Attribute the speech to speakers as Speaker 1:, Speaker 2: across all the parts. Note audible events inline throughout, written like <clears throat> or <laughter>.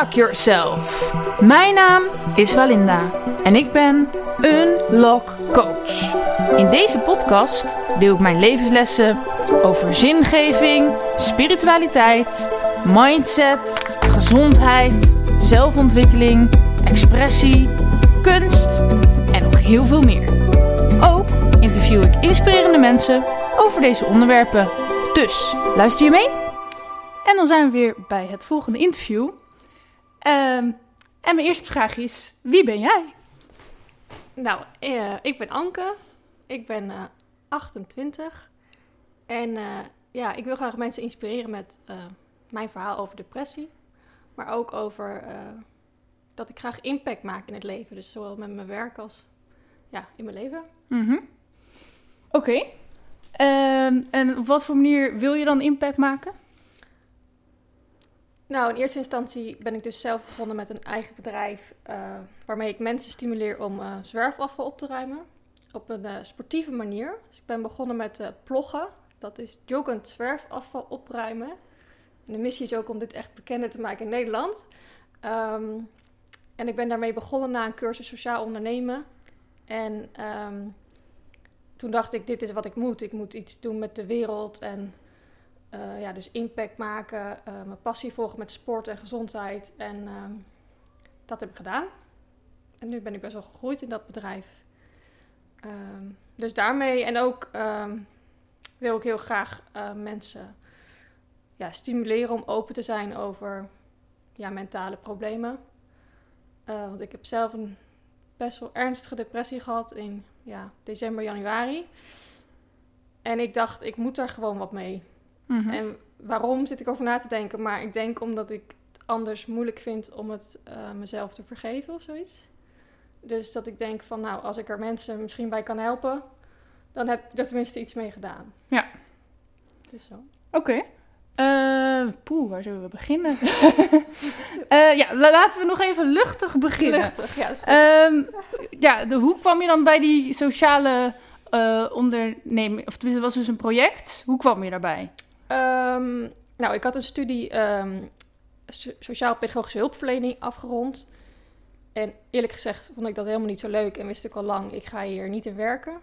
Speaker 1: Unlock Yourself. Mijn naam is Walinda en ik ben Unlock Coach. In deze podcast deel ik mijn levenslessen over zingeving, spiritualiteit, mindset, gezondheid, zelfontwikkeling, expressie, kunst en nog heel veel meer. Ook interview ik inspirerende mensen over deze onderwerpen. Dus luister je mee? En dan zijn we weer bij het volgende interview. Ehm, en mijn eerste vraag is: wie ben jij?
Speaker 2: Nou, eh, ik ben Anke. Ik ben eh, 28. En eh, ja, ik wil graag mensen inspireren met eh, mijn verhaal over depressie. Maar ook over eh, dat ik graag impact maak in het leven. Dus zowel met mijn werk als ja, in mijn leven.
Speaker 1: Mhm. Oké. Ehm, en op wat voor manier wil je dan impact maken?
Speaker 2: Nou, in eerste instantie ben ik dus zelf begonnen met een eigen bedrijf. eh, waarmee ik mensen stimuleer om eh, zwerfafval op te ruimen. Op een eh, sportieve manier. Dus ik ben begonnen met ploggen. Dat is joggend zwerfafval opruimen. En de missie is ook om dit echt bekender te maken in Nederland. Ehm, en ik ben daarmee begonnen na een cursus sociaal ondernemen. En ehm, toen dacht ik, dit is wat ik moet. Ik moet iets doen met de wereld en eh, ja, dus impact maken, eh, mijn passie volgen met sport en gezondheid. En ehm, dat heb ik gedaan. En nu ben ik best wel gegroeid in dat bedrijf. Ehm, dus daarmee en ook ehm, wil ik heel graag eh, mensen ja, stimuleren om open te zijn over ja, mentale problemen. Want ik heb zelf een best wel ernstige depressie gehad in ja, december, januari. En ik dacht, ik moet daar gewoon wat mee.
Speaker 1: Mhm.
Speaker 2: En waarom zit ik over na te denken? Maar ik denk omdat ik het anders moeilijk vind om het eh, mezelf te vergeven of zoiets. Dus dat ik denk van, nou, als ik er mensen misschien bij kan helpen, dan heb ik er tenminste iets mee gedaan.
Speaker 1: Ja.
Speaker 2: Dus zo.
Speaker 1: Oké. Eh, poeh, waar zullen we beginnen? <laughs> Eh, ja, la- laten we nog even luchtig beginnen.
Speaker 2: Luchtig, ja. is.
Speaker 1: Ehm, ja, de, hoe kwam je dan bij die sociale eh, onderneming? Of tenminste, het was dus een project. Hoe kwam je daarbij?
Speaker 2: Ehm, nou, ik had een studie ehm, so- sociaal-pedagogische hulpverlening afgerond. En eerlijk gezegd vond ik dat helemaal niet zo leuk en wist ik al lang, ik ga hier niet in werken.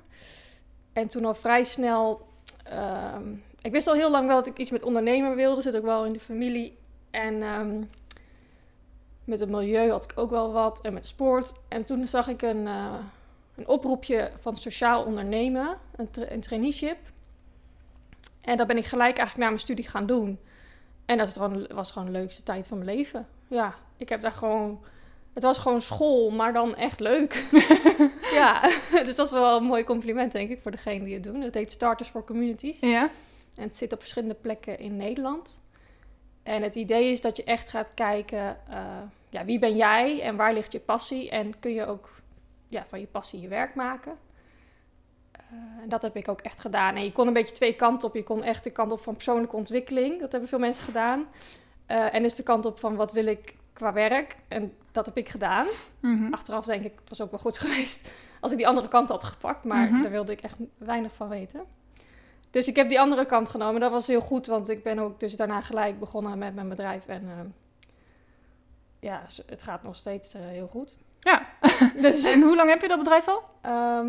Speaker 2: En toen al vrij snel, ehm, ik wist al heel lang wel dat ik iets met ondernemen wilde, zit ook wel in de familie. En met het milieu had ik ook wel wat en met sport. En toen zag ik een, eh, een oproepje van sociaal ondernemen, een, een traineeship. En dat ben ik gelijk eigenlijk na mijn studie gaan doen. En dat was gewoon de leukste tijd van mijn leven. Ja, ik heb daar gewoon... Het was gewoon school, maar dan echt leuk. <laughs> ja, <laughs> dus dat is wel een mooi compliment, denk ik, voor degene die het doen. Het heet Starters for Communities.
Speaker 1: Ja.
Speaker 2: En het zit op verschillende plekken in Nederland. En het idee is dat je echt gaat kijken, eh, ja, wie ben jij en waar ligt je passie? En kun je ook ja, van je passie je werk maken? Eh, en dat heb ik ook echt gedaan. En je kon een beetje twee kanten op. Je kon echt de kant op van persoonlijke ontwikkeling. Dat hebben veel mensen gedaan. Eh, en dus de kant op van wat wil ik qua werk. En dat heb ik gedaan.
Speaker 1: Mhm.
Speaker 2: Achteraf denk ik, het was ook wel goed <laughs> geweest als ik die andere kant had gepakt. Maar
Speaker 1: Mhm.
Speaker 2: daar wilde ik echt weinig van weten. Dus ik heb die andere kant genomen. Dat was heel goed, want ik ben ook dus daarna gelijk begonnen met mijn bedrijf. En ehm, ja, het gaat nog steeds eh, heel goed.
Speaker 1: Ja. <laughs>
Speaker 2: Dus
Speaker 1: En hoe lang heb je dat bedrijf al?
Speaker 2: ehm,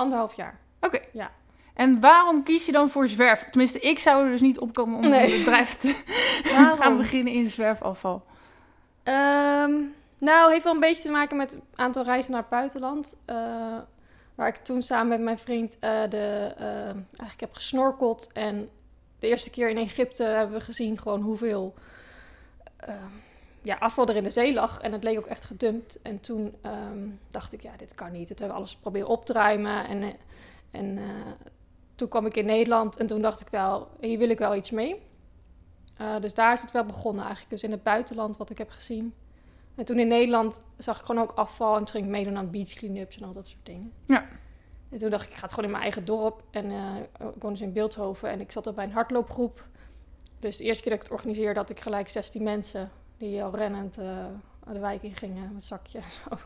Speaker 2: anderhalf jaar.
Speaker 1: Oké.
Speaker 2: Ja.
Speaker 1: En waarom kies je dan voor zwerf? Tenminste, ik zou er dus niet opkomen om
Speaker 2: Nee.
Speaker 1: een bedrijf te <laughs> <laughs> gaan beginnen in zwerfafval.
Speaker 2: Ehm, nou, heeft wel een beetje te maken met het aantal reizen naar het buitenland. eh, waar ik toen samen met mijn vriend eh, de, eh, eigenlijk heb gesnorkeld. En de eerste keer in Egypte hebben we gezien gewoon hoeveel eh, ja, afval er in de zee lag. En het leek ook echt gedumpt. En toen ehm, dacht ik, ja, dit kan niet. Het hebben we alles proberen op te ruimen. En, eh, en eh, toen kwam ik in Nederland en toen dacht ik wel, hier wil ik wel iets mee. Uh, dus daar is het wel begonnen eigenlijk. Dus in het buitenland wat ik heb gezien. En toen in Nederland zag ik gewoon ook afval. En toen ging ik meedoen aan beach cleanups en al dat soort dingen.
Speaker 1: Ja.
Speaker 2: En toen dacht ik, ik ga het gewoon in mijn eigen dorp. En uh, ik woonde dus in Beeldhoven. En ik zat er bij een hardloopgroep. Dus de eerste keer dat ik het organiseerde had ik gelijk 16 mensen. Die al rennend uh, de wijk in gingen met zakje en zo. <laughs>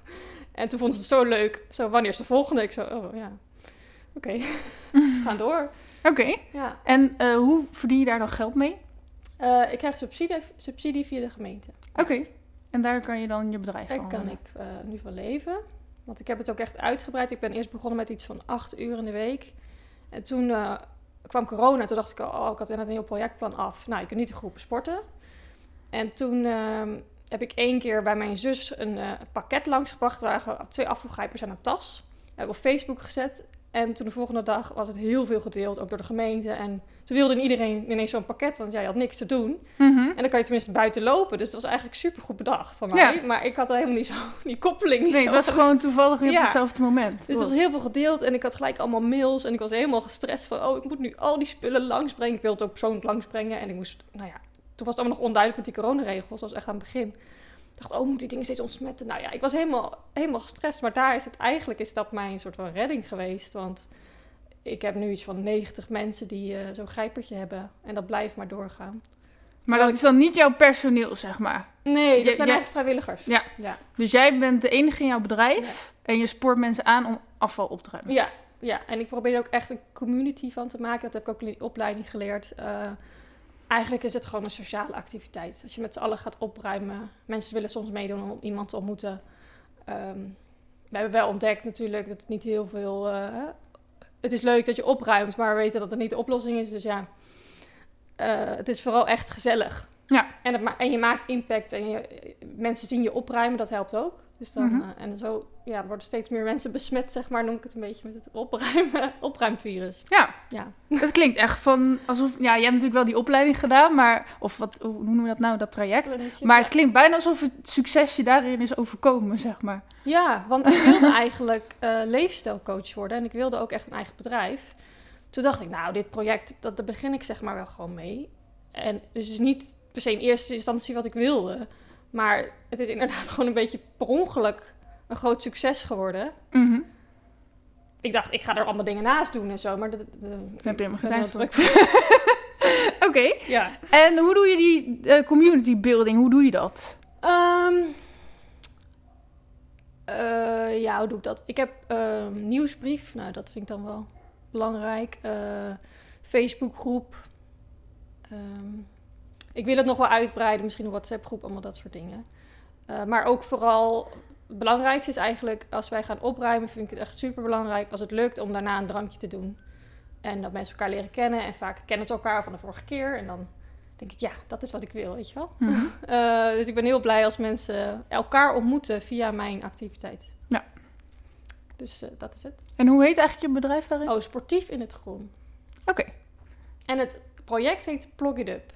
Speaker 2: En toen vond ze het zo leuk. Zo, wanneer is de volgende? Ik zo, oh ja. Oké, <laughs> okay. gaan door.
Speaker 1: Oké. Okay.
Speaker 2: Ja.
Speaker 1: En uh, hoe verdien je daar dan geld mee?
Speaker 2: Uh, ik krijg subsidie, subsidie via de gemeente.
Speaker 1: Oké. Okay. En daar kan je dan je bedrijf
Speaker 2: Daar
Speaker 1: van
Speaker 2: kan ik eh, nu van leven. Want ik heb het ook echt uitgebreid. Ik ben eerst begonnen met iets van acht uur in de week. En toen eh, kwam corona. Toen dacht ik, oh, ik had inderdaad een heel projectplan af. Nou, je kunt niet in groepen sporten. En toen ehm, heb ik één keer bij mijn zus een eh, pakket langsgebracht. Er waren twee afvalgrijpers en een tas. Dat heb ik op Facebook gezet. En toen de volgende dag was het heel veel gedeeld, ook door de gemeente. En toen wilde iedereen ineens zo'n pakket, want jij had niks te doen.
Speaker 1: Mhm.
Speaker 2: En dan kan je tenminste buiten lopen. Dus dat was eigenlijk super goed bedacht van
Speaker 1: Ja.
Speaker 2: mij. Maar ik had helemaal niet zo <laughs> die koppeling niet
Speaker 1: Nee,
Speaker 2: zo
Speaker 1: het was gewoon toevallig op
Speaker 2: Ja.
Speaker 1: hetzelfde moment.
Speaker 2: dus er was heel veel gedeeld en ik had gelijk allemaal mails. En ik was helemaal gestrest van, oh, ik moet nu al die spullen langsbrengen. Ik wilde het ook persoonlijk langsbrengen. En ik moest, nou ja, toen was het allemaal nog onduidelijk met die coronaregels. Dat was echt aan het begin. Ik dacht, oh, moet die dingen steeds ontsmetten? Nou ja, ik was helemaal, helemaal gestrest. Maar daar is het eigenlijk, is dat mijn soort van redding geweest. Want ik heb nu iets van 90 mensen die eh, zo'n grijpertje hebben. En dat blijft maar doorgaan.
Speaker 1: Maar dat is dan niet jouw personeel, zeg maar.
Speaker 2: Nee, dat zijn echt vrijwilligers.
Speaker 1: Ja.
Speaker 2: Ja.
Speaker 1: Dus jij bent de enige in jouw bedrijf en je spoort mensen aan om afval op te ruimen.
Speaker 2: Ja, ja, en ik probeer er ook echt een community van te maken. Dat heb ik ook in die opleiding geleerd. Eh, eigenlijk is het gewoon een sociale activiteit. Als je met z'n allen gaat opruimen. Mensen willen soms meedoen om iemand te ontmoeten. Ehm, we hebben wel ontdekt natuurlijk dat het niet heel veel... eh, het is leuk dat je opruimt, maar we weten dat het niet de oplossing is. Dus ja, eh, het is vooral echt gezellig.
Speaker 1: Ja.
Speaker 2: En, het ma- en je maakt impact en je, mensen zien je opruimen, dat helpt ook. Dus dan,
Speaker 1: Mhm.
Speaker 2: eh, en zo ja, worden steeds meer mensen besmet, zeg maar, noem ik het een beetje met het opruimen, <laughs> opruimvirus.
Speaker 1: Ja,
Speaker 2: Ja.
Speaker 1: het klinkt echt van alsof... Ja, jij hebt natuurlijk wel die opleiding gedaan, maar... Of wat, hoe noemen we dat nou, dat traject? Maar het klinkt bijna alsof het succes je daarin is overkomen, zeg maar.
Speaker 2: Ja, want ik wilde <laughs> eigenlijk eh, leefstijlcoach worden en ik wilde ook echt een eigen bedrijf. Toen dacht ik, nou, dit project, dat, daar begin ik zeg maar wel gewoon mee. En dus het is niet per se in eerste instantie wat ik wilde, maar het is inderdaad <laughs> gewoon een beetje per ongeluk een groot succes geworden.
Speaker 1: Mhm.
Speaker 2: Ik dacht, ik ga er allemaal dingen naast doen en zo, maar dat,
Speaker 1: heb je helemaal geen tijd
Speaker 2: druk <laughs>
Speaker 1: Oké.
Speaker 2: Ja.
Speaker 1: En hoe doe je die eh, community building? Hoe doe je dat?
Speaker 2: Ehm, eh, ja, hoe doe ik dat? Ik heb ehm, nieuwsbrief. Nou, dat vind ik dan wel belangrijk. Eh, Facebookgroep. Ehm, ik wil het nog wel uitbreiden. Misschien een WhatsApp-groep, allemaal dat soort dingen. Eh, maar ook vooral... Het belangrijkste is eigenlijk, als wij gaan opruimen, vind ik het echt super belangrijk als het lukt om daarna een drankje te doen. En dat mensen elkaar leren kennen. En vaak kennen ze elkaar van de vorige keer. En dan denk ik, ja, dat is wat ik wil, weet je wel.
Speaker 1: Mhm. <laughs>
Speaker 2: Eh, dus ik ben heel blij als mensen elkaar ontmoeten via mijn activiteit.
Speaker 1: Ja.
Speaker 2: Dus eh, dat is het.
Speaker 1: En hoe heet eigenlijk je bedrijf daarin?
Speaker 2: Oh, sportief in het groen.
Speaker 1: Oké.
Speaker 2: En het project heet Plug It Up.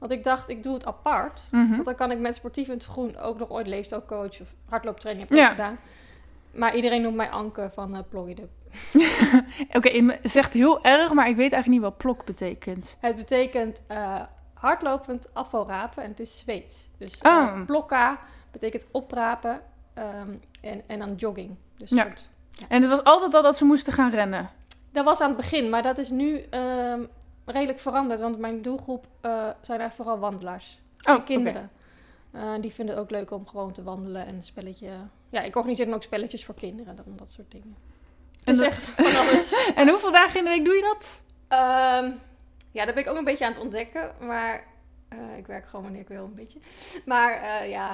Speaker 2: Want ik dacht, ik doe het apart.
Speaker 1: Mhm.
Speaker 2: Want dan kan ik met sportief in het groen ook nog ooit leefstijlcoach of hardlooptraining heb ik
Speaker 1: Ja.
Speaker 2: ook gedaan. Maar iedereen noemt mij Anke van Up. <laughs>
Speaker 1: Oké, het zegt heel erg, maar ik weet eigenlijk niet wat plok betekent.
Speaker 2: Het betekent eh, hardlopend afvalrapen en het is Zweeds. Dus eh
Speaker 1: Oh.
Speaker 2: plokka betekent oprapen ehm, en, en dan jogging. Dus
Speaker 1: Ja.
Speaker 2: soort-
Speaker 1: En het was altijd al dat ze moesten gaan rennen.
Speaker 2: Dat was aan het begin, maar dat is nu ehm, redelijk veranderd. Want mijn doelgroep eh, zijn eigenlijk vooral wandelaars.
Speaker 1: Oh,
Speaker 2: en kinderen. Eh, die vinden het ook leuk om gewoon te wandelen en een spelletje. Ja, ik organiseer dan ook spelletjes voor kinderen, dan dat soort dingen. Het
Speaker 1: En
Speaker 2: is
Speaker 1: dat-
Speaker 2: echt van alles. <laughs>
Speaker 1: En hoeveel dagen in de week doe je dat?
Speaker 2: Ehm, ja, dat ben ik ook een beetje aan het ontdekken. Maar eh, ik werk gewoon wanneer ik wil, een beetje. Maar eh, ja,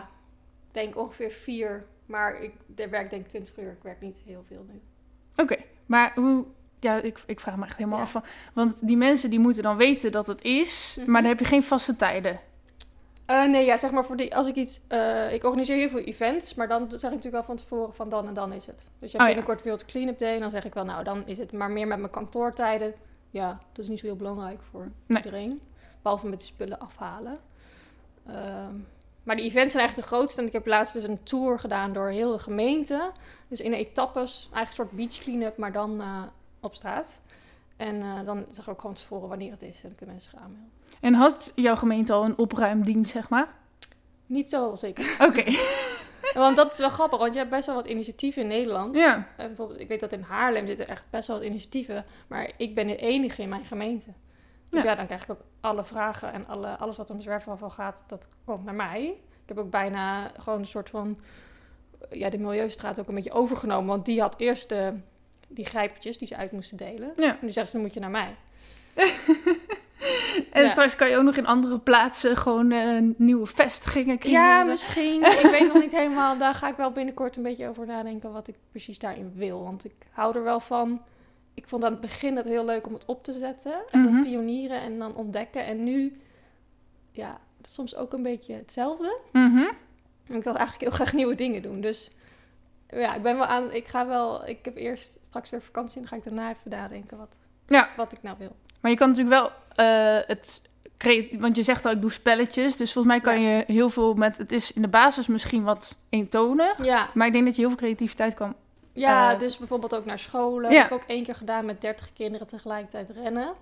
Speaker 2: ik denk ongeveer vier. Maar ik daar werk denk ik 20 uur. Ik werk niet heel veel nu.
Speaker 1: Oké, maar hoe... Ja, ik, ik vraag me echt helemaal
Speaker 2: Ja.
Speaker 1: af van... Want die mensen die moeten dan weten dat het is,
Speaker 2: Mhm.
Speaker 1: maar dan heb je geen vaste tijden.
Speaker 2: Eh, nee, ja, zeg maar voor die, als ik iets, eh, ik organiseer heel veel events, maar dan zeg ik natuurlijk wel van tevoren van dan en dan is het. Dus je
Speaker 1: Oh,
Speaker 2: hebt
Speaker 1: ja.
Speaker 2: binnenkort World Cleanup Day en dan zeg ik wel, nou dan is het, maar meer met mijn kantoortijden, ja, dat is niet zo heel belangrijk voor
Speaker 1: Nee.
Speaker 2: iedereen. Behalve met de spullen afhalen. Ehm, maar die events zijn eigenlijk de grootste en ik heb laatst dus een tour gedaan door heel de gemeente. Dus in etappes, eigenlijk een soort beach cleanup, maar dan eh, op straat. En eh, dan zeg ik ook gewoon tevoren wanneer het is en dan kunnen mensen gaan aanmelden.
Speaker 1: En had jouw gemeente al een opruimdienst, zeg maar?
Speaker 2: Niet zo zeker. <laughs>
Speaker 1: Oké. <laughs>
Speaker 2: Want dat is wel grappig, want je hebt best wel wat initiatieven in Nederland.
Speaker 1: ja.
Speaker 2: En bijvoorbeeld, ik weet dat in Haarlem zitten echt best wel wat initiatieven, maar ik ben de enige in mijn gemeente. Dus
Speaker 1: Ja.
Speaker 2: ja, dan krijg ik ook alle vragen en alle, alles wat om zwerfafval gaat, dat komt naar mij. Ik heb ook bijna gewoon een soort van, ja, de Milieustraat ook een beetje overgenomen, want die had eerst de, die grijpertjes die ze uit moesten delen.
Speaker 1: Ja.
Speaker 2: En die zegt ze, dan moet je naar mij. <laughs>
Speaker 1: En
Speaker 2: Ja.
Speaker 1: straks kan je ook nog in andere plaatsen gewoon eh, nieuwe vestigingen creëren.
Speaker 2: Ja, misschien. ik weet nog niet helemaal. Daar ga ik wel binnenkort een beetje over nadenken wat ik precies daarin wil. Want ik hou er wel van. Ik vond aan het begin het heel leuk om het op te zetten. En
Speaker 1: Mhm.
Speaker 2: pionieren en dan ontdekken. En nu, ja, soms ook een beetje hetzelfde.
Speaker 1: Mhm.
Speaker 2: En ik wil eigenlijk heel graag nieuwe dingen doen. Dus ja, ik ben wel aan. Ik ga wel. Ik heb eerst straks weer vakantie en dan ga ik daarna even nadenken wat,
Speaker 1: Ja.
Speaker 2: wat ik nou wil.
Speaker 1: Maar je kan natuurlijk wel eh, het... Want je zegt al, ik doe spelletjes. Dus volgens mij kan je heel veel met... Het is in de basis misschien wat eentonig.
Speaker 2: Ja,
Speaker 1: Maar ik denk dat je heel veel creativiteit kan...
Speaker 2: ja
Speaker 1: Eh,
Speaker 2: dus bijvoorbeeld ook naar scholen.
Speaker 1: ja.
Speaker 2: Ik heb ook één keer gedaan met 30 kinderen tegelijkertijd rennen.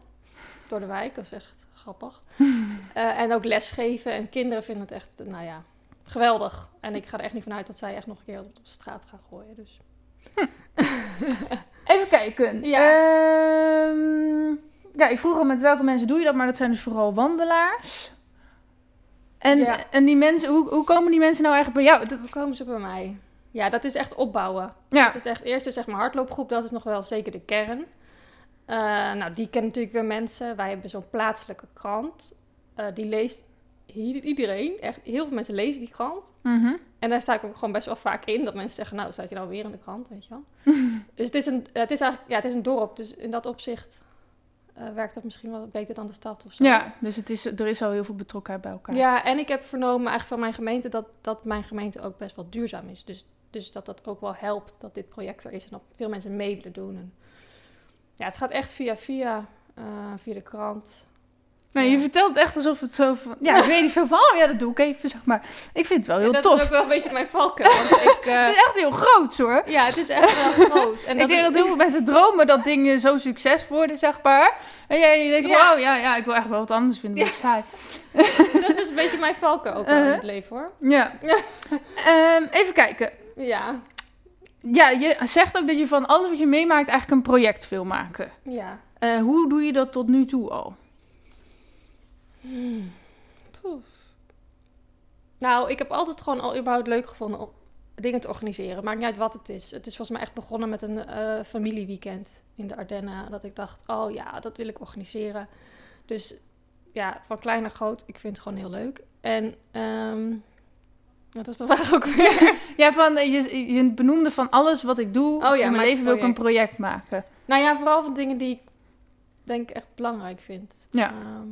Speaker 2: Door de wijk, dat is echt grappig. <laughs> Eh, en ook lesgeven. En kinderen vinden het echt, nou ja, geweldig. En ik ga er echt niet vanuit dat zij echt nog een keer op de straat gaan gooien. Dus. <laughs>
Speaker 1: Even kijken.
Speaker 2: Ja.
Speaker 1: Ehm, ja, ik vroeg al met welke mensen doe je dat, maar dat zijn dus vooral wandelaars. En,
Speaker 2: Ja.
Speaker 1: en die mensen, hoe, hoe komen die mensen nou eigenlijk bij jou?
Speaker 2: Hoe
Speaker 1: Dat,
Speaker 2: komen ze bij mij? Ja, dat is echt opbouwen.
Speaker 1: ja,
Speaker 2: Het is echt eerst dus zeg maar hardloopgroep, dat is nog wel zeker de kern. Eh, nou, die kennen natuurlijk weer mensen. Wij hebben zo'n plaatselijke krant. Eh, die leest iedereen. Echt heel veel mensen lezen die krant.
Speaker 1: Mhm.
Speaker 2: En daar sta ik ook gewoon best wel vaak in. Dat mensen zeggen, nou, staat je nou weer in de krant, weet je wel. <laughs> dus het is, een, het is eigenlijk, ja, het is een dorp. Dus in dat opzicht eh, werkt dat misschien wel beter dan de stad of zo.
Speaker 1: ja, dus het is, er is al heel veel betrokkenheid bij elkaar.
Speaker 2: Ja, en ik heb vernomen eigenlijk van mijn gemeente dat, dat mijn gemeente ook best wel duurzaam is. Dus, dus dat dat ook wel helpt dat dit project er is en dat veel mensen mee willen doen. En ja, het gaat echt via via, eh, via de krant.
Speaker 1: Nee, je
Speaker 2: Ja.
Speaker 1: vertelt echt alsof het zo van... Ja, ik weet niet veel van. Oh ja, dat doe ik even, zeg maar. Ik vind het wel heel
Speaker 2: En dat
Speaker 1: tof.
Speaker 2: is ook wel een beetje mijn valkuil. Want ik, <laughs> eh,
Speaker 1: Het is echt heel groot, hoor.
Speaker 2: ja, het is echt wel groot. En
Speaker 1: ik denk dat heel veel mensen dromen dat dingen zo succes worden, zeg maar. En jij denkt,
Speaker 2: Ja.
Speaker 1: wow, ja, ja, ik wil echt wel wat anders vinden. Dat is saai. <laughs>
Speaker 2: dat is dus een beetje mijn valkuil ook wel in
Speaker 1: Uh-huh.
Speaker 2: het leven hoor.
Speaker 1: Ja. <laughs> Ehm, even kijken.
Speaker 2: Ja,
Speaker 1: Ja, je zegt ook dat je van alles wat je meemaakt eigenlijk een project wil maken.
Speaker 2: ja.
Speaker 1: Eh, hoe doe je dat tot nu toe al?
Speaker 2: Nou, ik heb altijd gewoon al überhaupt leuk gevonden om dingen te organiseren. Maakt niet uit wat het is. Het is volgens mij echt begonnen met een eh, familieweekend in de Ardennen. Dat ik dacht, oh ja, dat wil ik organiseren. Dus ja, van klein naar groot, ik vind het gewoon heel leuk. En ehm wat was de vraag ook weer? <laughs>
Speaker 1: Ja, van, eh, je, je benoemde van alles wat ik doe
Speaker 2: Oh ja,
Speaker 1: in mijn leven wil ik een
Speaker 2: project.
Speaker 1: project maken.
Speaker 2: nou ja, vooral van dingen die ik denk echt belangrijk vind.
Speaker 1: Ja.
Speaker 2: Ehm,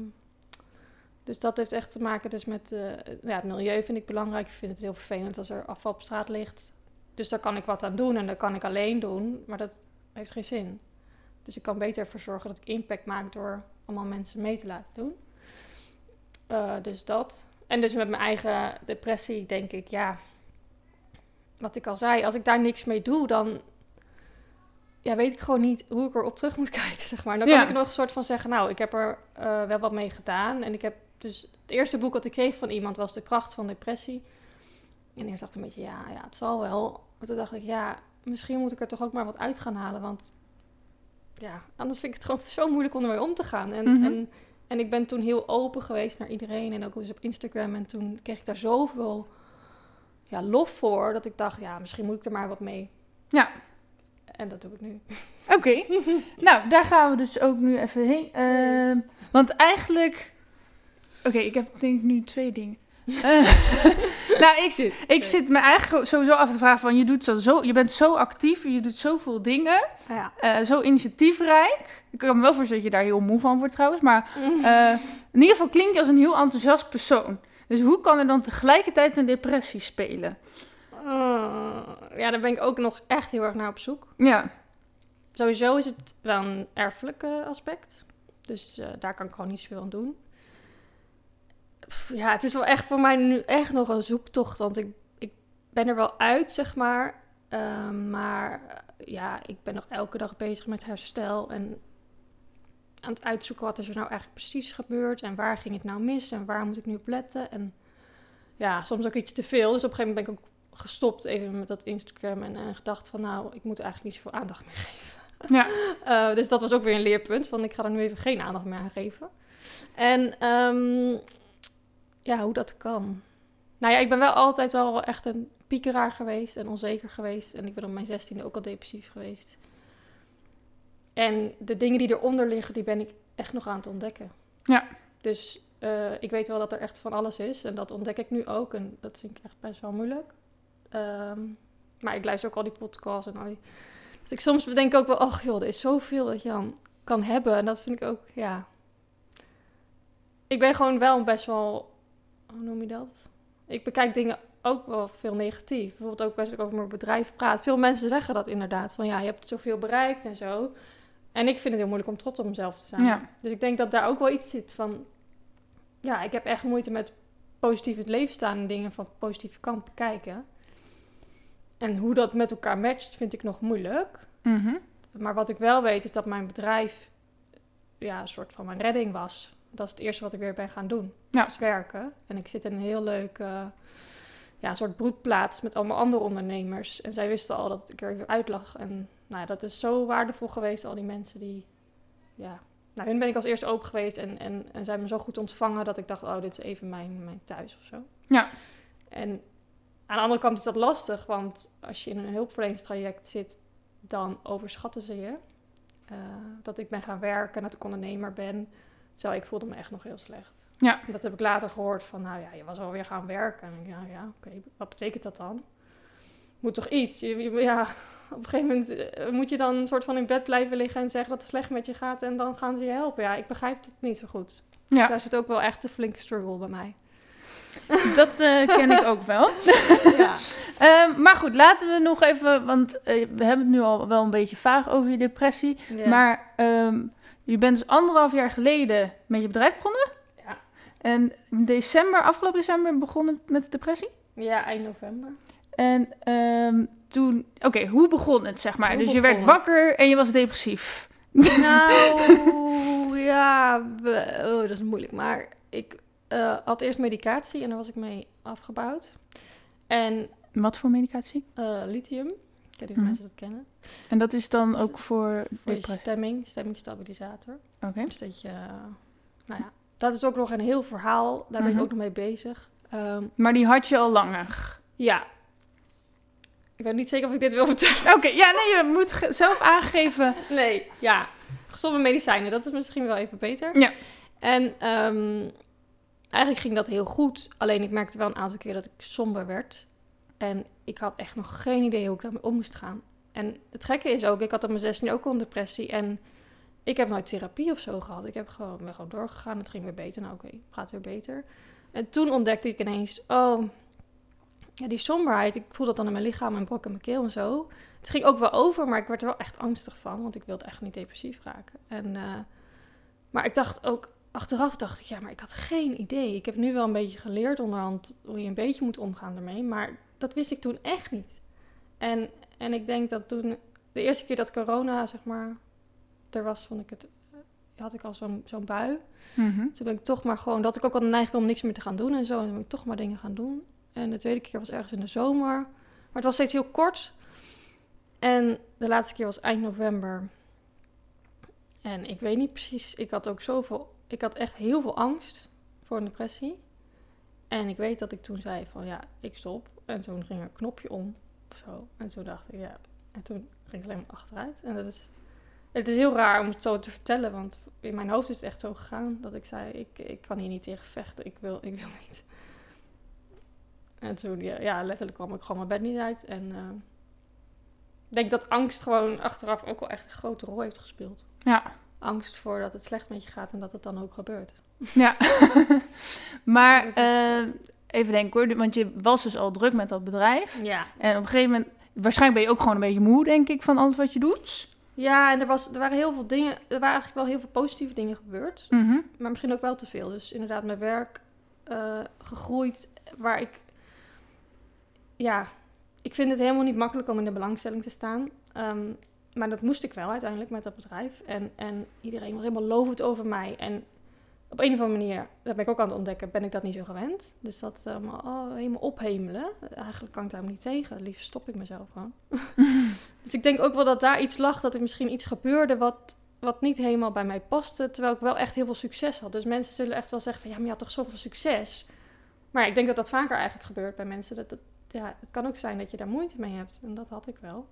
Speaker 2: dus dat heeft echt te maken dus met eh, ja, het milieu vind ik belangrijk. Ik vind het heel vervelend als er afval op straat ligt. Dus daar kan ik wat aan doen en dat kan ik alleen doen. Maar dat heeft geen zin. Dus ik kan beter ervoor zorgen dat ik impact maak door allemaal mensen mee te laten doen. Eh, dus dat. En dus met mijn eigen depressie denk ik, ja, wat ik al zei, als ik daar niks mee doe, dan ja, weet ik gewoon niet hoe ik erop terug moet <laughs> kijken, zeg maar. Dan kan
Speaker 1: Ja.
Speaker 2: ik nog een soort van zeggen, nou, ik heb er eh, wel wat mee gedaan. En ik heb dus, het eerste boek wat ik kreeg van iemand was De Kracht van Depressie. En eerst dacht ik een beetje, ja, ja, het zal wel. Maar toen dacht ik, ja, misschien moet ik er toch ook maar wat uit gaan halen. Want ja, anders vind ik het gewoon zo moeilijk om ermee om te gaan. En,
Speaker 1: Mhm.
Speaker 2: en, en ik ben toen heel open geweest naar iedereen. En ook op Instagram. En toen kreeg ik daar zoveel ja, lof voor. Dat ik dacht, ja, misschien moet ik er maar wat mee.
Speaker 1: Ja.
Speaker 2: En dat doe ik nu.
Speaker 1: Oké. <laughs> nou, daar gaan we dus ook nu even heen. Ehm, want eigenlijk... Oké, ik heb denk ik nu twee dingen. <laughs> Nou, ik, ik zit me eigenlijk sowieso af te vragen van... Je, doet zo, zo, je bent zo actief, je doet zoveel dingen.
Speaker 2: Ja.
Speaker 1: eh, zo initiatiefrijk. Ik kan me wel voorstellen dat je daar heel moe van wordt trouwens. Maar eh, in ieder geval klink je als een heel enthousiast persoon. Dus hoe kan er dan tegelijkertijd een depressie spelen?
Speaker 2: Oh, ja, daar ben ik ook nog echt heel erg naar op zoek.
Speaker 1: Ja,
Speaker 2: Sowieso is het wel een erfelijk aspect. Dus eh, daar kan ik gewoon niet zoveel aan doen. Ja, het is wel echt voor mij nu echt nog een zoektocht. Want ik, ik ben er wel uit, zeg maar. Ehm, maar eh, ja, ik ben nog elke dag bezig met herstel. En aan het uitzoeken wat is er nou eigenlijk precies gebeurd. En waar ging het nou mis. En waar moet ik nu op letten. En ja, soms ook iets te veel. Dus op een gegeven moment ben ik ook gestopt even met dat Instagram. En, en gedacht van nou, ik moet er eigenlijk niet zoveel aandacht meer geven.
Speaker 1: ja.
Speaker 2: Uh, <laughs> dus dat was ook weer een leerpunt, want ik ga er nu even geen aandacht meer aan geven. En ehm, ja, hoe dat kan. Nou ja, ik ben wel altijd wel echt een piekeraar geweest en onzeker geweest. En ik ben op mijn zestiende ook al depressief geweest. En de dingen die eronder liggen, die ben ik echt nog aan het ontdekken.
Speaker 1: Ja.
Speaker 2: Dus eh, ik weet wel dat er echt van alles is. En dat ontdek ik nu ook. En dat vind ik echt best wel moeilijk. Ehm, maar ik luister ook al die podcasts en al die... Dus ik soms bedenk ook wel, ach joh, er is zoveel dat je dan kan hebben. En dat vind ik ook, ja... Ik ben gewoon wel best wel... Hoe noem je dat? Ik bekijk dingen ook wel veel negatief. Bijvoorbeeld ook als ik over mijn bedrijf praat. Veel mensen zeggen dat inderdaad. Van ja, je hebt zoveel bereikt en zo. En ik vind het heel moeilijk om trots op mezelf te zijn.
Speaker 1: Ja.
Speaker 2: Dus ik denk dat daar ook wel iets zit van... Ja, ik heb echt moeite met positief het leven staan en dingen van positieve kant bekijken. En hoe dat met elkaar matcht, vind ik nog moeilijk.
Speaker 1: Mhm.
Speaker 2: Maar wat ik wel weet, is dat mijn bedrijf ja, een soort van mijn redding was. Dat is het eerste wat ik weer ben gaan doen.
Speaker 1: Ja.
Speaker 2: Dus werken. En ik zit in een heel leuk eh, ja, soort broedplaats met allemaal andere ondernemers. En zij wisten al dat ik er even uit lag. En nou, dat is zo waardevol geweest, al die mensen die... Ja, nou, hun ben ik als eerste open geweest en, en, en zij hebben me zo goed ontvangen dat ik dacht, oh, dit is even mijn, mijn thuis of zo.
Speaker 1: Ja.
Speaker 2: En aan de andere kant is dat lastig, want als je in een hulpverleningstraject zit, dan overschatten ze je. Eh, dat ik ben gaan werken en dat ik ondernemer ben. Terwijl ik voelde me echt nog heel slecht.
Speaker 1: Ja.
Speaker 2: Dat heb ik later gehoord van, nou ja, je was alweer gaan werken. En ik, ja, ja, oké, wat betekent dat dan? Moet toch iets? Ja, op een gegeven moment eh, moet je dan een soort van in bed blijven liggen en zeggen dat het slecht met je gaat. En dan gaan ze je helpen. Ja, ik begrijp het niet zo goed. Dus
Speaker 1: Ja,
Speaker 2: daar zit ook wel echt een flinke struggle bij mij. <laughs>
Speaker 1: dat eh, ken ik ook wel. <laughs>
Speaker 2: ja.
Speaker 1: Ehm, maar goed, laten we nog even, want eh, we hebben het nu al wel een beetje vaag over je depressie.
Speaker 2: Ja.
Speaker 1: Maar ehm, je bent dus anderhalf jaar geleden met je bedrijf begonnen.
Speaker 2: Ja.
Speaker 1: En in december, afgelopen december, begonnen met de depressie.
Speaker 2: ja, eind november.
Speaker 1: En ehm, toen, oké, hoe begon het, zeg maar?
Speaker 2: Hoe
Speaker 1: dus je werd
Speaker 2: het?
Speaker 1: wakker en je was depressief.
Speaker 2: Nou, <laughs> ja, we- oh, dat is moeilijk. Maar ik eh, had eerst medicatie en daar was ik mee afgebouwd. En
Speaker 1: Wat voor medicatie?
Speaker 2: eh, lithium, weet niet of
Speaker 1: Mhm.
Speaker 2: mensen dat kennen.
Speaker 1: En dat is dan ook voor
Speaker 2: Voor je stemming, stemmingstabilisator.
Speaker 1: Oké.
Speaker 2: Dus dat je, eh, nou ja, dat is ook nog een heel verhaal. Daar ben
Speaker 1: Mhm.
Speaker 2: ik ook nog mee bezig. Ehm,
Speaker 1: Maar die had je al langer.
Speaker 2: ja. Ik weet niet zeker of ik dit wil vertellen.
Speaker 1: Oké, ja, nee, je moet zelf aangeven. <laughs>
Speaker 2: Nee, ja. Gezonde medicijnen, dat is misschien wel even beter.
Speaker 1: Ja.
Speaker 2: En ehm, eigenlijk ging dat heel goed. Alleen ik merkte wel een aantal keer dat ik somber werd. En ik had echt nog geen idee hoe ik daarmee om moest gaan. En het gekke is ook, ik had op mijn 16 ook al een depressie. En ik heb nooit therapie of zo gehad. Ik heb gewoon, ben gewoon doorgegaan. Het ging weer beter. Nou oké, gaat weer beter. En toen ontdekte ik ineens, oh, ja, die somberheid. Ik voel dat dan in mijn lichaam en brok in mijn keel en zo. Het ging ook wel over, maar ik werd er wel echt angstig van. Want ik wilde echt niet depressief raken. En, eh, maar ik dacht ook, achteraf dacht ik, ja, maar ik had geen idee. Ik heb nu wel een beetje geleerd onderhand hoe je een beetje moet omgaan ermee. Maar dat wist ik toen echt niet. En, en ik denk dat toen, de eerste keer dat corona, zeg maar, er was, vond ik het, had ik al zo'n zo'n bui.
Speaker 1: Mhm.
Speaker 2: Toen ben ik toch maar gewoon, dat ik ook al de neiging om niks meer te gaan doen en zo. En toen ben ik toch maar dingen gaan doen. En de tweede keer was ergens in de zomer. Maar het was steeds heel kort. En de laatste keer was eind november. En ik weet niet precies, ik had ook zoveel, ik had echt heel veel angst voor een depressie. En ik weet dat ik toen zei van ja, ik stop. En toen ging er een knopje om of zo. En toen dacht ik ja, en toen ging ik alleen maar achteruit. En dat is, het is heel raar om het zo te vertellen, want in mijn hoofd is het echt zo gegaan dat ik zei, ik, ik kan hier niet tegen vechten, ik wil, ik wil niet. En toen, ja, ja, letterlijk kwam ik gewoon mijn bed niet uit. En eh, ik denk dat angst gewoon achteraf ook wel echt een grote rol heeft gespeeld.
Speaker 1: Ja.
Speaker 2: Angst voor dat het slecht met je gaat en dat het dan ook gebeurt.
Speaker 1: Ja. <laughs> <laughs> maar
Speaker 2: is-
Speaker 1: even denken hoor, want je was dus al druk met dat bedrijf.
Speaker 2: Ja.
Speaker 1: En op een gegeven moment, waarschijnlijk ben je ook gewoon een beetje moe, denk ik, van alles wat je doet.
Speaker 2: Ja, en er, was, er waren heel veel dingen, er waren eigenlijk wel heel veel positieve dingen gebeurd.
Speaker 1: Mhm.
Speaker 2: Maar misschien ook wel te veel. Dus inderdaad, mijn werk eh, gegroeid. Waar ik. Ja, ik vind het helemaal niet makkelijk om in de belangstelling te staan. Ehm, maar dat moest ik wel uiteindelijk met dat bedrijf. En, en iedereen was helemaal lovend over mij. En op een of andere manier, dat ben ik ook aan het ontdekken, ben ik dat niet zo gewend. Dus dat allemaal oh, helemaal ophemelen. Eigenlijk kan ik daar helemaal niet tegen. Liefst stop ik mezelf gewoon. <laughs> dus ik denk ook wel dat daar iets lag, dat er misschien iets gebeurde wat wat niet helemaal bij mij paste, terwijl ik wel echt heel veel succes had. Dus mensen zullen echt wel zeggen van, ja, maar je had toch zoveel succes? Maar ik denk dat dat vaker eigenlijk gebeurt bij mensen. Dat het, ja, het kan ook zijn dat je daar moeite mee hebt. En dat had ik wel.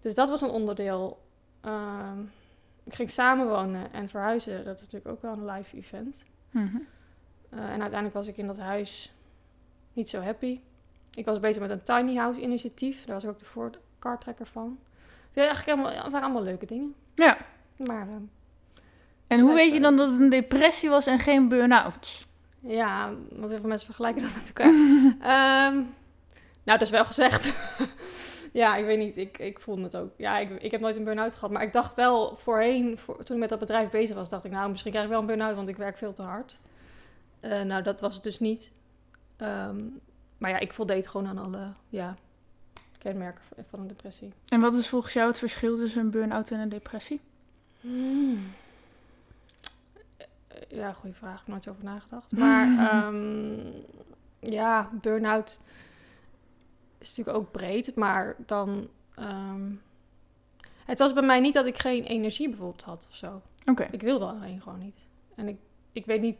Speaker 2: Dus dat was een onderdeel. Ehm, ik ging samenwonen en verhuizen. Dat is natuurlijk ook wel een live event.
Speaker 1: Mhm.
Speaker 2: Eh, en uiteindelijk was ik in dat huis niet zo happy. Ik was bezig met een tiny house initiatief. Daar was ik ook de voorkartrekker van. Het, eigenlijk allemaal, het waren allemaal leuke dingen.
Speaker 1: Ja.
Speaker 2: Maar ehm,
Speaker 1: En hoe weet je dan dat het een depressie was en geen burn-out?
Speaker 2: ja, want heel veel mensen vergelijken dat met elkaar. <laughs> Ehm, nou, dat is wel gezegd. Ja, ik weet niet. Ik, ik voelde het ook. Ja, ik, ik heb nooit een burn-out gehad. Maar ik dacht wel voorheen, voor, toen ik met dat bedrijf bezig was, dacht ik, nou, misschien krijg ik wel een burn-out, want ik werk veel te hard. Eh, nou, dat was het dus niet. Ehm, maar ja, ik voldeed gewoon aan alle ja, kenmerken van- een depressie.
Speaker 1: En wat is volgens jou het verschil tussen een burn-out en een depressie?
Speaker 2: Hmm. Eh, Ja, goede vraag. Ik heb nooit zo over nagedacht. Maar <laughs> ehm, ja, burn-out is natuurlijk ook breed. Maar dan... ehm, het was bij mij niet dat ik geen energie bijvoorbeeld had of zo.
Speaker 1: Oké.
Speaker 2: Ik wilde alleen gewoon niet. En ik, ik weet niet...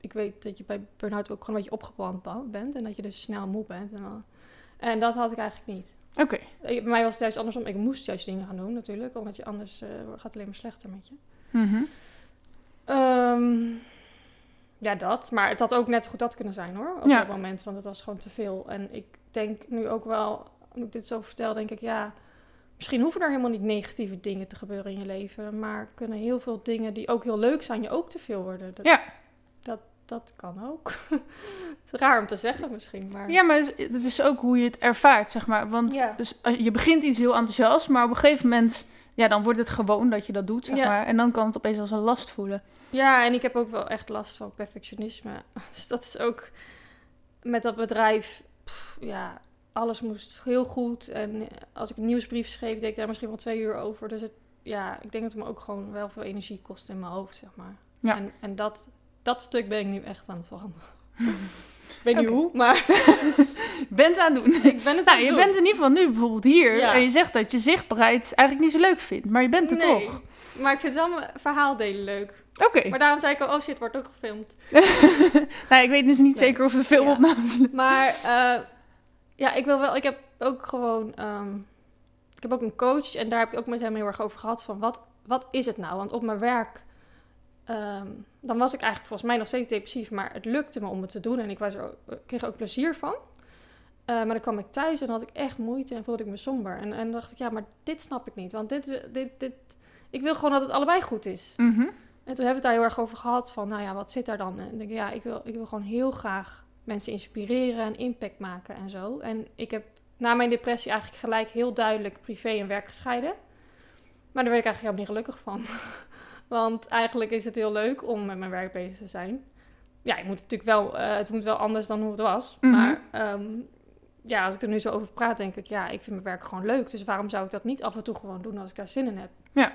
Speaker 2: Ik weet dat je bij burn-out ook gewoon een beetje opgebrand bent. En dat je dus snel moe bent. En, dan, en dat had ik eigenlijk niet.
Speaker 1: Oké.
Speaker 2: Bij mij was het juist andersom. Ik moest juist dingen gaan doen natuurlijk. Omdat je anders eh, gaat het alleen maar slechter met je.
Speaker 1: Mhm.
Speaker 2: Ehm, ja, dat. Maar het had ook net goed dat kunnen zijn hoor. Op
Speaker 1: Ja.
Speaker 2: dat moment. Want het was gewoon te veel. En ik denk nu ook wel, nu ik dit zo vertel, denk ik ja. Misschien hoeven er helemaal niet negatieve dingen te gebeuren in je leven. Maar kunnen heel veel dingen die ook heel leuk zijn, je ook te veel worden. Dat,
Speaker 1: Ja.
Speaker 2: Dat, dat kan ook. <laughs> het is raar om te zeggen misschien. Maar
Speaker 1: Ja, maar het is ook hoe je het ervaart, zeg maar. Want
Speaker 2: Ja.
Speaker 1: dus, als- je begint iets heel enthousiast, maar op een gegeven moment... Ja, dan wordt het gewoon dat je dat doet, zeg
Speaker 2: Ja.
Speaker 1: maar. En dan kan het opeens als een last voelen.
Speaker 2: Ja, en ik heb ook wel echt last van perfectionisme. <laughs> Dus dat is ook met dat bedrijf. Pff, ja, alles moest heel goed. En eh, als ik een nieuwsbrief schreef, deed ik daar misschien wel twee uur over. Dus het, ja, ik denk dat het me ook gewoon wel veel energie kost in mijn hoofd, zeg maar.
Speaker 1: Ja.
Speaker 2: En, en dat, dat stuk ben ik nu echt aan het veranderen. <laughs> ik weet niet hoe, maar <laughs>
Speaker 1: bent aan het doen. <laughs>
Speaker 2: ik ben het
Speaker 1: Nou, je bent in ieder geval nu bijvoorbeeld hier.
Speaker 2: Ja.
Speaker 1: En je zegt dat je zichtbaarheid eigenlijk niet zo leuk vindt. Maar je bent er.
Speaker 2: Nee,
Speaker 1: toch.
Speaker 2: Maar ik vind wel mijn verhaal delen leuk.
Speaker 1: Oké.
Speaker 2: Maar daarom zei ik al, oh shit, wordt ook gefilmd. <laughs>
Speaker 1: nou, ik weet dus niet
Speaker 2: Nee.
Speaker 1: zeker of er filmopnames zijn.
Speaker 2: Maar eh, ja, ik wil wel. Ik heb ook gewoon. ehm, ik heb ook een coach en daar heb ik ook met hem heel erg over gehad. Van wat, wat is het nou? Want op mijn werk. ehm, dan was ik eigenlijk volgens mij nog steeds depressief, maar het lukte me om het te doen en ik was er ook, ik kreeg er ook plezier van. Eh, maar dan kwam ik thuis en had ik echt moeite en voelde ik me somber. En, en dacht ik, ja, maar dit snap ik niet. Want dit, dit, dit, ik wil gewoon dat het allebei goed is.
Speaker 1: Mhm.
Speaker 2: En toen hebben we het daar heel erg over gehad van, nou ja, wat zit daar dan? En ik denk, ja, ik wil, ik wil gewoon heel graag mensen inspireren en impact maken en zo. En ik heb na mijn depressie eigenlijk gelijk heel duidelijk privé en werk gescheiden. Maar daar werd ik eigenlijk helemaal niet gelukkig van. <laughs> Want eigenlijk is het heel leuk om met mijn werk bezig te zijn. Ja, je moet natuurlijk wel, eh, het moet wel anders dan hoe het was.
Speaker 1: Mhm.
Speaker 2: Maar ehm, ja, als ik er nu zo over praat, denk ik, ja, ik vind mijn werk gewoon leuk. Dus waarom zou ik dat niet af en toe gewoon doen als ik daar zin in heb?
Speaker 1: Ja.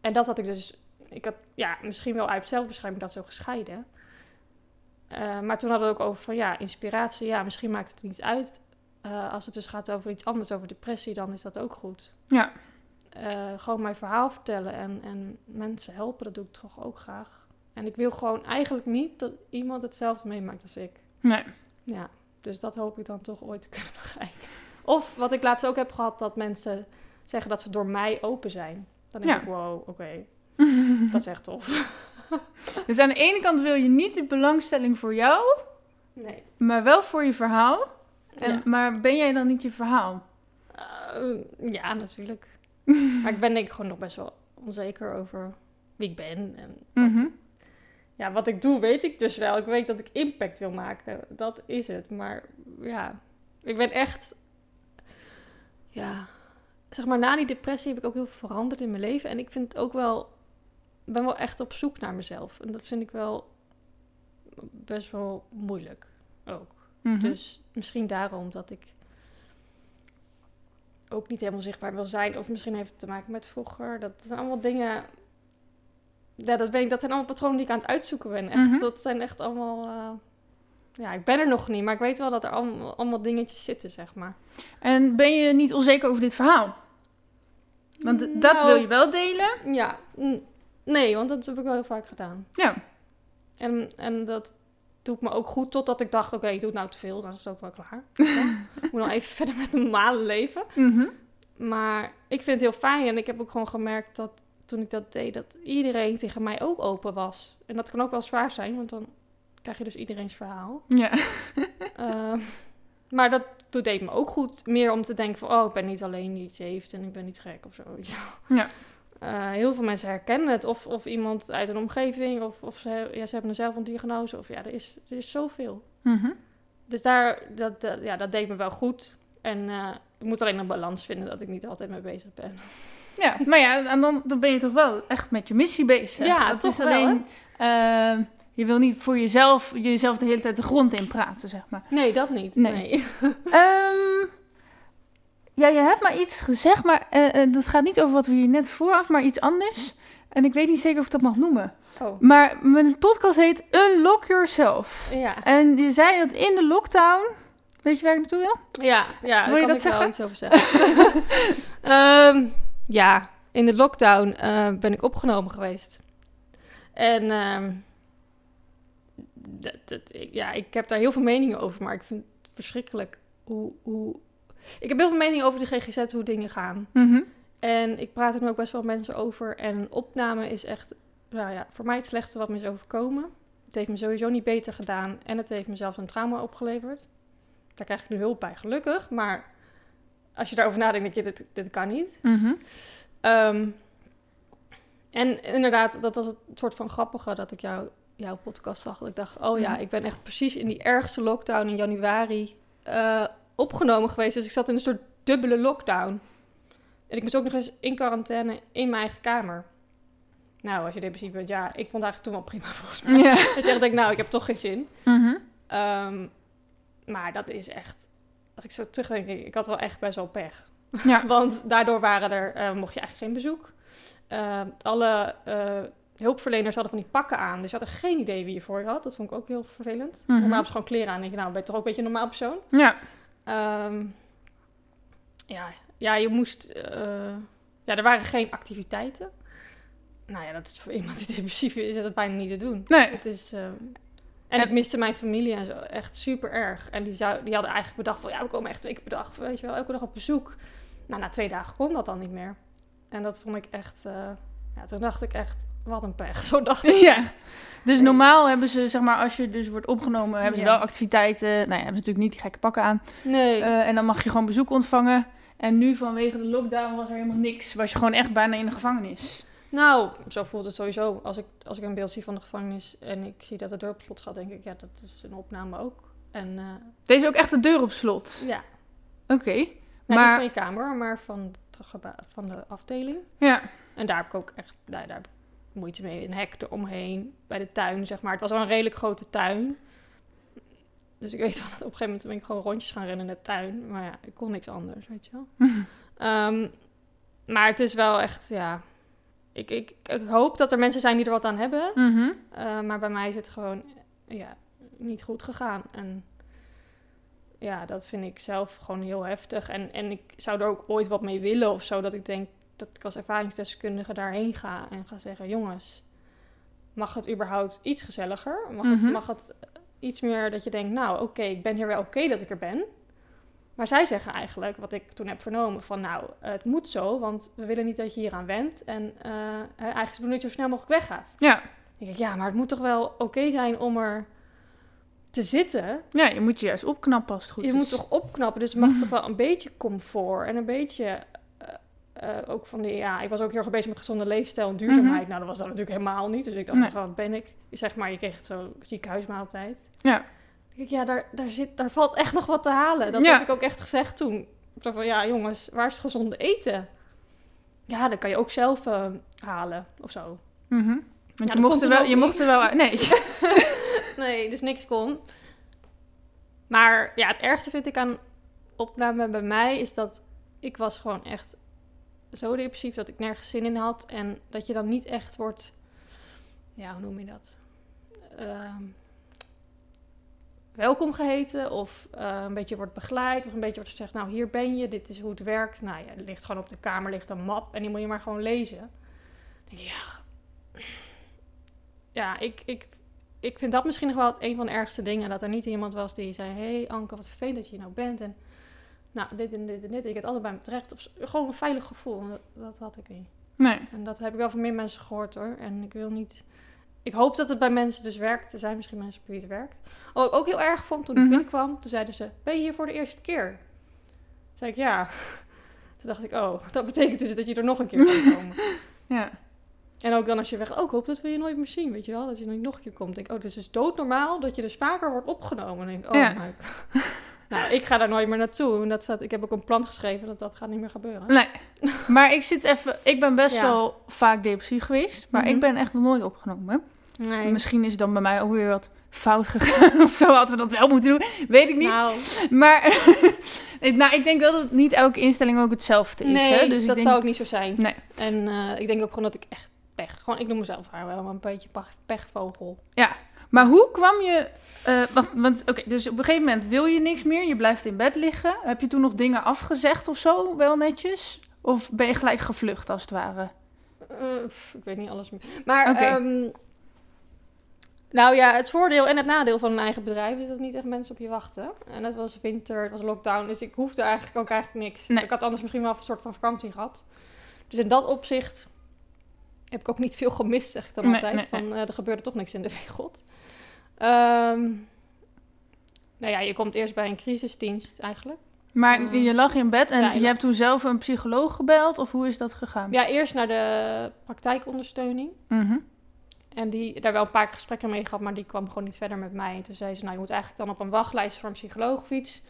Speaker 2: En dat had ik dus, ik had ja, misschien wel uit zelfbescherming dat zo gescheiden. Eh, maar toen hadden we ook over van ja, inspiratie, ja, misschien maakt het niet uit. Eh, als het dus gaat over iets anders, over depressie, dan is dat ook goed.
Speaker 1: Ja.
Speaker 2: Eh, gewoon mijn verhaal vertellen en, en mensen helpen, dat doe ik toch ook graag. En ik wil gewoon eigenlijk niet dat iemand hetzelfde meemaakt als ik.
Speaker 1: Nee.
Speaker 2: Ja, dus dat hoop ik dan toch ooit te kunnen <laughs> bereiken. Of wat ik laatst ook heb gehad, dat mensen zeggen dat ze door mij open zijn. Dan denk
Speaker 1: Ja.
Speaker 2: ik, wow, oké, <laughs> dat is echt tof. <laughs>
Speaker 1: Dus aan de ene kant wil je niet de belangstelling voor jou,
Speaker 2: Nee.
Speaker 1: maar wel voor je verhaal. En,
Speaker 2: Ja.
Speaker 1: Maar ben jij dan niet je verhaal?
Speaker 2: Eh, ja, natuurlijk. <laughs> maar ik ben denk ik gewoon nog best wel onzeker over wie ik ben. En wat,
Speaker 1: Mhm.
Speaker 2: ja, wat ik doe, weet ik dus wel. Ik weet dat ik impact wil maken. Dat is het. Maar ja, ik ben echt... Ja, zeg maar, na die depressie heb ik ook heel veel veranderd in mijn leven. En ik vind het ook wel... Ik ben wel echt op zoek naar mezelf. En dat vind ik wel best wel moeilijk ook.
Speaker 1: Mhm.
Speaker 2: Dus misschien daarom dat ik ook niet helemaal zichtbaar wil zijn. Of misschien heeft het te maken met vroeger. Dat zijn allemaal dingen. Ja, dat, ben ik, dat zijn allemaal patronen die ik aan het uitzoeken ben. Echt,
Speaker 1: Mhm.
Speaker 2: Dat zijn echt allemaal. eh, ja, ik ben er nog niet, maar ik weet wel dat er allemaal, allemaal dingetjes zitten, zeg maar.
Speaker 1: En ben je niet onzeker over dit verhaal? Want dat
Speaker 2: Nou,
Speaker 1: wil je wel delen.
Speaker 2: Ja, nee, want dat heb ik wel heel vaak gedaan.
Speaker 1: Ja.
Speaker 2: En, en dat doet me ook goed totdat ik dacht: oké, ik doe het nou te veel, dan is het ook wel klaar. <laughs> ik moet nog even <laughs> verder met een normale leven.
Speaker 1: Mhm.
Speaker 2: Maar ik vind het heel fijn en ik heb ook gewoon gemerkt dat toen ik dat deed, dat iedereen tegen mij ook open was. En dat kan ook wel zwaar zijn, want dan krijg je dus iedereen's verhaal.
Speaker 1: Ja. <laughs>
Speaker 2: Ehm, maar dat, dat deed me ook goed. Meer om te denken van, oh, ik ben niet alleen die iets heeft en ik ben niet gek of zo.
Speaker 1: Ja.
Speaker 2: Eh, heel veel mensen herkennen het. Of, of iemand uit een omgeving. Of, of ze, ja, ze hebben zelf een diagnose. Of ja, er is, er is zoveel.
Speaker 1: Mhm.
Speaker 2: Dus daar, dat, dat- ja, dat deed me wel goed. En eh, ik moet alleen een balans vinden dat ik niet altijd mee bezig ben.
Speaker 1: Ja, maar ja, en dan, dan ben je toch wel echt met je missie bezig.
Speaker 2: Ja,
Speaker 1: dat is
Speaker 2: wel,
Speaker 1: alleen. eh, je wil niet voor jezelf, jezelf de hele tijd de grond in praten, zeg maar.
Speaker 2: Nee, dat niet.
Speaker 1: Nee.
Speaker 2: Nee. <laughs>
Speaker 1: Ehm, ja, je hebt maar iets gezegd, maar eh, dat gaat niet over wat we hier net vooraf, maar iets anders. En ik weet niet zeker of ik dat mag noemen.
Speaker 2: Oh.
Speaker 1: Maar mijn podcast heet Unlock Yourself.
Speaker 2: Ja,
Speaker 1: En je zei dat in de lockdown. Weet je waar ik naartoe wil?
Speaker 2: ja, ja
Speaker 1: Wil je dat
Speaker 2: kan ik wel
Speaker 1: zeggen?
Speaker 2: iets over zeggen. <laughs> Ehm, ja, in de lockdown eh, ben ik opgenomen geweest. En ehm, dat, dat, ik- ja, ik heb daar heel veel meningen over, maar ik vind het verschrikkelijk hoe, hoe... Ik heb heel veel meningen over de GGZ, hoe dingen gaan.
Speaker 1: Mhm.
Speaker 2: En ik praat er nu ook best wel mensen over. En een opname is echt, nou ja, voor mij het slechtste wat me is overkomen. Het heeft me sowieso niet beter gedaan. En het heeft me zelfs een trauma opgeleverd. Daar krijg ik nu hulp bij, gelukkig. Maar als je daarover nadenkt, denk je, dit, dit kan niet.
Speaker 1: Mhm.
Speaker 2: Ehm, en inderdaad, dat was het soort van grappige dat ik jou, jouw podcast zag. Dat ik dacht, oh ja,
Speaker 1: Mhm.
Speaker 2: ik ben echt precies in die ergste lockdown in januari eh, opgenomen geweest. Dus ik zat in een soort dubbele lockdown. En ik moest ook nog eens in quarantaine in mijn eigen kamer. Nou, als je depressief bent, ja, ik vond het eigenlijk toen wel prima <laughs> volgens mij.
Speaker 1: Ja.
Speaker 2: Je echt denkt, nou, ik heb toch geen zin.
Speaker 1: Mhm.
Speaker 2: Ehm, maar dat is echt, als ik zo terugdenk, denk ik, ik had wel echt best wel pech.
Speaker 1: Ja. <laughs>
Speaker 2: Want daardoor waren er, eh, mocht je eigenlijk geen bezoek. Eh, alle eh, hulpverleners hadden van die pakken aan. Dus je had er geen idee wie je voor je had. Dat vond ik ook heel vervelend.
Speaker 1: Mhm.
Speaker 2: Normaal heb je gewoon kleren aan. En denk je, nou, ben je toch ook een beetje een normaal persoon?
Speaker 1: Ja.
Speaker 2: Ehm, ja, ja, je moest... eh, ja, er waren geen activiteiten. Nou ja, dat is voor iemand die depressief is, is dat bijna niet te doen.
Speaker 1: Nee.
Speaker 2: Het is... ehm, en ik miste mijn familie en zo, echt super erg. En die, zou, die hadden eigenlijk bedacht van, ja, we komen echt twee keer per dag, weet je wel, elke dag op bezoek. Nou, na twee dagen kon dat dan niet meer. En dat vond ik echt, eh, ja, toen dacht ik echt, wat een pech. <laughs> Zo dacht ik
Speaker 1: Ja.
Speaker 2: echt.
Speaker 1: Dus
Speaker 2: Nee.
Speaker 1: normaal hebben ze, zeg maar, als je dus wordt opgenomen, hebben ze
Speaker 2: Ja.
Speaker 1: wel activiteiten. Nou ja, hebben ze natuurlijk niet die gekke pakken aan.
Speaker 2: Nee,
Speaker 1: Eh, en dan mag je gewoon bezoek ontvangen. En nu vanwege de lockdown was er helemaal niks. Was je gewoon echt bijna in de gevangenis.
Speaker 2: nou, zo voelt het sowieso. Als ik, als ik een beeld zie van de gevangenis en ik zie dat de deur op slot gaat, denk ik, ja, dat is een opname ook. En eh,
Speaker 1: Deze ook echt de deur op slot.
Speaker 2: ja,
Speaker 1: Oké.
Speaker 2: Nou,
Speaker 1: Maar-
Speaker 2: niet van je kamer, maar van de, van de afdeling.
Speaker 1: Ja.
Speaker 2: En daar heb ik ook echt daar heb ik moeite mee. Een hek eromheen, bij de tuin, zeg maar. Het was wel een redelijk grote tuin. Dus ik weet wel dat op een gegeven moment ben ik gewoon rondjes gaan rennen in de tuin. Maar ja, ik kon niks anders, weet je wel. <laughs> Ehm, maar het is wel echt, ja... Ik, ik, ik hoop dat er mensen zijn die er wat aan hebben.
Speaker 1: Mhm.
Speaker 2: Eh, maar bij mij is het gewoon ja, niet goed gegaan. En ja, dat vind ik zelf gewoon heel heftig. En, en ik zou er ook ooit wat mee willen of zo. Dat ik denk dat ik als ervaringsdeskundige daarheen ga en ga zeggen: jongens, mag het überhaupt iets gezelliger? Mag,
Speaker 1: Mhm.
Speaker 2: het, mag het iets meer dat je denkt: nou, oké, ik ben hier wel oké dat ik er ben. Maar zij zeggen eigenlijk, wat ik toen heb vernomen, van nou, het moet zo, want we willen niet dat je hier aan went. En eh, eigenlijk is het dat je zo snel mogelijk weggaat.
Speaker 1: Ja.
Speaker 2: Dan denk ik, ja, maar het moet toch wel oké zijn om er te zitten.
Speaker 1: ja, je moet je juist opknappen als het goed
Speaker 2: je
Speaker 1: is.
Speaker 2: moet toch opknappen, dus er mag toch wel een beetje comfort en een beetje eh, ook van die, ja, ik was ook heel erg bezig met gezonde leefstijl en duurzaamheid.
Speaker 1: Mhm.
Speaker 2: Nou, dat was dat natuurlijk helemaal niet. Dus ik dacht,
Speaker 1: Nee.
Speaker 2: nee. wat ben ik? Zeg maar, je kreeg zo'n ziekenhuismaaltijd.
Speaker 1: Ja.
Speaker 2: Ik, ja, daar, daar, zit, daar valt echt nog wat te halen. Dat
Speaker 1: Ja.
Speaker 2: heb ik ook echt gezegd toen. Zo van, ja jongens, waar is het gezonde eten? Ja, dat kan je ook zelf eh, halen of zo.
Speaker 1: Mhm. Want
Speaker 2: Ja,
Speaker 1: je, mocht er wel, je mocht er wel. Nee. <laughs> <laughs>
Speaker 2: Nee, dus niks kon. Maar ja, het ergste vind ik aan opname bij mij is dat ik was gewoon echt zo depressief dat ik nergens zin in had. En dat je dan niet echt wordt, ja, hoe noem je dat? Ehm, welkom geheten of eh, een beetje wordt begeleid of een beetje wordt gezegd, nou hier ben je, dit is hoe het werkt. Nou ja, ligt gewoon op de kamer ligt een map en die moet je maar gewoon lezen. Ja, ja, ik, ik, ik vind dat misschien nog wel een van de ergste dingen. Dat er niet iemand was die zei: hey Anke, wat vervelend dat je nou bent. En nou, dit en dit en dit. Ik het altijd bij me terecht. Of gewoon een veilig gevoel. Dat, dat had ik niet.
Speaker 1: Nee.
Speaker 2: En dat heb ik wel van meer mensen gehoord hoor. En ik wil niet ik hoop dat het bij mensen dus werkt. Er zijn misschien mensen bij wie het werkt. Wat ik ook heel erg vond toen ik
Speaker 1: Mhm.
Speaker 2: binnenkwam, toen zeiden ze: Ben je hier voor de eerste keer? Toen zei ik ja. <laughs> Toen dacht ik: Oh, dat betekent dus dat je er nog een keer kan komen. <laughs>
Speaker 1: Ja.
Speaker 2: En ook dan als je weg, ook hoop dat we je nooit meer zien, weet je wel, dat je nog een keer komt. Denk, oh, het is dus doodnormaal dat je dus vaker wordt opgenomen. Denk ik, oh,
Speaker 1: Ja.
Speaker 2: my God. <laughs> nou, ik ga daar nooit meer naartoe. En dat staat, ik heb ook een plan geschreven dat dat gaat niet meer gebeuren.
Speaker 1: Nee. <laughs> Maar ik zit even... Ik ben best
Speaker 2: Ja.
Speaker 1: wel vaak depressief geweest. Maar
Speaker 2: Mhm.
Speaker 1: ik ben echt nog nooit opgenomen.
Speaker 2: Nee.
Speaker 1: Misschien is het dan bij mij ook weer wat fout gegaan. <laughs> Of zo hadden we dat wel moeten doen. Weet ik niet.
Speaker 2: Nou,
Speaker 1: Maar <laughs> ik- nou, ik denk wel dat niet elke instelling ook hetzelfde is.
Speaker 2: nee,
Speaker 1: hè? Dus ik
Speaker 2: dat
Speaker 1: denk,
Speaker 2: zou ook niet zo zijn.
Speaker 1: Nee.
Speaker 2: En eh, ik denk ook gewoon dat ik echt pech, gewoon, ik noem mezelf haar wel een beetje pech- pechvogel.
Speaker 1: Maar hoe kwam je... eh, wacht, want oké, dus op een gegeven moment wil je niks meer. Je blijft in bed liggen. Heb je toen nog dingen afgezegd of zo? Wel netjes? Of ben je gelijk gevlucht als het ware?
Speaker 2: Eh, ik weet niet alles meer. Maar, ehm, nou ja, het voordeel en het nadeel van een eigen bedrijf is dat niet echt mensen op je wachten. En het was winter, het was lockdown, dus ik hoefde eigenlijk ook eigenlijk niks.
Speaker 1: Nee.
Speaker 2: Ik had anders misschien wel een soort van vakantie gehad. Dus in dat opzicht heb ik ook niet veel gemist, zeg ik dan
Speaker 1: Nee,
Speaker 2: altijd.
Speaker 1: nee,
Speaker 2: van, eh, er gebeurde toch niks in de <laughs> wereld. Ehm, nou ja, je komt eerst bij een crisisdienst eigenlijk.
Speaker 1: Maar je lag in bed en
Speaker 2: ja,
Speaker 1: je hebt toen zelf een psycholoog gebeld? Of hoe is dat gegaan?
Speaker 2: Ja, eerst naar de praktijkondersteuning.
Speaker 1: Mhm.
Speaker 2: En die daar wel een paar gesprekken mee gehad, maar die kwam gewoon niet verder met mij. En toen zei ze, nou je moet eigenlijk dan op een wachtlijst voor een psycholoog of iets.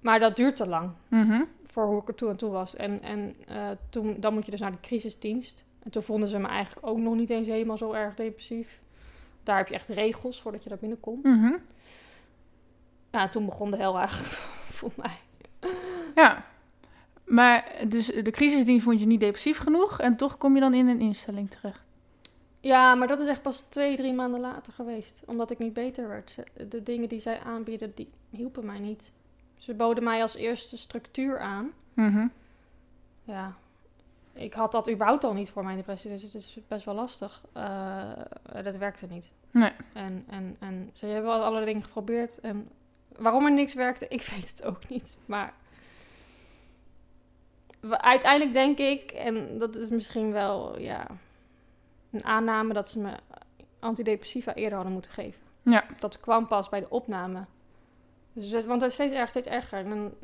Speaker 2: Maar dat duurt te lang
Speaker 1: Mhm.
Speaker 2: voor hoe ik er toe en toe was. En, en eh, toen, dan moet je dus naar de crisisdienst. En toen vonden ze me eigenlijk ook nog niet eens helemaal zo erg depressief. Daar heb je echt regels voordat je daar binnenkomt.
Speaker 1: Mhm.
Speaker 2: Ja, toen begon de hel eigenlijk <laughs> voor mij.
Speaker 1: Ja. Maar dus de crisisdienst vond je niet depressief genoeg en toch kom je dan in een instelling terecht.
Speaker 2: Ja, maar dat is echt pas twee, drie maanden later geweest. Omdat ik niet beter werd. De dingen die zij aanbieden, die hielpen mij niet. Ze boden mij als eerste structuur aan.
Speaker 1: Mhm.
Speaker 2: Ja, ik had dat überhaupt al niet voor mijn depressie, dus het is best wel lastig. Eh, dat werkte niet.
Speaker 1: Nee.
Speaker 2: En, en, en ze hebben al alle dingen geprobeerd. En waarom er niks werkte, ik <laughs> weet het ook niet. Maar uiteindelijk denk ik, en dat is misschien wel ja, een aanname, dat ze me antidepressiva eerder hadden moeten geven.
Speaker 1: Ja.
Speaker 2: Dat kwam pas bij de opname. Dus, want het is steeds erger, steeds erger. En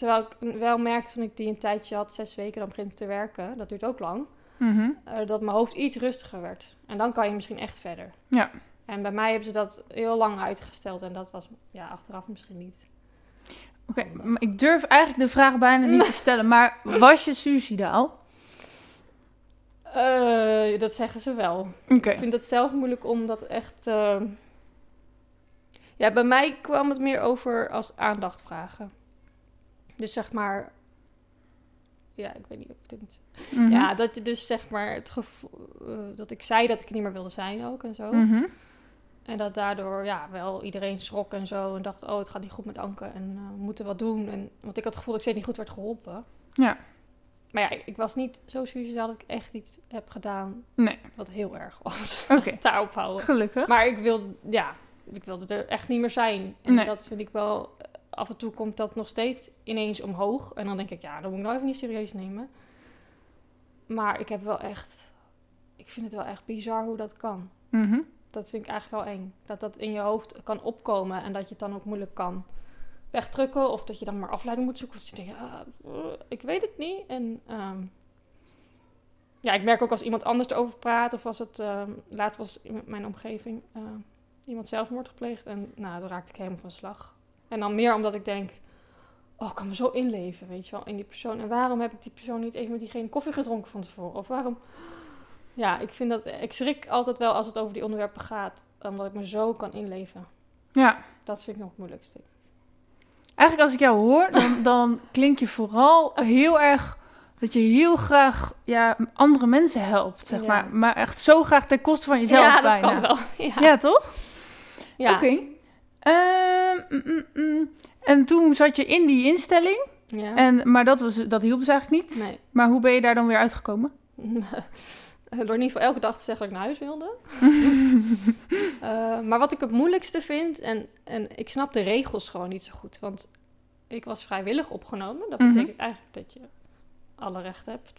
Speaker 2: terwijl ik wel merkte toen ik die een tijdje had, zes weken, dan begint te werken. Dat duurt ook lang
Speaker 1: Mhm.
Speaker 2: eh, dat mijn hoofd iets rustiger werd. En dan kan je misschien echt verder.
Speaker 1: Ja.
Speaker 2: En bij mij hebben ze dat heel lang uitgesteld en dat was ja, achteraf misschien niet.
Speaker 1: Oké, ik durf eigenlijk de vraag bijna niet te <laughs> stellen, maar was je suicidaal?
Speaker 2: Eh, dat zeggen ze wel. Ik vind het zelf moeilijk om dat echt. eh, Ja, bij mij kwam het meer over als aandacht vragen. Dus zeg maar. Ja, ik weet niet of dit.
Speaker 1: Mhm.
Speaker 2: Ja, dat je dus zeg maar het gevoel. eh, dat ik zei dat ik niet meer wilde zijn ook en zo.
Speaker 1: Mhm.
Speaker 2: En dat daardoor ja, wel iedereen schrok en zo. En dacht, oh, het gaat niet goed met Anke. En eh, we moeten wat doen. En, want ik had het gevoel dat ik steeds niet goed werd geholpen.
Speaker 1: Ja.
Speaker 2: Maar ja, ik, ik was niet zo suicidaal dat ik echt iets heb gedaan.
Speaker 1: Nee.
Speaker 2: Wat heel erg was.
Speaker 1: Oké. <laughs>
Speaker 2: Laat het daarop houden.
Speaker 1: Gelukkig.
Speaker 2: Maar ik wilde, ja, ik wilde er echt niet meer zijn. En
Speaker 1: Nee.
Speaker 2: dat vind ik wel... Af en toe komt dat nog steeds ineens omhoog. En dan denk ik, ja, dat moet ik nou even niet serieus nemen. Maar ik heb wel echt... Ik vind het wel echt bizar hoe dat kan.
Speaker 1: Mhm.
Speaker 2: Dat vind ik eigenlijk wel eng. Dat dat in je hoofd kan opkomen en dat je het dan ook moeilijk kan wegdrukken. Of dat je dan maar afleiding moet zoeken. Of dat je denkt, ah, eh, ik weet het niet. En ehm, ja, ik merk ook als iemand anders erover praat. Of als het, ehm laatst was in mijn omgeving eh, iemand zelfmoord gepleegd. En nou, dan raakte ik helemaal van slag. En dan meer omdat ik denk, oh, ik kan me zo inleven, weet je wel, in die persoon. En waarom heb ik die persoon niet even met diegene koffie gedronken van tevoren? Of waarom... Ja, ik vind dat... Ik schrik altijd wel als het over die onderwerpen gaat. Omdat ik me zo kan inleven.
Speaker 1: Ja.
Speaker 2: Dat vind ik nog het moeilijkste.
Speaker 1: Eigenlijk als ik jou hoor, dan, <laughs> dan klink je vooral heel erg dat je heel graag ja, andere mensen helpt, zeg
Speaker 2: Ja.
Speaker 1: maar. Maar echt zo graag ten koste van jezelf
Speaker 2: ja, dat
Speaker 1: bijna.
Speaker 2: kan wel. <laughs> Ja.
Speaker 1: Ja, toch?
Speaker 2: Ja.
Speaker 1: Oké. Ehm, mm, mm, mm. En toen zat je in die instelling,
Speaker 2: Ja.
Speaker 1: en, maar dat, was, dat hielp dus eigenlijk niet.
Speaker 2: Nee.
Speaker 1: Maar hoe ben je daar dan weer uitgekomen? <laughs>
Speaker 2: Door in ieder geval elke dag te zeggen dat ik naar huis wilde. <laughs> Eh, maar wat ik het moeilijkste vind, en, en ik snap de regels gewoon niet zo goed. Want ik was vrijwillig opgenomen. Dat
Speaker 1: Mhm.
Speaker 2: betekent eigenlijk dat je alle recht hebt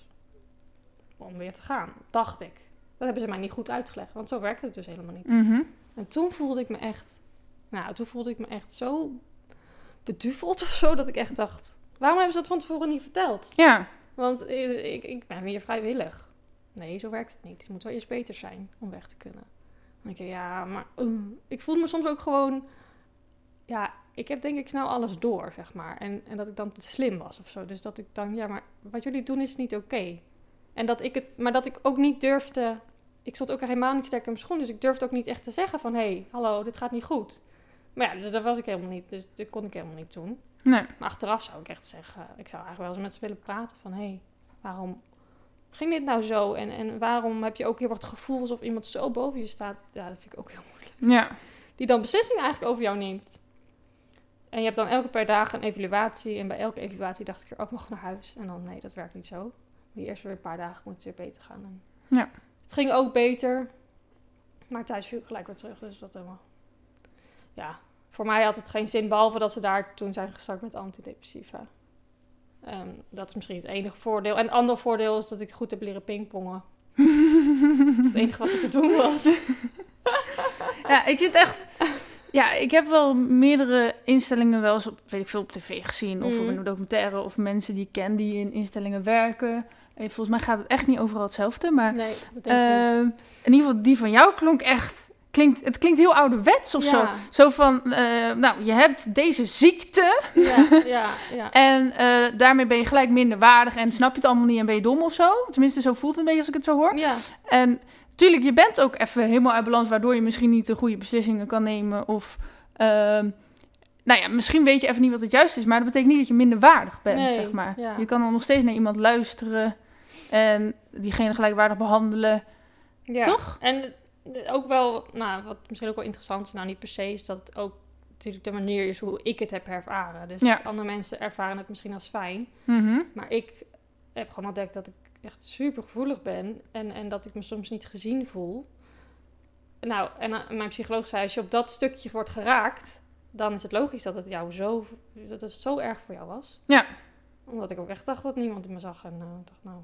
Speaker 2: om weer te gaan. Dacht ik. Dat hebben ze mij niet goed uitgelegd, want zo werkt het dus helemaal niet.
Speaker 1: Mhm.
Speaker 2: En toen voelde ik me echt, nou, toen voelde ik me echt zo beduveld of zo, dat ik echt dacht, waarom hebben ze dat van tevoren niet verteld?
Speaker 1: Ja.
Speaker 2: Want ik, ik, ben weer vrijwillig. Nee, zo werkt het niet. Het moet wel eerst beter zijn om weg te kunnen. Dan denk ik, ja, maar uh, ik voelde me soms ook gewoon, ja, ik heb denk ik snel alles door, zeg maar. En, en dat ik dan te slim was of zo. Dus dat ik dan, ja, maar wat jullie doen is niet oké. En dat ik het, maar dat ik ook niet durfde, ik stond ook helemaal niet sterk in mijn schoen, dus ik durfde ook niet echt te zeggen van, hé, hey, hallo, dit gaat niet goed. Maar ja, dus dat was ik helemaal niet, dus dat kon ik helemaal niet doen.
Speaker 1: Nee.
Speaker 2: Maar achteraf zou ik echt zeggen, ik zou eigenlijk wel eens met ze willen praten van, hé, hey, waarom ging dit nou zo? En, en waarom heb je ook heel wat gevoel alsof iemand zo boven je staat? Ja, dat vind ik ook heel moeilijk.
Speaker 1: Ja.
Speaker 2: Die dan beslissingen eigenlijk over jou neemt. En je hebt dan elke paar dagen een evaluatie. En bij elke evaluatie dacht ik er ook nog naar huis. En dan, nee, dat werkt niet zo. Maar eerst weer een paar dagen moet het weer beter gaan. En
Speaker 1: Ja.
Speaker 2: Het ging ook beter. Maar thuis viel ik gelijk weer terug. Dus dat helemaal... Ja, voor mij had het geen zin. Behalve dat ze daar toen zijn gestart met antidepressiva. En dat is misschien het enige voordeel. En het andere voordeel is dat ik goed heb leren pingpongen. <laughs> Dat is het enige wat er te doen was. <laughs>
Speaker 1: Ja, ik zit echt. Ja, ik heb wel meerdere instellingen wel eens op, weet ik veel, op tv gezien. Of op
Speaker 2: Mhm.
Speaker 1: een documentaire. Of mensen die ik ken die in instellingen werken. En volgens mij gaat het echt niet overal hetzelfde. Maar
Speaker 2: Nee, dat denk ik niet.
Speaker 1: ehm, in ieder geval, die van jou klonk echt. Klinkt, het klinkt heel ouderwets of zo.
Speaker 2: Ja.
Speaker 1: Zo van, eh, nou, je hebt deze ziekte.
Speaker 2: Ja, ja, ja. <laughs>
Speaker 1: En eh, daarmee ben je gelijk minder waardig. En snap je het allemaal niet en ben je dom of zo. Tenminste, zo voelt het een beetje als ik het zo hoor.
Speaker 2: Ja,
Speaker 1: En natuurlijk, je bent ook even helemaal uit balans, waardoor je misschien niet de goede beslissingen kan nemen. Of, ehm, nou ja, misschien weet je even niet wat het juist is, maar dat betekent niet dat je minder waardig bent,
Speaker 2: Nee,
Speaker 1: zeg maar.
Speaker 2: ja.
Speaker 1: Je kan dan nog steeds naar iemand luisteren en diegene gelijkwaardig behandelen,
Speaker 2: ja.
Speaker 1: toch?
Speaker 2: En ook wel, nou, wat misschien ook wel interessant is, nou niet per se, is dat het ook natuurlijk de manier is hoe ik het heb ervaren. Dus
Speaker 1: Ja.
Speaker 2: andere mensen ervaren het misschien als fijn.
Speaker 1: Mhm.
Speaker 2: Maar ik heb gewoon ontdekt dat ik echt super gevoelig ben en, en dat ik me soms niet gezien voel. Nou, en eh, mijn psycholoog zei, als je op dat stukje wordt geraakt, dan is het logisch dat het jou zo, dat het zo erg voor jou was.
Speaker 1: Ja.
Speaker 2: Omdat ik ook echt dacht dat niemand me zag en ik dacht, nou,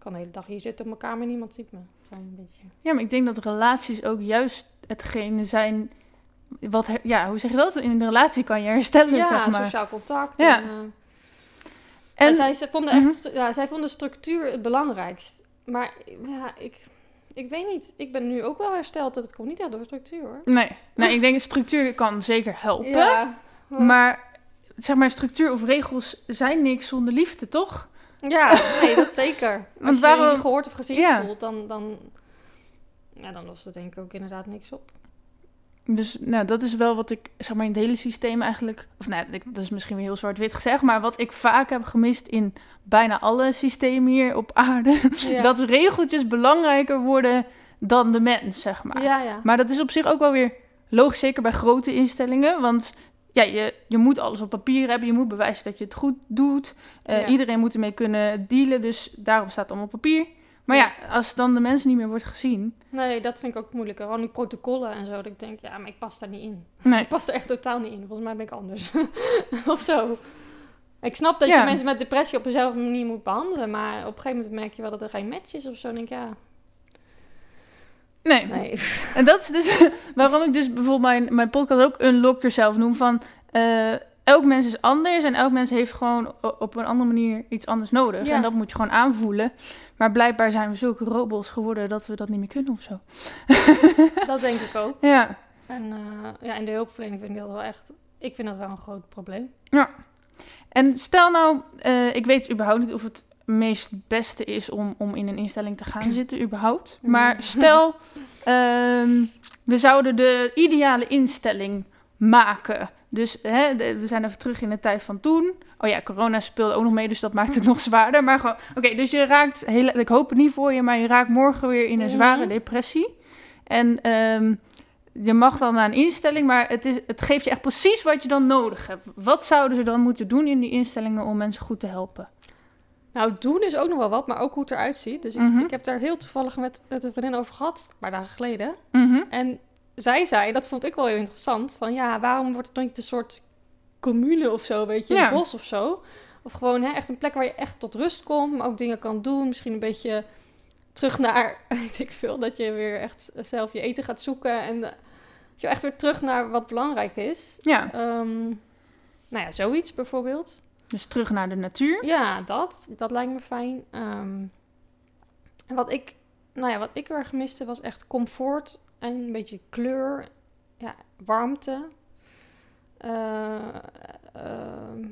Speaker 2: kan de hele dag hier zitten op mijn kamer en niemand ziet me. Zo een beetje.
Speaker 1: Ja, maar ik denk dat relaties ook juist hetgene zijn, wat, ja, hoe zeg je dat? In een relatie kan je herstellen,
Speaker 2: Ja,
Speaker 1: zeg maar.
Speaker 2: sociaal contact.
Speaker 1: Ja.
Speaker 2: En, eh,
Speaker 1: En,
Speaker 2: En zij, ze vonden echt,
Speaker 1: Mhm.
Speaker 2: ja, zij vonden structuur het belangrijkst. Maar ja, ik, ik weet niet. Ik ben nu ook wel hersteld. Dat het komt niet echt door structuur hoor.
Speaker 1: nee, nee, ik denk structuur kan zeker helpen.
Speaker 2: Ja,
Speaker 1: Maar zeg maar, structuur of regels zijn niks zonder liefde, toch?
Speaker 2: Ja nee, dat zeker. <laughs> Als
Speaker 1: Want waarom-
Speaker 2: je niet gehoord of gezien
Speaker 1: Ja.
Speaker 2: voelt, dan, dan, ja, dan lost het denk ik ook inderdaad niks op.
Speaker 1: Dus nou, dat is wel wat ik, zeg maar, in het hele systeem eigenlijk... Of nou, dat is misschien weer heel zwart-wit gezegd... maar wat ik vaak heb gemist in bijna alle systemen hier op aarde...
Speaker 2: Ja. <laughs>
Speaker 1: dat regeltjes belangrijker worden dan de mens, zeg maar.
Speaker 2: ja, ja.
Speaker 1: Maar dat is op zich ook wel weer logisch, zeker bij grote instellingen. Want ja, je, je moet alles op papier hebben. Je moet bewijzen dat je het goed doet. Eh,
Speaker 2: Ja.
Speaker 1: Iedereen moet ermee kunnen dealen. Dus daarom staat het allemaal op papier. Maar ja, als dan de mensen niet meer wordt gezien.
Speaker 2: Nee, dat vind ik ook moeilijker. Gewoon die protocollen en zo. Dat ik denk, ja, maar ik pas daar niet in.
Speaker 1: Nee.
Speaker 2: Ik pas er echt totaal niet in. Volgens mij ben ik anders. <laughs> of zo. Ik snap dat
Speaker 1: Ja.
Speaker 2: je mensen met depressie op dezelfde manier moet behandelen. Maar op een gegeven moment merk je wel dat er geen match is of zo. Dan denk ik, ja,
Speaker 1: Nee.
Speaker 2: nee.
Speaker 1: En dat is dus <laughs> waarom ik dus bijvoorbeeld mijn, mijn podcast ook Unlock Yourself noem. Van eh, elk mens is anders en elk mens heeft gewoon op een andere manier iets anders nodig.
Speaker 2: Ja.
Speaker 1: En dat moet je gewoon aanvoelen. Maar blijkbaar zijn we zulke robots geworden dat we dat niet meer kunnen of zo. <laughs>
Speaker 2: dat denk ik ook.
Speaker 1: Ja.
Speaker 2: En eh, ja, in de hulpverlening vind ik dat wel echt... Ik vind dat wel een groot probleem.
Speaker 1: En stel nou, eh, ik weet überhaupt niet of het meest beste is om, om in een instelling te gaan zitten, überhaupt. Maar
Speaker 2: Mm.
Speaker 1: stel, ehm, we zouden de ideale instelling maken. Dus hè, de- we zijn even terug in de tijd van toen. Oh ja, corona speelde ook nog mee, dus dat maakt het <laughs> nog zwaarder. Maar gewoon, oké, dus je raakt, heel, ik hoop het niet voor je, maar je raakt morgen weer in een zware
Speaker 2: Mhm.
Speaker 1: depressie. En ehm, je mag dan naar een instelling, maar het, is, het geeft je echt precies wat je dan nodig hebt. Wat zouden ze dan moeten doen in die instellingen om mensen goed te helpen?
Speaker 2: Nou, doen is ook nog wel wat, maar ook hoe het eruit ziet. Dus ik,
Speaker 1: Mhm.
Speaker 2: ik heb daar heel toevallig met, met een vriendin over gehad, een paar dagen geleden.
Speaker 1: Mhm.
Speaker 2: En zij zei, dat vond ik wel heel interessant, van ja, waarom wordt het dan niet een soort commune of zo, weet je,
Speaker 1: Ja.
Speaker 2: een bos of zo? Of gewoon hè, echt een plek waar je echt tot rust komt, maar ook dingen kan doen. Misschien een beetje terug naar, <laughs> weet ik veel, dat je weer echt zelf je eten gaat zoeken. En eh, dat je echt weer terug naar wat belangrijk is.
Speaker 1: Ja,
Speaker 2: Ehm, nou ja, zoiets bijvoorbeeld.
Speaker 1: Dus terug naar de natuur.
Speaker 2: Ja, dat. Dat lijkt me fijn. Ehm, wat ik, nou ja, wat ik heel erg miste was echt comfort en een beetje kleur. Ja, warmte. Eh, ehm,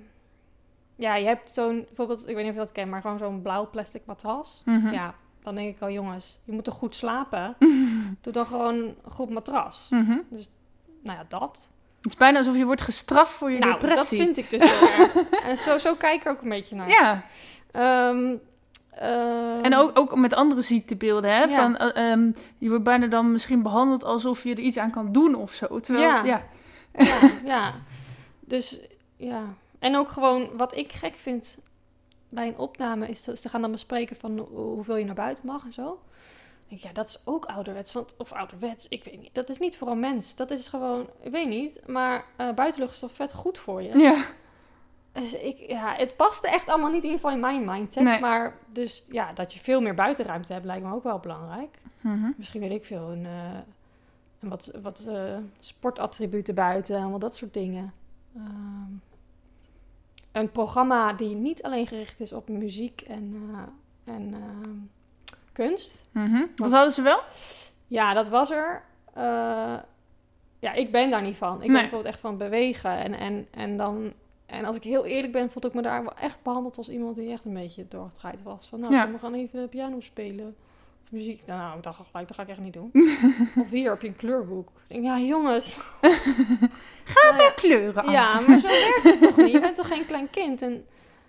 Speaker 2: ja, je hebt zo'n, bijvoorbeeld, ik weet niet of je dat kent, maar gewoon zo'n blauw plastic matras.
Speaker 1: Mhm.
Speaker 2: Ja, dan denk ik al, jongens, je moet toch goed slapen? <laughs> Doe dan gewoon een goed matras.
Speaker 1: Mhm.
Speaker 2: Nou ja, dat.
Speaker 1: Het is bijna alsof je wordt gestraft voor je
Speaker 2: Nou, dat vind ik dus heel <laughs> erg. En zo, zo kijk ik ook een beetje naar.
Speaker 1: Ja,
Speaker 2: Ehm, ehm,
Speaker 1: en ook, ook met andere ziektebeelden. Hè?
Speaker 2: Ja.
Speaker 1: Van, eh, ehm, je wordt bijna dan misschien behandeld alsof je er iets aan kan doen of zo. Terwijl,
Speaker 2: Ja.
Speaker 1: ja.
Speaker 2: Ja, <laughs> ja. Dus ja. En ook gewoon wat ik gek vind bij een opname is dat ze gaan dan bespreken van hoe- hoeveel je naar buiten mag en zo. Denk ik, ja, dat is ook ouderwets. Want, of ouderwets, ik weet niet. Dat is niet voor een mens. Dat is gewoon, ik weet niet. Maar eh, buitenlucht is toch vet goed voor je.
Speaker 1: ja.
Speaker 2: Dus ik, ja, het paste echt allemaal niet in ieder geval in mijn mindset.
Speaker 1: Nee.
Speaker 2: Maar dus ja, dat je veel meer buitenruimte hebt lijkt me ook wel belangrijk.
Speaker 1: Mhm.
Speaker 2: Misschien weet ik veel, een, eh, een wat, wat eh, sportattributen buiten en al dat soort dingen. Ehm, een programma die niet alleen gericht is op muziek en, en kunst.
Speaker 1: Mhm. Dat hadden ze wel?
Speaker 2: Ja, dat was er. Eh, ja, ik ben daar niet van. Ik ben bijvoorbeeld echt van bewegen. En, en, en, dan, en als ik heel eerlijk ben, vond ik me daar wel echt behandeld als iemand die echt een beetje doorgedraaid was. Van nou,
Speaker 1: Ja.
Speaker 2: we gaan even piano spelen. Of muziek. Nou, ik dacht gelijk, dat ga ik echt niet doen. <laughs> of hier heb je een kleurboek. Ik denk, ja jongens. <laughs> Ga
Speaker 1: Met kleuren aan.
Speaker 2: Ja, maar zo werkt het toch niet? Je bent toch geen klein kind? En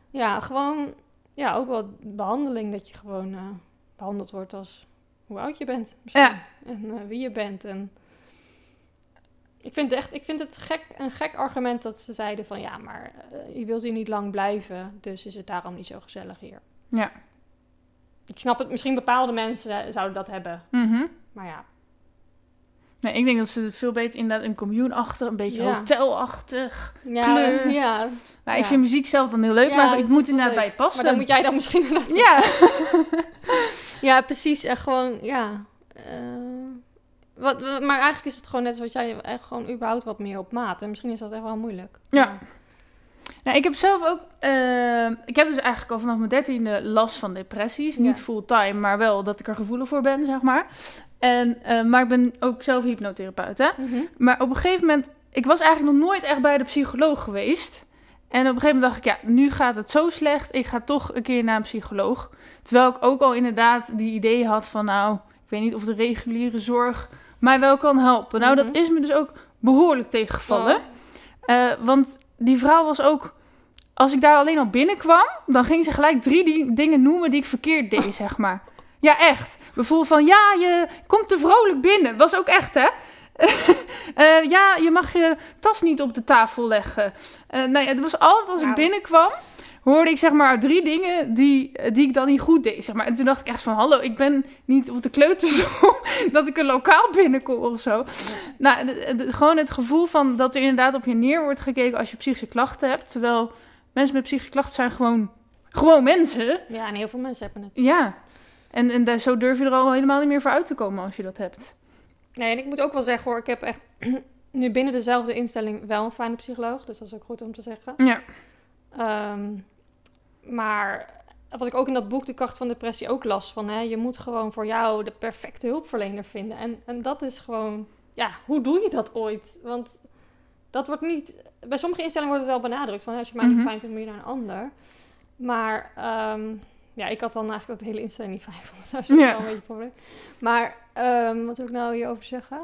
Speaker 2: ja, gewoon, ja, ook wel behandeling dat je gewoon eh, behandeld wordt als hoe oud je bent.
Speaker 1: Ja.
Speaker 2: En eh, wie je bent. En ik vind, echt, ik vind het gek, een gek argument dat ze zeiden van ja, maar eh, je wilt hier niet lang blijven, dus is het daarom niet zo gezellig hier.
Speaker 1: Ja.
Speaker 2: Ik snap het, misschien bepaalde mensen zouden dat hebben,
Speaker 1: Mhm.
Speaker 2: maar ja.
Speaker 1: Nee, ik denk dat ze het veel beter inderdaad een commune-achtig, een beetje
Speaker 2: Ja.
Speaker 1: hotelachtig.
Speaker 2: ja
Speaker 1: Kleur.
Speaker 2: Ja,
Speaker 1: Maar ik
Speaker 2: Ja.
Speaker 1: vind muziek zelf dan heel leuk, maar
Speaker 2: is
Speaker 1: moet inderdaad
Speaker 2: leuk.
Speaker 1: bij passen.
Speaker 2: maar dan moet jij dan misschien <laughs> inderdaad
Speaker 1: Ja. <laughs>
Speaker 2: Ja, precies. En gewoon, ja. eh, wat, maar eigenlijk is het gewoon net zoals jij, echt gewoon überhaupt wat meer op maat. En misschien is dat echt wel moeilijk.
Speaker 1: Ja. Nou, ik heb zelf ook... eh, ik heb dus eigenlijk al vanaf mijn dertiende last van depressies. Niet
Speaker 2: Ja.
Speaker 1: fulltime, maar wel dat ik er gevoelig voor ben, zeg maar. En, eh, maar ik ben ook zelf hypnotherapeut, hè.
Speaker 2: Mhm.
Speaker 1: Maar op een gegeven moment... Ik was eigenlijk nog nooit echt bij de psycholoog geweest. En op een gegeven moment dacht ik, ja, nu gaat het zo slecht. Ik ga toch een keer naar een psycholoog. Terwijl ik ook al inderdaad die idee had van, nou, ik weet niet of de reguliere zorg mij wel kan helpen. Nou,
Speaker 2: Mhm.
Speaker 1: dat is me dus ook behoorlijk tegengevallen. Eh, want die vrouw was ook... Als ik daar alleen al binnenkwam, dan ging ze gelijk drie dingen noemen die ik verkeerd deed, <laughs> zeg maar. Ja, echt. Bijvoorbeeld van, ja, je komt te vrolijk binnen. Was ook echt, hè? <laughs> Eh, ja, je mag je tas niet op de tafel leggen. Eh nou ja, het was altijd als ik binnenkwam, hoorde ik zeg maar drie dingen die, die ik dan niet goed deed, zeg maar. En toen dacht ik echt van, hallo, ik ben niet op de kleuterschool <laughs> dat ik een lokaal binnenkom of zo. Nou, de- de- gewoon het gevoel van dat er inderdaad op je neer wordt gekeken als je psychische klachten hebt. Terwijl mensen met psychische klachten zijn gewoon, gewoon mensen.
Speaker 2: Ja, en heel veel mensen hebben het.
Speaker 1: Ja. En, en daar, zo durf je er al helemaal niet meer voor uit te komen als je dat hebt.
Speaker 2: Nee, en ik moet ook wel zeggen hoor, ik heb echt <clears throat> nu binnen dezelfde instelling wel een fijne psycholoog. Dus dat is ook goed om te zeggen.
Speaker 1: Ja.
Speaker 2: Ehm, maar wat ik ook in dat boek De Kracht van Depressie ook las van, hè, je moet gewoon voor jou de perfecte hulpverlener vinden. En, en dat is gewoon, ja, hoe doe je dat ooit? Want dat wordt niet, bij sommige instellingen wordt het wel benadrukt van, als je mij
Speaker 1: Mhm.
Speaker 2: niet fijn vindt, moet je naar een ander. Maar ehm, ja, ik had dan eigenlijk dat hele instelling niet fijn vond. Dat is
Speaker 1: Ja.
Speaker 2: wel een beetje probleem. Maar ehm, wat wil ik nou hierover zeggen?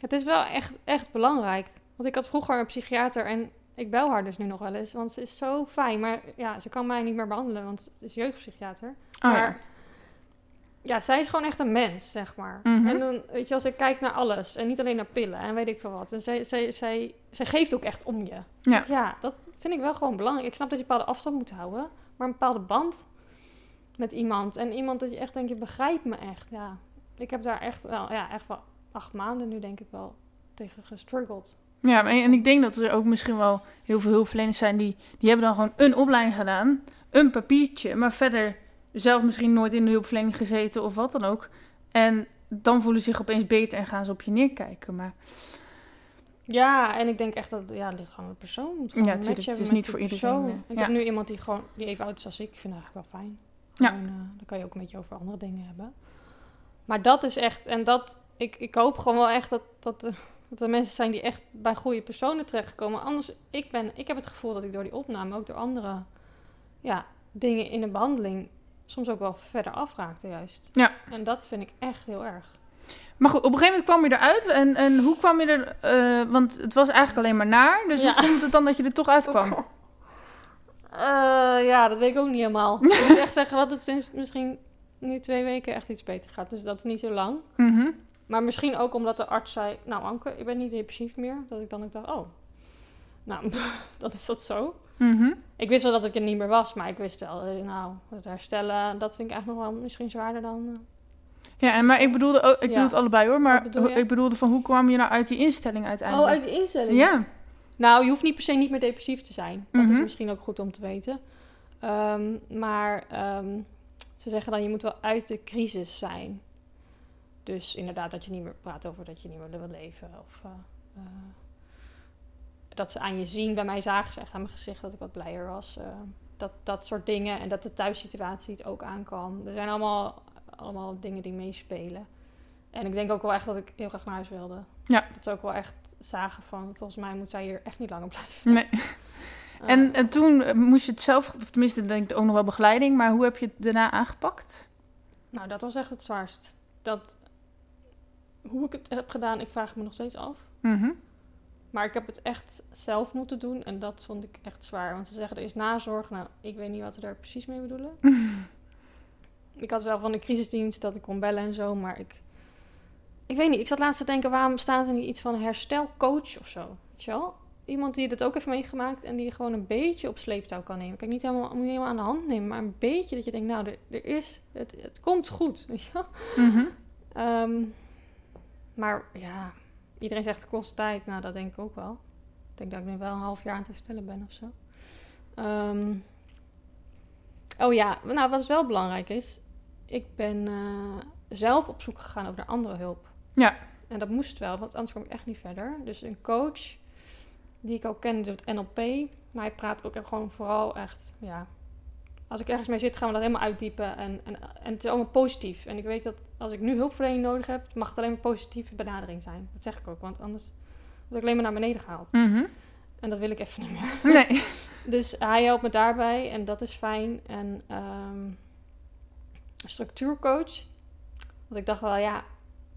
Speaker 2: Het is wel echt, echt belangrijk. Want ik had vroeger een psychiater en ik bel haar dus nu nog wel eens. Want ze is zo fijn. Maar ja, ze kan mij niet meer behandelen, want ze is jeugdpsychiater.
Speaker 1: Oh,
Speaker 2: maar
Speaker 1: ja.
Speaker 2: ja. zij is gewoon echt een mens, zeg maar.
Speaker 1: Mhm.
Speaker 2: En dan, weet je, als ik kijk naar alles en niet alleen naar pillen en weet ik veel wat. En zij, zij, zij, zij geeft ook echt om je.
Speaker 1: Ja.
Speaker 2: ja, dat vind ik wel gewoon belangrijk. Ik snap dat je een bepaalde afstand moet houden, maar een bepaalde band met iemand. En iemand dat je echt denkt, je begrijpt me echt. Ja, ik heb daar echt, wel, ja, echt wel acht maanden nu denk ik wel tegen gestruggeld.
Speaker 1: Ja, en ik denk dat er ook misschien wel heel veel hulpverleners zijn die, die hebben dan gewoon een opleiding gedaan, een papiertje, maar verder zelf misschien nooit in de hulpverlening gezeten of wat dan ook. En dan voelen ze zich opeens beter en gaan ze op je neerkijken. Maar
Speaker 2: Ja, en ik denk echt dat ja, het ligt gewoon aan de persoon.
Speaker 1: Ja, het is niet voor iedereen, eh,
Speaker 2: Ik
Speaker 1: ja.
Speaker 2: heb nu iemand die gewoon die even oud is als ik. Ik vind het eigenlijk wel fijn.
Speaker 1: Ja.
Speaker 2: Gewoon, eh, dan kan je ook een beetje over andere dingen hebben. Maar dat is echt, en dat, ik, ik hoop gewoon wel echt dat, dat, de- dat er mensen zijn die echt bij goede personen terechtkomen. Anders, ik, ben, ik heb het gevoel dat ik door die opname, ook door andere ja, dingen in de behandeling, soms ook wel verder afraakte juist.
Speaker 1: Ja.
Speaker 2: En dat vind ik echt heel erg.
Speaker 1: Maar goed, op een gegeven moment kwam je eruit. En, en hoe kwam je er... eh, want het was eigenlijk alleen maar naar. Dus
Speaker 2: Ja.
Speaker 1: hoe komt het dan dat je er toch uitkwam?
Speaker 2: Eh, ja, dat weet ik ook niet helemaal. <laughs> ik moet echt zeggen dat het sinds misschien nu twee weken echt iets beter gaat. Dus dat is niet zo lang.
Speaker 1: Mhm.
Speaker 2: Maar misschien ook omdat de arts zei... Nou Anke, ik ben niet depressief meer. Dat ik dan ook dacht, oh. Nou, <laughs> dan is dat zo.
Speaker 1: Mhm.
Speaker 2: Ik wist wel dat ik er niet meer was. Maar ik wist wel, eh, nou, het herstellen... Dat vind ik eigenlijk nog wel misschien zwaarder dan... eh,
Speaker 1: Ja, en maar ik bedoelde ook... Ik
Speaker 2: Ja.
Speaker 1: bedoel het allebei hoor. Maar
Speaker 2: bedoel
Speaker 1: ik bedoelde van hoe kwam je nou uit die instelling uiteindelijk?
Speaker 2: de instelling?
Speaker 1: Ja.
Speaker 2: Nou, je hoeft niet per se niet meer depressief te zijn. Dat is
Speaker 1: Mhm.
Speaker 2: misschien ook goed om te weten. Ehm, maar ehm, ze zeggen dan, je moet wel uit de crisis zijn. Dus inderdaad dat je niet meer praat over dat je niet meer wil leven. Of eh, eh, dat ze aan je zien. Bij mij zagen ze echt aan mijn gezicht dat ik wat blijer was. eh, dat, dat soort dingen. En dat de thuissituatie het ook aankwam. Er zijn allemaal, allemaal dingen die meespelen. En ik denk ook wel echt dat ik heel graag naar huis wilde.
Speaker 1: Ja.
Speaker 2: Dat ze ook wel echt zagen van, volgens mij moet zij hier echt niet langer blijven.
Speaker 1: Nee. <laughs> En, en toen moest je het zelf... Of tenminste, denk ik ook nog wel begeleiding. Maar hoe heb je het daarna aangepakt?
Speaker 2: nou, dat was echt het zwaarst. Dat, hoe ik het heb gedaan, ik vraag me nog steeds af.
Speaker 1: Mhm.
Speaker 2: Maar ik heb het echt zelf moeten doen en dat vond ik echt zwaar. Want ze zeggen er is nazorg. Nou, ik weet niet wat ze daar precies mee bedoelen. <laughs> ik had wel van de crisisdienst dat ik kon bellen en zo, maar ik... Ik weet niet, ik zat laatst te denken, waarom staat er niet iets van herstelcoach of zo? Weet je wel? Iemand die dit ook heeft meegemaakt en die gewoon een beetje op sleeptouw kan nemen. Kijk, niet helemaal, niet helemaal aan de hand nemen, maar een beetje dat je denkt, nou, er, er is, het, het komt goed, weet je wel?
Speaker 1: Mhm.
Speaker 2: Ehm, maar ja, iedereen zegt het kost tijd. Nou, dat denk ik ook wel. Ik denk dat ik nu wel een half jaar aan het herstellen ben of zo. Ehm, oh ja, nou wat wel belangrijk is. Ik ben eh, zelf op zoek gegaan ook naar andere hulp.
Speaker 1: Ja.
Speaker 2: En dat moest wel, want anders kwam ik echt niet verder. Dus een coach, die ik ook ken, die doet NLP. Maar hij praat ook echt gewoon vooral echt, ja... Als ik ergens mee zit, gaan we dat helemaal uitdiepen. En, en, en het is allemaal positief. En ik weet dat als ik nu hulpverlening nodig heb, mag het alleen maar positieve benadering zijn. Dat zeg ik ook, want anders word ik alleen maar naar beneden gehaald.
Speaker 1: Mhm.
Speaker 2: En dat wil ik even niet meer. <laughs> <laughs>
Speaker 1: Nee.
Speaker 2: Dus hij helpt me daarbij en dat is fijn. En een structuurcoach. Want ik dacht wel, ja,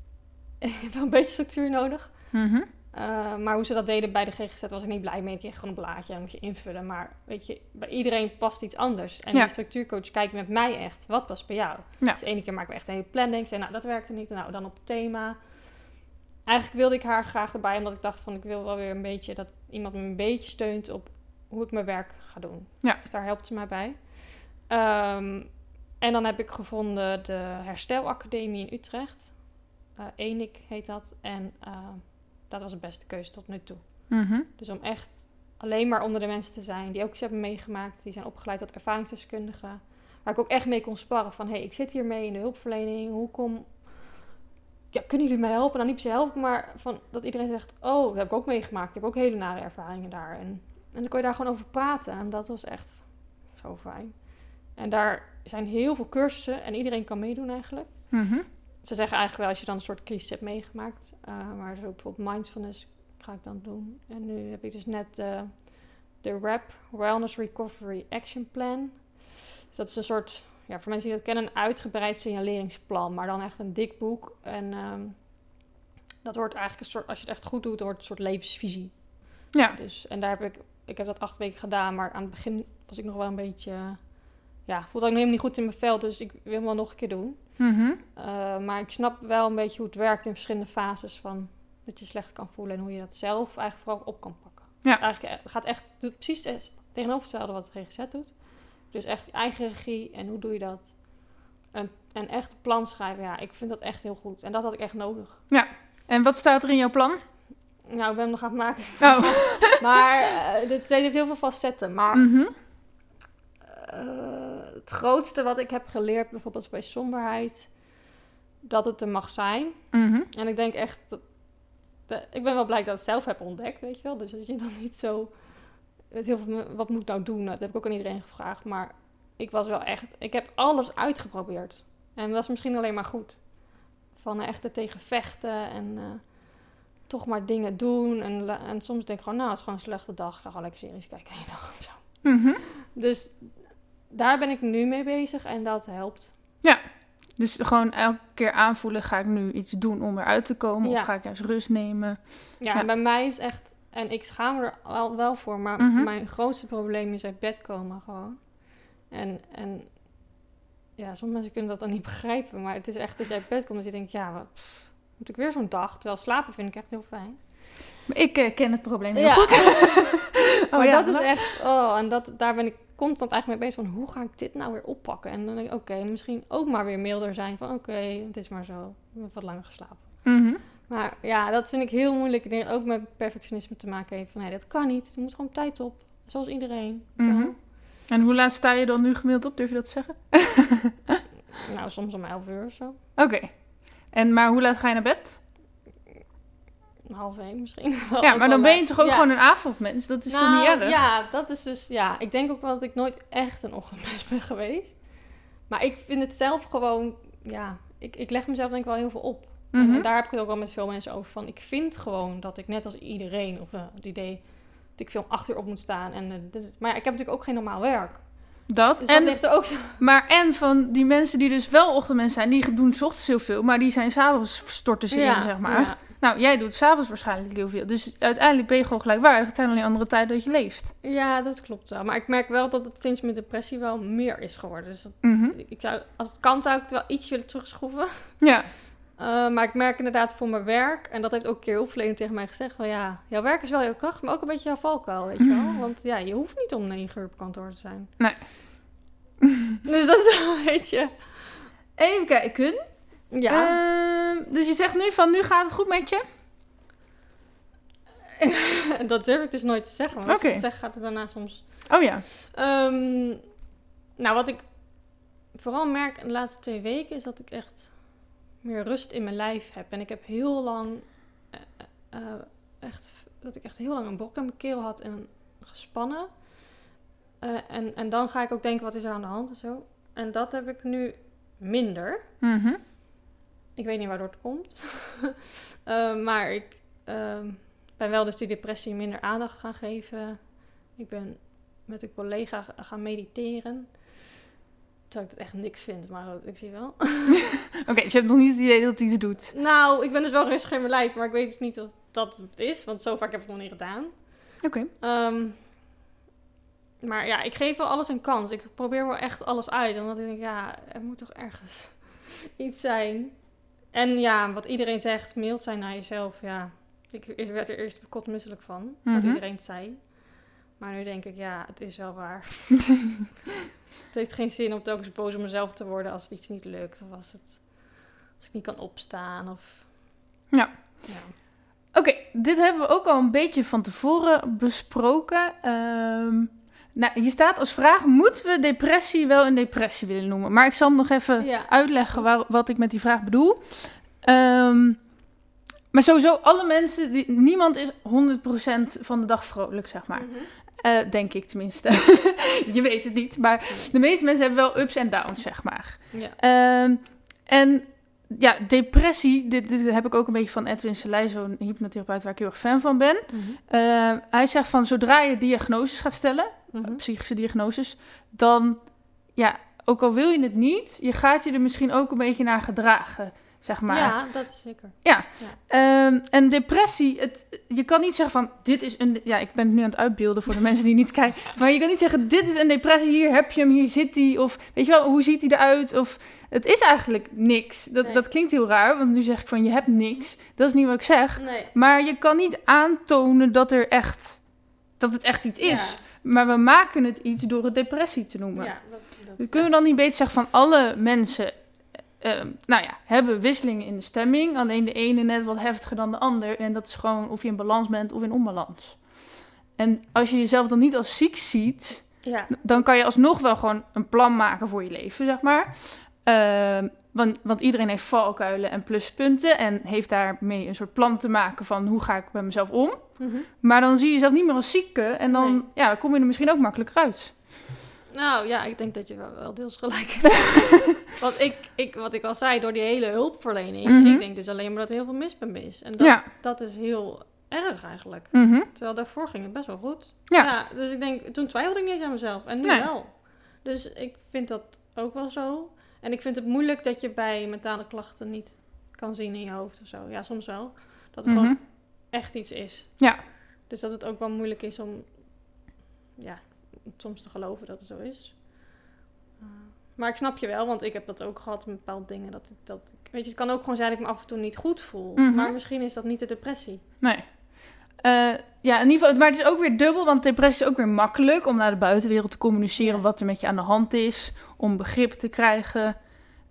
Speaker 2: <laughs> ik heb wel een beetje structuur nodig.
Speaker 1: Mhm.
Speaker 2: Uh, maar hoe ze dat deden bij de GGZ was ik niet blij mee. Ik kreeg gewoon een blaadje en moet je invullen. Maar weet je, bij iedereen past iets anders. En
Speaker 1: Ja.
Speaker 2: de structuurcoach kijkt met mij echt, wat past bij jou?
Speaker 1: Ja.
Speaker 2: Dus de ene keer maken we echt een hele planning. Ik zei, nou, dat werkte niet. Nou, dan op het thema. Eigenlijk wilde ik haar graag erbij, omdat ik dacht van, ik wil wel weer een beetje dat iemand me een beetje steunt op hoe ik mijn werk ga doen.
Speaker 1: Ja.
Speaker 2: Dus daar helpt ze mij bij. Ehm, en dan heb ik gevonden de Herstelacademie in Utrecht. Eh ENIC heet dat. En eh, dat was de beste keuze tot nu toe.
Speaker 1: Mhm.
Speaker 2: Dus om echt alleen maar onder de mensen te zijn die ook iets hebben meegemaakt. Die zijn opgeleid tot ervaringsdeskundigen. Waar ik ook echt mee kon sparren van... hé, hey, ik zit hiermee in de hulpverlening. Hoe kom... Ja, kunnen jullie mij helpen? Nou, niet per se helpen, maar van, dat iedereen zegt... oh, dat heb ik ook meegemaakt. Ik heb ook hele nare ervaringen daar. En, en dan kon je daar gewoon over praten. En dat was echt zo fijn. En daar zijn heel veel cursussen en iedereen kan meedoen eigenlijk.
Speaker 1: Mhm.
Speaker 2: Ze zeggen eigenlijk wel als je dan een soort crisis hebt meegemaakt. eh maar zo bijvoorbeeld mindfulness ga ik dan doen. En nu heb ik dus net eh, de RAP, Wellness Recovery Action Plan. Dus dat is een soort, ja, voor mensen die dat kennen, een uitgebreid signaleringsplan. Maar dan echt een dik boek. En ehm, dat wordt eigenlijk een soort, als je het echt goed doet, wordt een soort levensvisie.
Speaker 1: Ja.
Speaker 2: Dus, en daar heb ik, ik heb dat acht weken gedaan, maar aan het begin was ik nog wel een beetje, ja, voelde ik nog helemaal niet goed in mijn vel. Dus ik wil hem wel nog een keer doen.
Speaker 1: Mhm.
Speaker 2: Uh, maar ik snap wel een beetje hoe het werkt in verschillende fases van dat je slecht kan voelen en hoe je dat zelf eigenlijk vooral op kan pakken.
Speaker 1: Ja.
Speaker 2: Eigenlijk eh, gaat echt doet precies het tegenovergestelde wat de GGZ doet. Dus echt je eigen regie en hoe doe je dat? En, en echt een plan schrijven, ja, ik vind dat echt heel goed. En dat had ik echt nodig.
Speaker 1: En wat staat er in jouw plan?
Speaker 2: Nou, ik ben hem nog aan het maken.
Speaker 1: Oh. <laughs>
Speaker 2: maar uh, dit heeft heel veel facetten. Maar
Speaker 1: Mhm.
Speaker 2: uh, het grootste wat ik heb geleerd, bijvoorbeeld bij somberheid, dat het er mag zijn.
Speaker 1: Mhm.
Speaker 2: En ik denk echt, dat, ik ben wel blij dat ik het zelf heb ontdekt, weet je wel. Dus dat je dan niet zo, het heel veel, wat moet ik nou doen? Dat heb ik ook aan iedereen gevraagd. Maar ik was wel echt, ik heb alles uitgeprobeerd. En dat is misschien alleen maar goed. Van echt er tegen vechten en eh, toch maar dingen doen. En, en soms denk ik gewoon, nou, het is gewoon een slechte dag. Ik ga gewoon lekker series kijken <laughs> dag of zo.
Speaker 1: Mhm.
Speaker 2: Dus daar ben ik nu mee bezig en dat helpt.
Speaker 1: Dus gewoon elke keer aanvoelen, ga ik nu iets doen om eruit te komen?
Speaker 2: Ja.
Speaker 1: Of ga ik juist rust nemen?
Speaker 2: Ja,
Speaker 1: Ja.
Speaker 2: en bij mij is echt, en ik schaam me er al wel voor, maar
Speaker 1: Mhm.
Speaker 2: mijn grootste probleem is uit bed komen gewoon. En, en ja, sommige mensen kunnen dat dan niet <laughs> begrijpen, maar het is echt dat je uit bed komt en je denkt, ja, wat, moet ik weer zo'n dag? Terwijl slapen vind ik echt heel fijn.
Speaker 1: Maar Ik eh, ken het probleem heel
Speaker 2: Ja.
Speaker 1: goed. <laughs> oh,
Speaker 2: maar
Speaker 1: ja,
Speaker 2: dat is echt, oh, en dat, daar ben ik constant eigenlijk mee bezig van, hoe ga ik dit nou weer oppakken? En dan denk ik, oké, misschien ook maar weer milder zijn van, oké, het is maar zo, ik heb wat langer geslapen.
Speaker 1: Mhm.
Speaker 2: Maar ja, dat vind ik heel moeilijk. Ik denk dat het ook met perfectionisme te maken heeft. Van dat kan niet. Er moet gewoon tijd op. Zoals iedereen.
Speaker 1: Mhm. En hoe laat sta je dan nu gemiddeld op? Durf je dat te zeggen? <laughs>
Speaker 2: Nou, soms om 11 uur of zo.
Speaker 1: Oké. En maar hoe laat ga je naar bed?
Speaker 2: Een half één misschien. <laughs>
Speaker 1: Ja, maar dan ben je toch ook
Speaker 2: Ja.
Speaker 1: gewoon een avondmens? Dat is toch
Speaker 2: Nou,
Speaker 1: niet erg?
Speaker 2: Ja, dat is dus... Ja, ik denk ook wel dat ik nooit echt een ochtendmens ben <laughs> geweest. Maar ik vind het zelf gewoon... Ja, ik, ik leg mezelf denk ik wel heel veel op. En,
Speaker 1: Mhm.
Speaker 2: en daar heb ik het ook wel met veel mensen over. Van, ik vind gewoon dat ik net als iedereen... Of eh, het idee dat ik veel om acht uur op moet staan. En, eh, maar ja, ik heb natuurlijk ook geen normaal werk.
Speaker 1: Dat.
Speaker 2: Dus
Speaker 1: en,
Speaker 2: dat ligt er ook zo <laughs>
Speaker 1: Maar en van die mensen die dus wel ochtendmensen zijn, die doen 's ochtends heel veel, maar die zijn s'avonds storten ze in, zeg maar.
Speaker 2: Ja.
Speaker 1: Nou, jij doet s'avonds waarschijnlijk heel veel. Dus uiteindelijk ben je gewoon gelijkwaardig. Het zijn alleen andere tijden dat je leeft.
Speaker 2: Ja, dat klopt wel. Maar ik merk wel dat het sinds mijn depressie wel meer is geworden. Dus dat,
Speaker 1: Mhm.
Speaker 2: ik zou, als het kan, zou ik het wel iets willen terugschroeven.
Speaker 1: Ja.
Speaker 2: Uh, <laughs> maar ik merk inderdaad voor mijn werk, en dat heeft ook een keer hulpverlener tegen mij gezegd: van ja, jouw werk is wel jouw kracht, maar ook een beetje jouw valkuil, weet je wel. <laughs> Want ja, je hoeft niet om negen uur op kantoor te zijn.
Speaker 1: Nee. <laughs>
Speaker 2: dus dat is wel een beetje.
Speaker 1: Even kijken.
Speaker 2: Ja.
Speaker 1: Ehm, dus je zegt nu van, nu gaat het goed met je? <laughs>
Speaker 2: dat durf ik dus nooit te zeggen. Want als ik het zeg, gaat het daarna soms.
Speaker 1: Oh ja.
Speaker 2: Ehm, nou, wat ik vooral merk in de laatste twee weken is dat ik echt meer rust in mijn lijf heb. En ik heb heel lang, eh, eh, echt, dat ik echt heel lang een brok in mijn keel had en gespannen. Eh, en, en dan ga ik ook denken, wat is er aan de hand en zo. En dat heb ik nu minder.
Speaker 1: Mhm.
Speaker 2: Ik weet niet waardoor het komt. <laughs> Eh, maar ik ehm, ben wel dus die depressie minder aandacht gaan geven. Ik ben met een collega ga- gaan mediteren. Terwijl ik het echt niks vind, maar ik zie wel. <laughs>
Speaker 1: Oké, dus je hebt nog niet het idee dat het iets doet.
Speaker 2: nou, ik ben dus wel rustig in mijn lijf, maar ik weet dus niet of dat het is. Want zo vaak heb ik het nog niet gedaan.
Speaker 1: Oké.
Speaker 2: Ehm, maar ja, ik geef wel alles een kans. Ik probeer wel echt alles uit. Omdat ik denk, ja, er moet toch ergens <laughs> iets zijn. En ja, wat iedereen zegt, mild zijn naar jezelf. Ja, ik werd er eerst bekot misselijk van. Wat
Speaker 1: Mhm.
Speaker 2: iedereen het zei. Maar nu denk ik, ja, het is wel waar. <laughs> het heeft geen zin om telkens boos op mezelf te worden als het iets niet lukt. Of als, het, als ik niet kan opstaan. Of...
Speaker 1: Ja.
Speaker 2: ja.
Speaker 1: Oké, dit hebben we ook al een beetje van tevoren besproken. Ehm, nou, hier staat als vraag: moeten we depressie wel een depressie willen noemen? Maar ik zal hem nog even
Speaker 2: Ja.
Speaker 1: uitleggen waar, wat ik met die vraag bedoel. Ehm, maar sowieso, alle mensen, die, niemand is 100% van de dag vrolijk, zeg maar.
Speaker 2: Mhm.
Speaker 1: Eh, denk ik tenminste. <laughs> Je weet het niet, maar de meeste mensen hebben wel ups en downs, zeg maar.
Speaker 2: ja.
Speaker 1: Ehm, en ja, depressie, dit, dit heb ik ook een beetje van Edwin Selei, zo'n hypnotherapeut waar ik heel erg fan van ben.
Speaker 2: Mhm.
Speaker 1: Eh, hij zegt van zodra je diagnoses gaat stellen,
Speaker 2: Mhm.
Speaker 1: psychische diagnoses, dan, ja, ook al wil je het niet, je gaat je er misschien ook een beetje naar gedragen, zeg maar.
Speaker 2: Ja, dat is zeker.
Speaker 1: Ehm, en depressie, het, je kan niet zeggen van dit is een. Ja, ik ben het nu aan het uitbeelden voor de mensen die niet <laughs> kijken. Maar je kan niet zeggen: dit is een depressie, hier heb je hem, hier zit hij. Of weet je wel, hoe ziet hij eruit? Of het is eigenlijk niks. Dat,
Speaker 2: Nee.
Speaker 1: dat klinkt heel raar, want nu zeg ik van je hebt niks. Dat is niet wat ik zeg.
Speaker 2: Nee.
Speaker 1: Maar je kan niet aantonen dat er echt. Dat het echt iets is. Maar we maken het iets door het depressie te noemen.
Speaker 2: Ja, dat, dat,
Speaker 1: kunnen we dan niet beter zeggen van alle mensen, eh, eh, nou ja, hebben wisselingen in de stemming. Alleen de ene net wat heftiger dan de ander. En dat is gewoon of je in balans bent of in onbalans. En als je jezelf dan niet als ziek ziet,
Speaker 2: Ja.
Speaker 1: Dan kan je alsnog wel gewoon een plan maken voor je leven, zeg maar. Ehm, want, want iedereen heeft valkuilen en pluspunten en heeft daarmee een soort plan te maken van hoe ga ik met mezelf om.
Speaker 2: Mhm.
Speaker 1: Maar dan zie je jezelf niet meer als zieke en dan
Speaker 2: Nee.
Speaker 1: ja, kom je er misschien ook makkelijker uit.
Speaker 2: Nou ja, ik denk dat je wel, wel deels gelijk <laughs> hebt. Want ik, ik, wat ik al zei, door die hele hulpverlening,
Speaker 1: Mhm.
Speaker 2: ik denk dus alleen maar dat er heel veel mis bij me is. En dat,
Speaker 1: Ja.
Speaker 2: dat is heel erg eigenlijk.
Speaker 1: Mhm.
Speaker 2: Terwijl daarvoor ging het best wel goed.
Speaker 1: Ja.
Speaker 2: dus ik denk, toen twijfelde ik niet eens aan mezelf. En nu
Speaker 1: Nee.
Speaker 2: wel. Dus ik vind dat ook wel zo. En ik vind het moeilijk dat je bij mentale klachten niet kan zien in je hoofd of zo. Ja, soms wel. Dat het
Speaker 1: Mhm.
Speaker 2: gewoon echt iets is.
Speaker 1: Ja.
Speaker 2: Dus dat het ook wel moeilijk is om, ja, soms te geloven dat het zo is. Uh, maar ik snap je wel, want ik heb dat ook gehad met bepaalde dingen. Dat, dat, weet je, het kan ook gewoon zijn dat ik me af en toe niet goed voel.
Speaker 1: Mhm.
Speaker 2: Maar misschien is dat niet de depressie.
Speaker 1: Nee. Eh, ja, in ieder geval, maar het is ook weer dubbel, want depressie is ook weer makkelijk om naar de buitenwereld te communiceren
Speaker 2: Ja.
Speaker 1: wat er met je aan de hand is, om begrip te krijgen.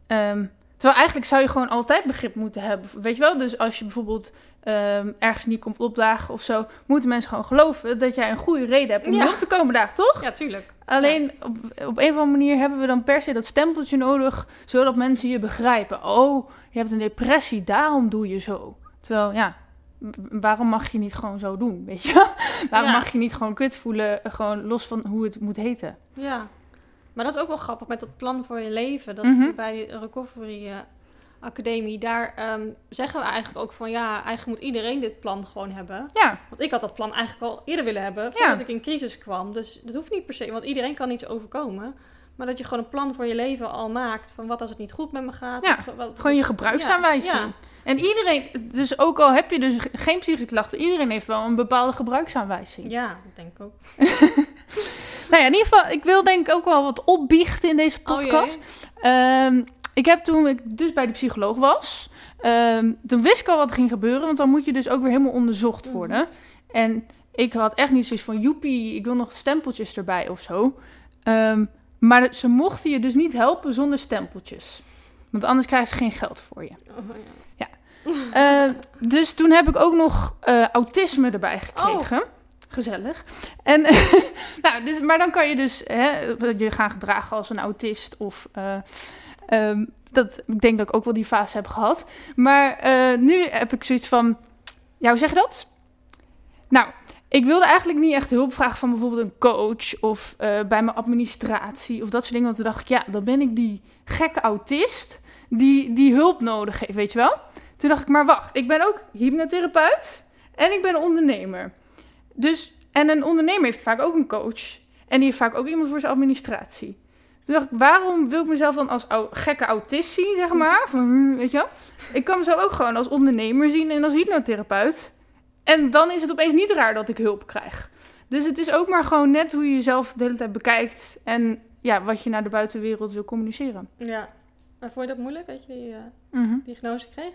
Speaker 1: Ehm, terwijl eigenlijk zou je gewoon altijd begrip moeten hebben. Weet je wel? Dus als je bijvoorbeeld ehm, ergens niet komt opdagen of zo, moeten mensen gewoon geloven dat jij een goede reden hebt om
Speaker 2: Ja.
Speaker 1: op te komen dagen, toch?
Speaker 2: Ja, tuurlijk.
Speaker 1: Alleen op, op een of andere manier hebben we dan per se dat stempeltje nodig, zodat mensen je begrijpen. Oh, je hebt een depressie, daarom doe je zo. Terwijl, ja, waarom mag je niet gewoon zo doen, weet je? <laughs> waarom
Speaker 2: Ja.
Speaker 1: mag je niet gewoon kut voelen, eh, gewoon los van hoe het moet heten?
Speaker 2: Ja, maar dat is ook wel grappig met dat plan voor je leven. Dat
Speaker 1: Mhm.
Speaker 2: bij de Recovery eh, Academie, daar ehm, zeggen we eigenlijk ook van ja, eigenlijk moet iedereen dit plan gewoon hebben.
Speaker 1: Ja,
Speaker 2: Want ik had dat plan eigenlijk al eerder willen hebben, voordat
Speaker 1: Ja.
Speaker 2: ik in crisis kwam. Dus dat hoeft niet per se, want iedereen kan iets overkomen. Maar dat je gewoon een plan voor je leven al maakt. Van wat als het niet goed met me gaat.
Speaker 1: Ja,
Speaker 2: wat- wat-
Speaker 1: gewoon je gebruiksaanwijzing.
Speaker 2: Ja, ja.
Speaker 1: En iedereen, dus ook al heb je dus geen psychische klachten, iedereen heeft wel een bepaalde gebruiksaanwijzing.
Speaker 2: Ja, dat denk ik ook. <laughs>
Speaker 1: Nou ja, in ieder geval, ik wil denk ik ook wel wat opbiechten in deze
Speaker 2: Oh,
Speaker 1: podcast. Ehm, ik heb toen ik dus bij de psycholoog was, ehm, toen wist ik al wat er ging gebeuren, want dan moet je dus ook weer helemaal onderzocht
Speaker 2: Mhm.
Speaker 1: worden. En ik had echt niet zoiets van, joepie, ik wil nog stempeltjes erbij of zo. Ehm, maar ze mochten je dus niet helpen zonder stempeltjes. Want anders krijgen ze geen geld voor je.
Speaker 2: Oh, ja.
Speaker 1: Eh, dus toen heb ik ook nog eh, autisme erbij gekregen. Gezellig. En, <laughs> nou, dus, maar dan kan je dus hè, je gaan gedragen als een autist. Of eh, ehm, dat, ik denk dat ik ook wel die fase heb gehad. Maar eh, nu heb ik zoiets van, ja, hoe zeg je dat? Nou, ik wilde eigenlijk niet echt hulp vragen van bijvoorbeeld een coach of eh, bij mijn administratie of dat soort dingen. Want toen dacht ik, ja, dan ben ik die gekke autist die, die hulp nodig heeft, weet je wel? Toen dacht ik, maar wacht, ik ben ook hypnotherapeut en ik ben ondernemer. Dus, en een ondernemer heeft vaak ook een coach. En die heeft vaak ook iemand voor zijn administratie. Toen dacht ik, waarom wil ik mezelf dan als gekke autist zien, zeg maar? Van, hm, weet je wel? Ik kan mezelf ook gewoon als ondernemer zien en als hypnotherapeut. En dan is het opeens niet raar dat ik hulp krijg. Dus het is ook maar gewoon net hoe je jezelf de hele tijd bekijkt. En ja, wat je naar de buitenwereld wil communiceren.
Speaker 2: ja. Maar vond je dat moeilijk dat je die eh,
Speaker 1: Mhm.
Speaker 2: diagnose kreeg?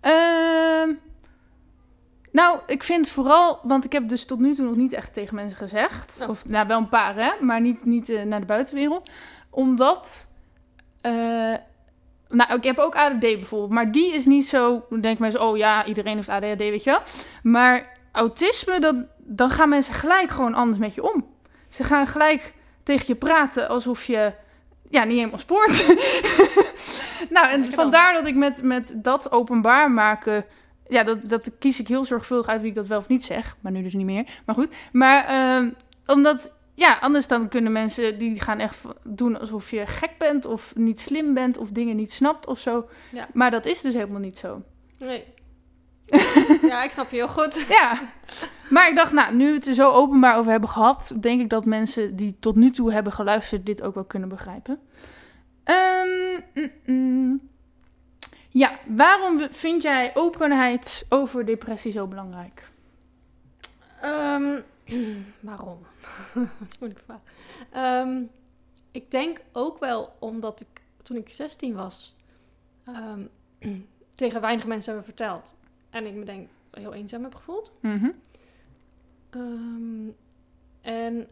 Speaker 1: Ehm, nou, ik vind vooral, want ik heb dus tot nu toe nog niet echt tegen mensen gezegd.
Speaker 2: Oh.
Speaker 1: Of nou, wel een paar, hè, maar niet, niet eh, naar de buitenwereld. Omdat, eh, nou, ik heb ook ADD bijvoorbeeld, maar die is niet zo, dan denken mensen, oh ja, iedereen heeft ADHD, weet je wel. Maar autisme, dan, dan gaan mensen gelijk gewoon anders met je om. Ze gaan gelijk tegen je praten alsof je, ja, niet helemaal spoort. <laughs> nou, en vandaar dat ik met, met dat openbaar maken ja, dat, dat kies ik heel zorgvuldig uit wie ik dat wel of niet zeg. Maar nu dus niet meer. Maar goed. Maar ehm, omdat, ja, anders dan kunnen mensen die gaan echt doen alsof je gek bent of niet slim bent of dingen niet snapt of zo.
Speaker 2: Ja.
Speaker 1: Maar dat is dus helemaal niet zo.
Speaker 2: Nee. <laughs> ja, ik snap je heel goed.
Speaker 1: Ja. Maar ik dacht, nou, nu we het er zo openbaar over hebben gehad, denk ik dat mensen die tot nu toe hebben geluisterd dit ook wel kunnen begrijpen. Ehm, mm, mm. Ja, waarom vind jij openheid over depressie zo belangrijk?
Speaker 2: Ehm, <clears throat> waarom? <laughs> dat is een moeilijke vraag. Ehm, ik denk ook wel omdat ik toen ik 16 was ehm, <clears throat> tegen weinig mensen hebben verteld. En ik me denk heel eenzaam heb gevoeld.
Speaker 1: Mhm.
Speaker 2: En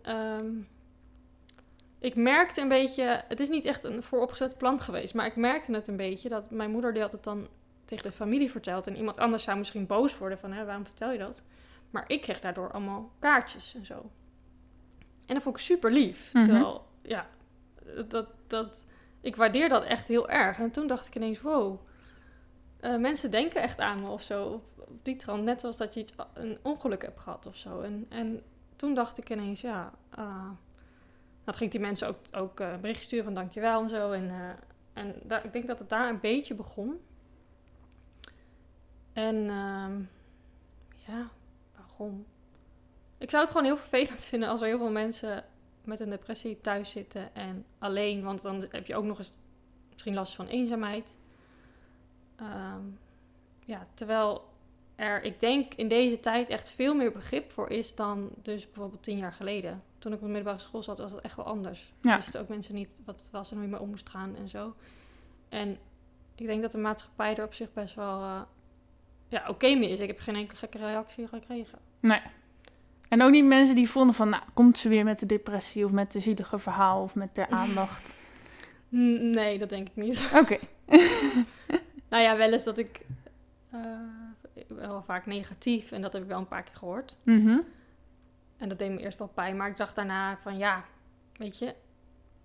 Speaker 2: ik merkte een beetje, het is niet echt een vooropgezet plan geweest, maar ik merkte het een beetje dat mijn moeder die had het dan tegen de familie verteld en iemand anders zou misschien boos worden van, hè, waarom vertel je dat? Maar ik kreeg daardoor allemaal kaartjes en zo. En dat vond ik super lief.
Speaker 1: Mhm.
Speaker 2: Terwijl, ja, dat, dat, ik waardeer dat echt heel erg. En toen dacht ik ineens, wow, eh, mensen denken echt aan me of zo. Op, op die trant, net als dat je iets, een ongeluk hebt gehad of zo. En, en toen dacht ik ineens, ja, ah. Dat ging die mensen ook, ook eh, een bericht sturen van dankjewel en zo. En, eh, en daar, ik denk dat het daar een beetje begon. En ehm, ja, waarom? Ik zou het gewoon heel vervelend <laughs> vinden als er heel veel mensen met een depressie thuis zitten en alleen, want dan heb je ook nog eens misschien last van eenzaamheid. Ehm, ja, terwijl er, ik denk, in deze tijd echt veel meer begrip voor is dan dus bijvoorbeeld tien jaar geleden. Toen ik op de middelbare school zat, was het echt wel anders.
Speaker 1: Ja.
Speaker 2: Wisten ook mensen niet wat het was en hoe je mee om moest gaan en zo. En ik denk dat de maatschappij er op zich best wel eh, ja, oké mee is. Ik heb geen enkele gekke reactie gekregen.
Speaker 1: Nee. En ook niet mensen die vonden van, nou, komt ze weer met de depressie of met de zielige verhaal of met de <laughs> aandacht.
Speaker 2: Nee, dat denk ik niet.
Speaker 1: Oké. <laughs> <laughs>
Speaker 2: Nou ja, wel eens dat ik eh, wel vaak negatief en dat heb ik wel een paar keer gehoord.
Speaker 1: Mhm.
Speaker 2: En dat deed me eerst wel pijn, maar ik dacht daarna van ja, weet je,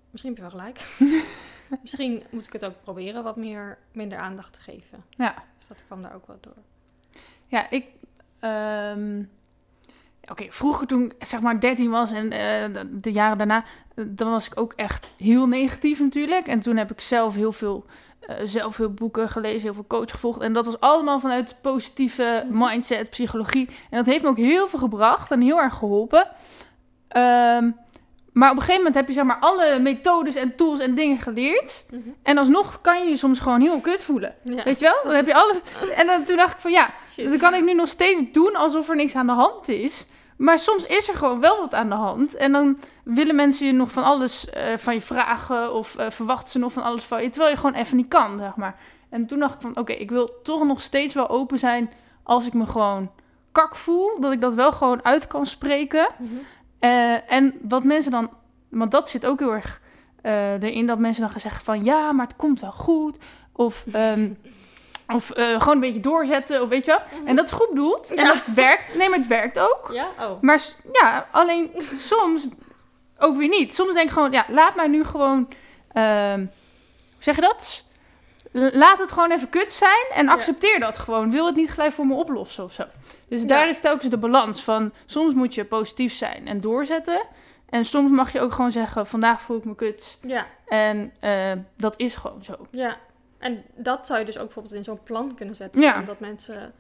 Speaker 2: misschien heb je wel gelijk. <laughs> misschien moet ik het ook proberen wat meer, minder aandacht te geven.
Speaker 1: Ja.
Speaker 2: Dus dat kwam daar ook wel door.
Speaker 1: Ja, ik. ehm, Oké, vroeger toen ik zeg maar 13 was en eh, de, jaren daarna, eh, dan was ik ook echt heel negatief natuurlijk. En toen heb ik zelf heel veel, eh zelf veel boeken gelezen, heel veel coach gevolgd. En dat was allemaal vanuit positieve mindset, psychologie. En dat heeft me ook heel veel gebracht en heel erg geholpen. Ehm, maar op een gegeven moment heb je zeg maar alle methodes en tools en dingen geleerd. En alsnog kan je je soms gewoon heel kut voelen.
Speaker 2: Ja,
Speaker 1: Weet je wel? Dan heb je alles. En dan, toen dacht ik van ja,
Speaker 2: shit.
Speaker 1: dat kan ik nu nog steeds doen alsof er niks aan de hand is. Maar soms is er gewoon wel wat aan de hand. En dan willen mensen je nog van alles eh, van je vragen. Of eh, verwachten ze nog van alles van je. Terwijl je gewoon even niet kan, zeg maar. En toen dacht ik van oké, ik wil toch nog steeds wel open zijn. Als ik me gewoon kak voel. Dat ik dat wel gewoon uit kan spreken.
Speaker 2: Mhm.
Speaker 1: Eh, en wat mensen dan, want dat zit ook heel erg erin, dat mensen dan gaan zeggen van ja, maar het komt wel goed. Of, ehm, <laughs> of eh, gewoon een beetje doorzetten, of weet je wel. En dat is goed bedoeld. En
Speaker 2: Ja.
Speaker 1: dat werkt. Nee, maar het werkt ook.
Speaker 2: Ja? Oh.
Speaker 1: Maar ja, alleen soms ook weer niet. Soms denk ik gewoon, ja, laat mij nu gewoon, hoe zeg je dat? Laat het gewoon even kut zijn en
Speaker 2: Ja.
Speaker 1: accepteer dat gewoon. Wil het niet gelijk voor me oplossen of zo. Dus
Speaker 2: Ja.
Speaker 1: daar is telkens de balans van. Soms moet je positief zijn en doorzetten. En soms mag je ook gewoon zeggen: vandaag voel ik me kut.
Speaker 2: Ja,
Speaker 1: En eh, dat is gewoon zo.
Speaker 2: ja. En dat zou je dus ook bijvoorbeeld in zo'n plan kunnen zetten.
Speaker 1: Ja.
Speaker 2: Dat mensen...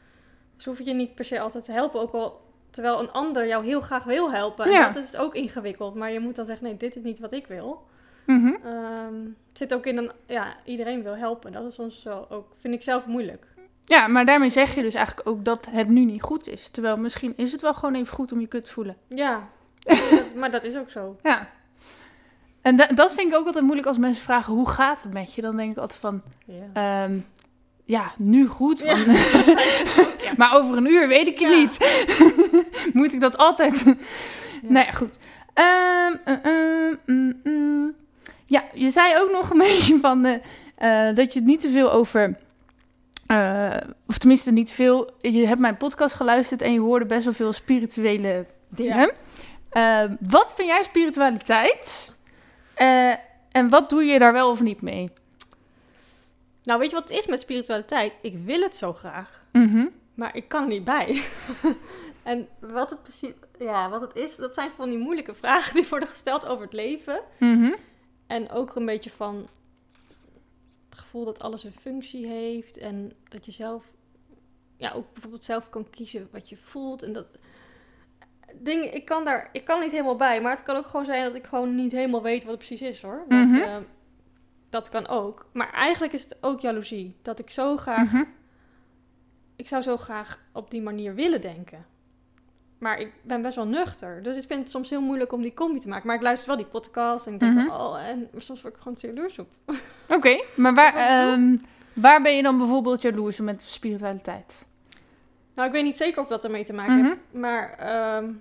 Speaker 2: Ze hoeven je niet per se altijd te helpen, ook al... Terwijl een ander jou heel graag wil helpen. En
Speaker 1: Ja.
Speaker 2: dat is ook ingewikkeld. Maar je moet dan zeggen, nee, dit is niet wat ik wil.
Speaker 1: Mhm.
Speaker 2: Ehm, het zit ook in een... Ja, iedereen wil helpen. Dat is soms wel ook... Vind ik zelf moeilijk.
Speaker 1: Ja, maar daarmee zeg je dus eigenlijk ook dat het nu niet goed is. Terwijl misschien is het wel gewoon even goed om je kut te voelen.
Speaker 2: Ja. <laughs> dat- maar dat is ook zo.
Speaker 1: Ja. En da- dat vind ik ook altijd moeilijk als mensen vragen: hoe gaat het met je? Dan denk ik altijd van:
Speaker 2: Ja.
Speaker 1: ehm, ja, nu goed.
Speaker 2: Ja. <laughs>
Speaker 1: maar over een uur weet ik het
Speaker 2: Ja.
Speaker 1: niet. <laughs> Moet ik dat altijd. Nou ja, goed. Ehm, eh, ehm, mm, mm. Ja, je zei ook nog een <laughs> beetje van eh, eh, dat je het niet te veel over. of tenminste, niet veel. Je hebt mijn podcast geluisterd en je hoorde best wel veel spirituele dingen. Wat vind jij spiritualiteit? Eh, en wat doe je daar wel of niet mee?
Speaker 2: Nou, weet je wat het is met spiritualiteit? Ik wil het zo graag.
Speaker 1: Mhm.
Speaker 2: Maar ik kan er niet bij. <laughs> en wat het precies... Ja, wat het is, dat zijn van die moeilijke vragen die worden gesteld over het leven.
Speaker 1: Mhm.
Speaker 2: En ook een beetje van het gevoel dat alles een functie heeft. En dat je zelf, ja, ook bijvoorbeeld zelf kan kiezen wat je voelt. En dat dingen, ik kan daar, ik kan niet helemaal bij. Maar het kan ook gewoon zijn dat ik gewoon niet helemaal weet wat het precies is hoor. Want,
Speaker 1: Mhm.
Speaker 2: eh, dat kan ook. Maar eigenlijk is het ook jaloezie. Dat ik zo graag,
Speaker 1: Mhm.
Speaker 2: ik zou zo graag op die manier willen denken. Maar ik ben best wel nuchter. Dus ik vind het soms heel moeilijk om die combi te maken. Maar ik luister wel die podcast en ik denk,
Speaker 1: Mhm.
Speaker 2: wel, oh, en soms word ik gewoon jaloers op.
Speaker 1: Oké, maar waar, <laughs> ehm, waar ben je dan bijvoorbeeld jaloers op met spiritualiteit?
Speaker 2: Nou, ik weet niet zeker of dat ermee te maken
Speaker 1: Mhm.
Speaker 2: heeft. Maar ehm,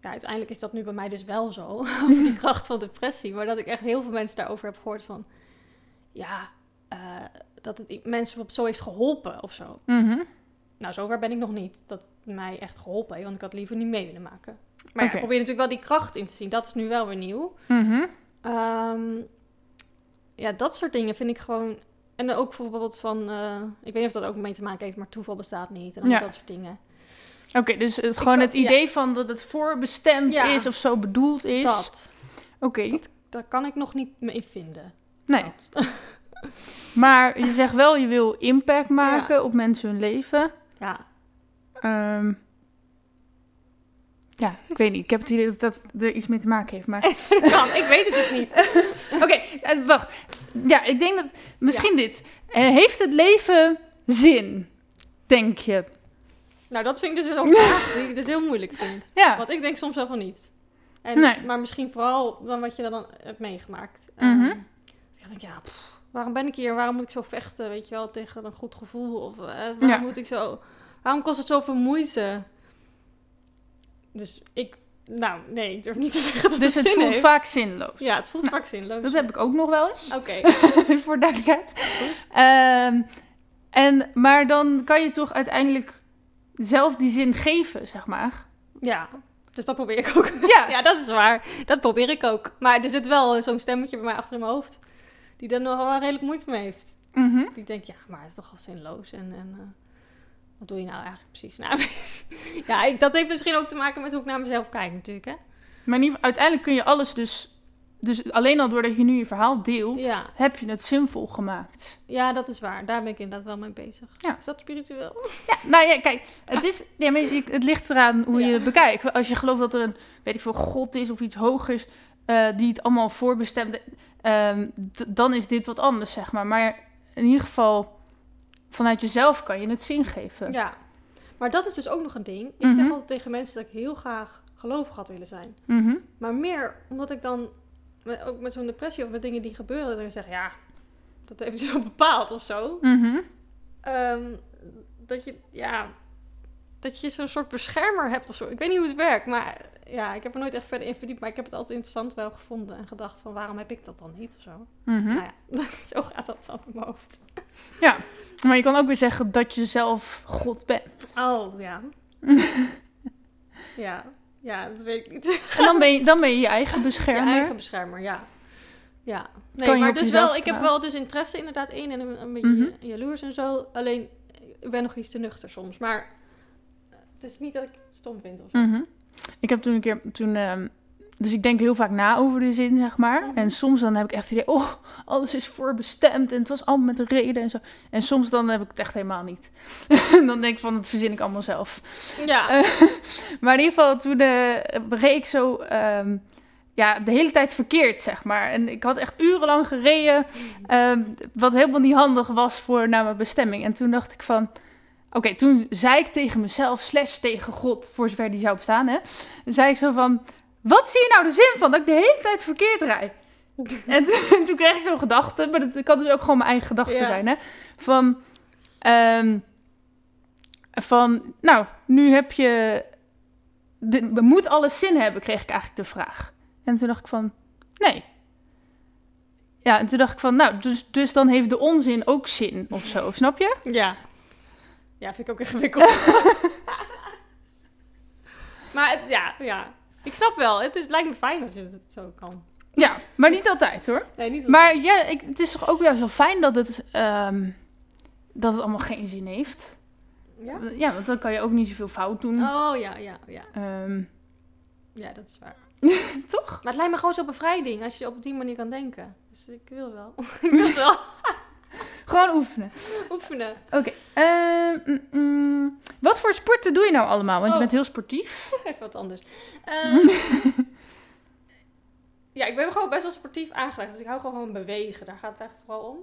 Speaker 2: ja, uiteindelijk is dat nu bij mij dus wel zo. <laughs> over die kracht van depressie. Maar dat ik echt heel veel mensen daarover heb gehoord van... Ja, eh, dat het mensen bijvoorbeeld zo heeft geholpen of zo.
Speaker 1: Mhm.
Speaker 2: Nou, zover ben ik nog niet. Dat het mij echt geholpen heeft. Want ik had liever niet mee willen maken. Maar ja, ik probeer natuurlijk wel die kracht in te zien. Dat is nu wel weer nieuw.
Speaker 1: Mhm.
Speaker 2: Ehm, ja, dat soort dingen vind ik gewoon... En ook bijvoorbeeld van... eh, ik weet niet of dat ook mee te maken heeft, maar toeval bestaat niet. En
Speaker 1: Ja.
Speaker 2: dat soort dingen.
Speaker 1: Oké, dus het, gewoon het idee van dat het voorbestemd
Speaker 2: Ja.
Speaker 1: is of zo bedoeld is.
Speaker 2: Dat.
Speaker 1: Oké,
Speaker 2: Daar kan ik nog niet me in vinden.
Speaker 1: nee. <laughs> Maar je zegt wel, je wil impact maken op mensen hun leven.
Speaker 2: Ja.
Speaker 1: Ehm, ja, ik weet niet. Ik heb het idee dat dat er iets mee te maken heeft. Maar <laughs>
Speaker 2: kan. Ik weet het dus niet. <laughs>
Speaker 1: Oké, eh, wacht. Ja, ik denk dat misschien dit. Eh, heeft het leven zin? Denk je?
Speaker 2: Nou, dat vind ik dus wel een <laughs> vraag die ik dus heel moeilijk vind.
Speaker 1: Ja.
Speaker 2: Want ik denk soms wel van niet. En,
Speaker 1: Nee.
Speaker 2: Maar misschien vooral dan wat je dan hebt meegemaakt. Ehm,
Speaker 1: Mhm.
Speaker 2: ik denk, ja, pff, waarom ben ik hier? Waarom moet ik zo vechten, weet je wel, tegen een goed gevoel? Of eh, waarom
Speaker 1: Ja.
Speaker 2: moet ik zo... Waarom kost het zoveel moeite? Dus ik... Nou, nee, ik durf niet te <laughs> zeggen dat
Speaker 1: Dus
Speaker 2: het
Speaker 1: voelt
Speaker 2: heeft.
Speaker 1: vaak zinloos.
Speaker 2: Ja, het voelt
Speaker 1: Nou,
Speaker 2: vaak zinloos.
Speaker 1: Dat heb ik ook nog wel eens.
Speaker 2: Oké. <laughs>
Speaker 1: voor duidelijkheid. Ehm, en, maar dan kan je toch uiteindelijk zelf die zin geven, zeg maar.
Speaker 2: Ja, dus dat probeer ik ook. <laughs>
Speaker 1: Ja,
Speaker 2: Ja, dat is waar. Dat probeer ik ook. Maar er zit wel zo'n stemmetje bij mij achter in mijn hoofd. Die daar nog wel redelijk moeite mee heeft.
Speaker 1: Mhm.
Speaker 2: Die denkt, ja, maar het is toch al zinloos. En, en eh, wat doe je nou eigenlijk precies? Nou, <laughs> ja, ik, dat heeft misschien ook te maken met hoe ik naar mezelf kijk natuurlijk, hè?
Speaker 1: Maar uiteindelijk kun je alles dus... Dus alleen al doordat je nu je verhaal deelt,
Speaker 2: Ja.
Speaker 1: heb je het zinvol gemaakt.
Speaker 2: Ja, dat is waar. Daar ben ik inderdaad wel mee bezig.
Speaker 1: Ja.
Speaker 2: Is dat spiritueel?
Speaker 1: Ja, nou ja, kijk, het, is, ja, maar het ligt eraan hoe je het bekijkt. Als je gelooft dat er een, weet ik veel, god is of iets hogers eh, die het allemaal voorbestemde, ehm, dan is dit wat anders, zeg maar. Maar in ieder geval, vanuit jezelf kan je het zin geven.
Speaker 2: Ja. Maar dat is dus ook nog een ding. Ik
Speaker 1: Mhm.
Speaker 2: zeg altijd tegen mensen dat ik heel graag gelovig had willen zijn.
Speaker 1: Mhm.
Speaker 2: Maar meer omdat ik dan, met, ook met zo'n depressie of met dingen die gebeuren, ik zeg, ja, dat heeft ze wel bepaald of zo.
Speaker 1: Mhm.
Speaker 2: Ehm, dat je, ja, dat je zo'n soort beschermer hebt of zo. Ik weet niet hoe het werkt, maar ja, ik heb er nooit echt verder in verdiept. Maar ik heb het altijd interessant wel gevonden en gedacht van, waarom heb ik dat dan niet of zo? Nou ja, <laughs> zo gaat dat dan in mijn hoofd.
Speaker 1: Ja, maar je kan ook weer zeggen dat je zelf God bent.
Speaker 2: Oh, ja. ja, ja, dat weet ik niet. <laughs>
Speaker 1: En dan ben je dan ben je, je eigen
Speaker 2: Je
Speaker 1: beschermer.
Speaker 2: eigen beschermer, ja. Ja. Nee,
Speaker 1: Kan je
Speaker 2: maar dus wel, ik heb wel dus interesse inderdaad in en een, een beetje
Speaker 1: Mhm.
Speaker 2: jaloers en zo. Alleen, ik ben nog iets te nuchter soms. Maar het is niet dat ik het stom vind of zo.
Speaker 1: Mhm. Ik heb toen een keer, toen, ehm, dus ik denk heel vaak na over de zin, zeg maar.
Speaker 2: Mhm.
Speaker 1: En soms dan heb ik echt het idee, oh, alles is voorbestemd en het was allemaal met een reden en zo. En soms dan heb ik het echt helemaal niet. <laughs> dan denk ik van, dat verzin ik allemaal zelf.
Speaker 2: Ja, <laughs>
Speaker 1: maar in ieder geval, toen eh, reed ik zo, ehm, ja, de hele tijd verkeerd, zeg maar. En ik had echt urenlang gereden, ehm, wat helemaal niet handig was voor naar mijn bestemming. En toen dacht ik van, oké, toen zei ik tegen mezelf, slash tegen God, voor zover die zou bestaan, hè. Zei ik zo van, wat zie je nou de zin van dat ik de hele tijd verkeerd rijd? <laughs> en toen, toen kreeg ik zo'n gedachte, maar dat kan dus ook gewoon mijn eigen gedachte
Speaker 2: Ja.
Speaker 1: zijn, hè. Van, ehm, van, nou, nu heb je, de, moet alles zin hebben, kreeg ik eigenlijk de vraag. En toen dacht ik van, nee. Ja, en toen dacht ik van, nou, dus, dus dan heeft de onzin ook zin of zo, snap je?
Speaker 2: ja. Ja, vind ik ook ingewikkeld. <laughs> maar het, ja, ja. Ik snap wel. Het is, lijkt me fijn als je het zo kan.
Speaker 1: Ja, maar niet altijd hoor.
Speaker 2: Nee, niet
Speaker 1: Maar ja, ik, het is toch ook wel zo fijn dat het, ehm, dat het allemaal geen zin heeft.
Speaker 2: Ja?
Speaker 1: Ja, want dan kan je ook niet zoveel fout doen.
Speaker 2: Oh, ja, ja, ja.
Speaker 1: Ehm,
Speaker 2: Ja, dat is waar. <laughs>
Speaker 1: toch?
Speaker 2: Maar het lijkt me gewoon zo bevrijding als je op die manier kan denken. Dus ik wil wel. <laughs> ik wil het wel
Speaker 1: Gewoon oefenen.
Speaker 2: oefenen.
Speaker 1: Oké. ehm, mm, mm. wat voor sporten doe je nou allemaal? Want je
Speaker 2: Oh.
Speaker 1: bent heel sportief. <laughs>
Speaker 2: Even wat anders. Ehm, <laughs> ja, ik ben gewoon best wel sportief aangelegd. Dus ik hou gewoon van bewegen. Daar gaat het eigenlijk vooral om.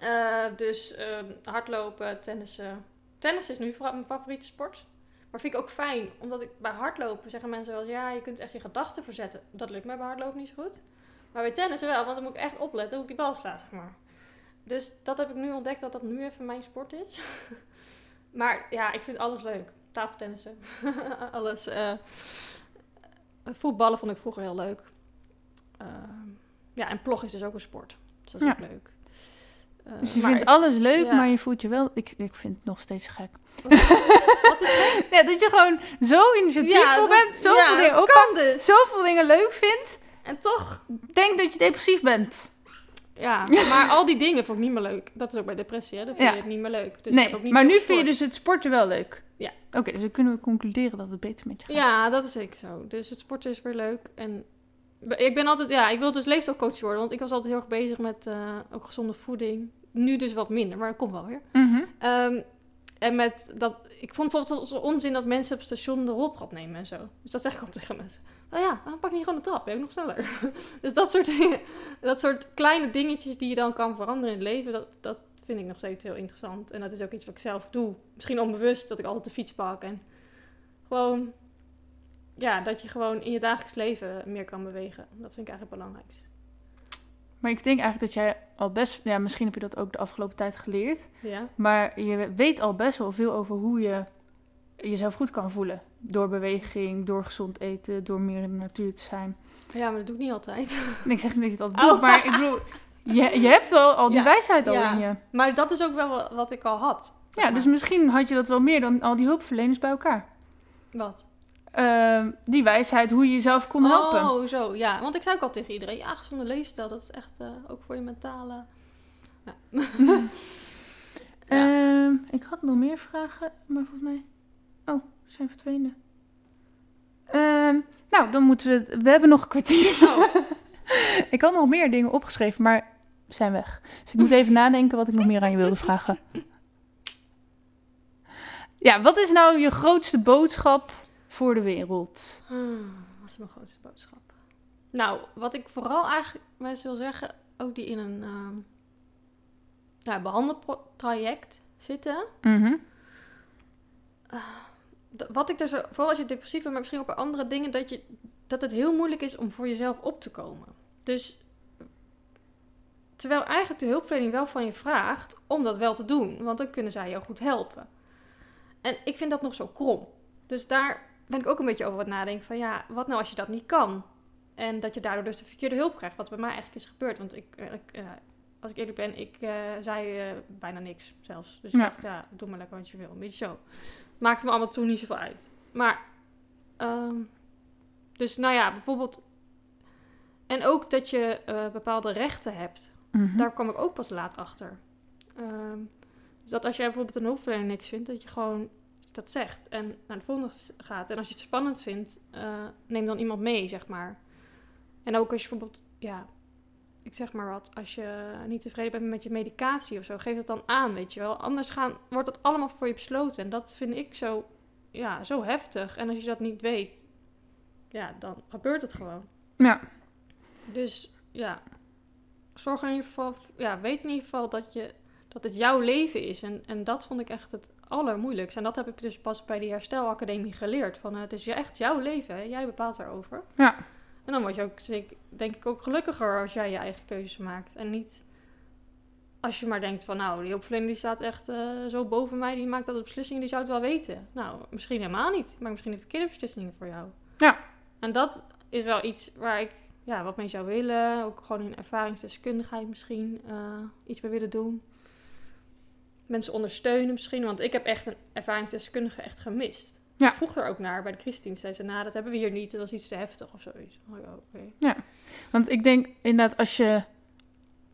Speaker 2: Eh, dus ehm, hardlopen, tennissen. Tennis is nu vooral mijn favoriete sport. Maar vind ik ook fijn, omdat ik bij hardlopen zeggen mensen wel eens... Ja, je kunt echt je gedachten verzetten. Dat lukt mij bij hardlopen niet zo goed. Maar bij tennis wel, want dan moet ik echt opletten hoe ik die bal sla, zeg maar. Dus dat heb ik nu ontdekt, dat dat nu even mijn sport is. <laughs> maar ja, ik vind alles leuk. Tafeltennissen, <laughs> alles. eh, voetballen vond ik vroeger heel leuk. Ehm, ja, en plog is dus ook een sport. Dus dat is
Speaker 1: Ja.
Speaker 2: ook leuk. eh,
Speaker 1: Dus je vindt
Speaker 2: ik-
Speaker 1: alles leuk,
Speaker 2: ja.
Speaker 1: maar je voelt je wel... Ik, ik vind het nog steeds gek.
Speaker 2: Wat is <laughs>
Speaker 1: Ja, dat je gewoon zo initiatiefvol
Speaker 2: dat-
Speaker 1: bent, zoveel
Speaker 2: ja,
Speaker 1: dingen oppakt,
Speaker 2: kan dus.
Speaker 1: zoveel dingen leuk vindt.
Speaker 2: En toch,
Speaker 1: Denk dat je depressief bent.
Speaker 2: Ja, <laughs> maar al die dingen vond ik niet meer leuk. Dat is ook bij depressie, hè? Dan vind
Speaker 1: Ja.
Speaker 2: je het niet meer leuk. Dus ik heb ook
Speaker 1: nee,
Speaker 2: niet
Speaker 1: maar nu vind je dus het sporten wel leuk.
Speaker 2: Ja.
Speaker 1: Oké, dus dan kunnen we concluderen dat het beter met je gaat.
Speaker 2: Ja, dat is zeker zo. Dus het sporten is weer leuk. En ik ben altijd, ja, ik wil dus leefstijlcoach worden. Want ik was altijd heel erg bezig met eh, ook gezonde voeding. Nu dus wat minder, maar dat komt wel weer.
Speaker 1: Mhm.
Speaker 2: Ehm, en met dat, ik vond bijvoorbeeld zo onzin dat mensen op het station de roltrap nemen en zo. Dus dat zeg ik altijd tegen mensen. Nou ja, dan pak je gewoon de trap, ben ook nog sneller. <laughs> dus dat soort, dingen, dat soort kleine dingetjes die je dan kan veranderen in het leven, dat, dat vind ik nog steeds heel interessant. En dat is ook iets wat ik zelf doe. Misschien onbewust, dat ik altijd de fiets pak en gewoon, ja, dat je gewoon in je dagelijks leven meer kan bewegen. Dat vind ik eigenlijk het belangrijkste.
Speaker 1: Maar ik denk eigenlijk dat jij al best... Ja, misschien heb je dat ook de afgelopen tijd geleerd.
Speaker 2: Ja,
Speaker 1: Maar je weet al best wel veel over hoe je jezelf goed kan voelen. Door beweging, door gezond eten, door meer in de natuur te zijn.
Speaker 2: ja maar dat doe ik niet altijd.
Speaker 1: En ik zeg niet dat dat <laughs>
Speaker 2: Oh.
Speaker 1: maar ik bedoel... Je, je hebt wel al die
Speaker 2: Ja,
Speaker 1: wijsheid al
Speaker 2: ja.
Speaker 1: in je.
Speaker 2: maar dat is ook wel wa- wat ik al had.
Speaker 1: Ja,
Speaker 2: maar.
Speaker 1: dus misschien had je dat wel meer dan al die hulpverleners bij elkaar.
Speaker 2: Wat?
Speaker 1: Ehm, die wijsheid, hoe je jezelf kon helpen.
Speaker 2: Oh, zo, ja. Want ik zei ook al tegen iedereen, ja, gezonde leefstijl, dat is echt eh, ook voor je mentale... Ja. <laughs> <laughs> Ja.
Speaker 1: Ehm, ik had nog meer vragen, maar volgens mij... Oh, ze zijn verdwenen. Ehm, nou, dan moeten we... het- We hebben nog een kwartier.
Speaker 2: Oh. <laughs>
Speaker 1: ik had nog meer dingen opgeschreven, maar zijn weg. Dus ik moet even nadenken wat ik nog meer aan je wilde vragen. Ja, wat is nou je grootste boodschap voor de wereld?
Speaker 2: Hmm, wat is mijn grootste boodschap? Nou, wat ik vooral eigenlijk mensen wil zeggen, ook die in een ehm ja, behandeltraject zitten.
Speaker 1: Mhm.
Speaker 2: d- Wat ik dus, vooral als je depressief bent, maar misschien ook bij andere dingen, dat, je, dat het heel moeilijk is om voor jezelf op te komen. Dus terwijl eigenlijk de hulpverlening wel van je vraagt om dat wel te doen, want dan kunnen zij jou goed helpen. En ik vind dat nog zo krom. Dus daar ben ik ook een beetje over wat nadenken van ja, wat nou als je dat niet kan? En dat je daardoor dus de verkeerde hulp krijgt, wat bij mij eigenlijk is gebeurd. Want ik, eh, ik, eh, als ik eerlijk ben, ik eh, zei bijna niks zelfs. Dus ik dacht, ja, doe maar lekker wat je wil. Een beetje zo. Maakte me allemaal toen niet zoveel uit. Maar, ehm, dus nou ja, bijvoorbeeld... En ook dat je eh, bepaalde rechten hebt.
Speaker 1: Mhm.
Speaker 2: Daar kwam ik ook pas laat achter. Ehm, dus dat als jij bijvoorbeeld een hulpverlener niks vindt, dat je gewoon dat zegt en naar de volgende gaat. En als je het spannend vindt, eh, neem dan iemand mee, zeg maar. En ook als je bijvoorbeeld, ja, ik zeg maar wat, als je niet tevreden bent met je medicatie of zo, geef dat dan aan, weet je wel. Anders gaan, wordt dat allemaal voor je besloten. En dat vind ik zo, ja, zo heftig. En als je dat niet weet, ja, dan gebeurt het gewoon.
Speaker 1: Ja.
Speaker 2: Dus ja, zorg in ieder geval, ja, weet in ieder geval dat, je, dat het jouw leven is. En, en dat vond ik echt het allermoeilijkste. En dat heb ik dus pas bij die herstelacademie geleerd. Van, eh, het is je- echt jouw leven, hè? jij bepaalt daarover.
Speaker 1: Ja.
Speaker 2: En dan word je ook, denk ik, ook gelukkiger als jij je eigen keuzes maakt. En niet als je maar denkt van, nou, die hulpverlener die staat echt eh, zo boven mij. Die maakt dat beslissingen, die zou het wel weten. Nou, misschien helemaal niet. Maar misschien de verkeerde beslissingen voor jou.
Speaker 1: Ja.
Speaker 2: En dat is wel iets waar ik ja, wat mee zou willen. Ook gewoon in ervaringsdeskundigheid misschien eh, iets mee willen doen. Mensen ondersteunen misschien. Want ik heb echt een ervaringsdeskundige echt gemist.
Speaker 1: Ja.
Speaker 2: Ik vroeg er ook naar bij de Christine. Zei ze, nou, dat hebben we hier niet. Dat is iets te heftig of zoiets. Oh, ja.
Speaker 1: Want ik denk inderdaad als je...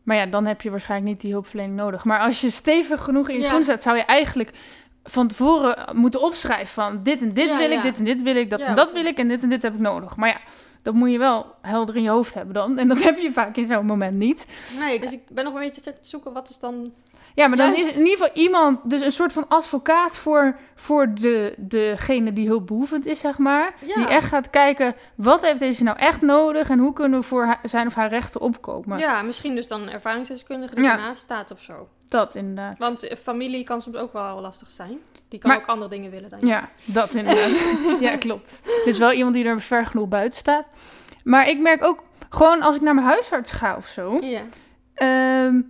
Speaker 1: Maar ja, dan heb je waarschijnlijk niet die hulpverlening nodig. Maar als je stevig genoeg in je
Speaker 2: Ja.
Speaker 1: schoen staat, zou je eigenlijk van tevoren moeten opschrijven van dit en dit
Speaker 2: Ja,
Speaker 1: wil ik,
Speaker 2: ja.
Speaker 1: dit en dit wil ik, dat en dat
Speaker 2: dat-
Speaker 1: wil ik en dit en dit heb ik nodig. Maar ja, dat moet je wel helder in je hoofd hebben dan. En dat heb je vaak in zo'n moment niet.
Speaker 2: Nee, dus ik ben nog een beetje te zoeken wat is dan...
Speaker 1: Ja, maar dan
Speaker 2: Juist.
Speaker 1: is in ieder geval iemand, dus een soort van advocaat voor, voor de, degene die hulpbehoevend is, zeg maar.
Speaker 2: Ja.
Speaker 1: Die echt gaat kijken, wat heeft deze nou echt nodig en hoe kunnen we voor zijn of haar rechten opkomen.
Speaker 2: Ja, misschien dus dan een ervaringsdeskundige die
Speaker 1: Ja.
Speaker 2: ernaast staat of zo.
Speaker 1: Dat inderdaad.
Speaker 2: Want eh, familie kan soms ook wel lastig zijn. Die kan
Speaker 1: Maar-
Speaker 2: ook andere dingen willen dan je.
Speaker 1: Ja, dat inderdaad. <laughs> ja, klopt. Dus wel iemand die er ver genoeg buiten staat. Maar ik merk ook, gewoon als ik naar mijn huisarts ga of zo,
Speaker 2: Ja.
Speaker 1: ehm,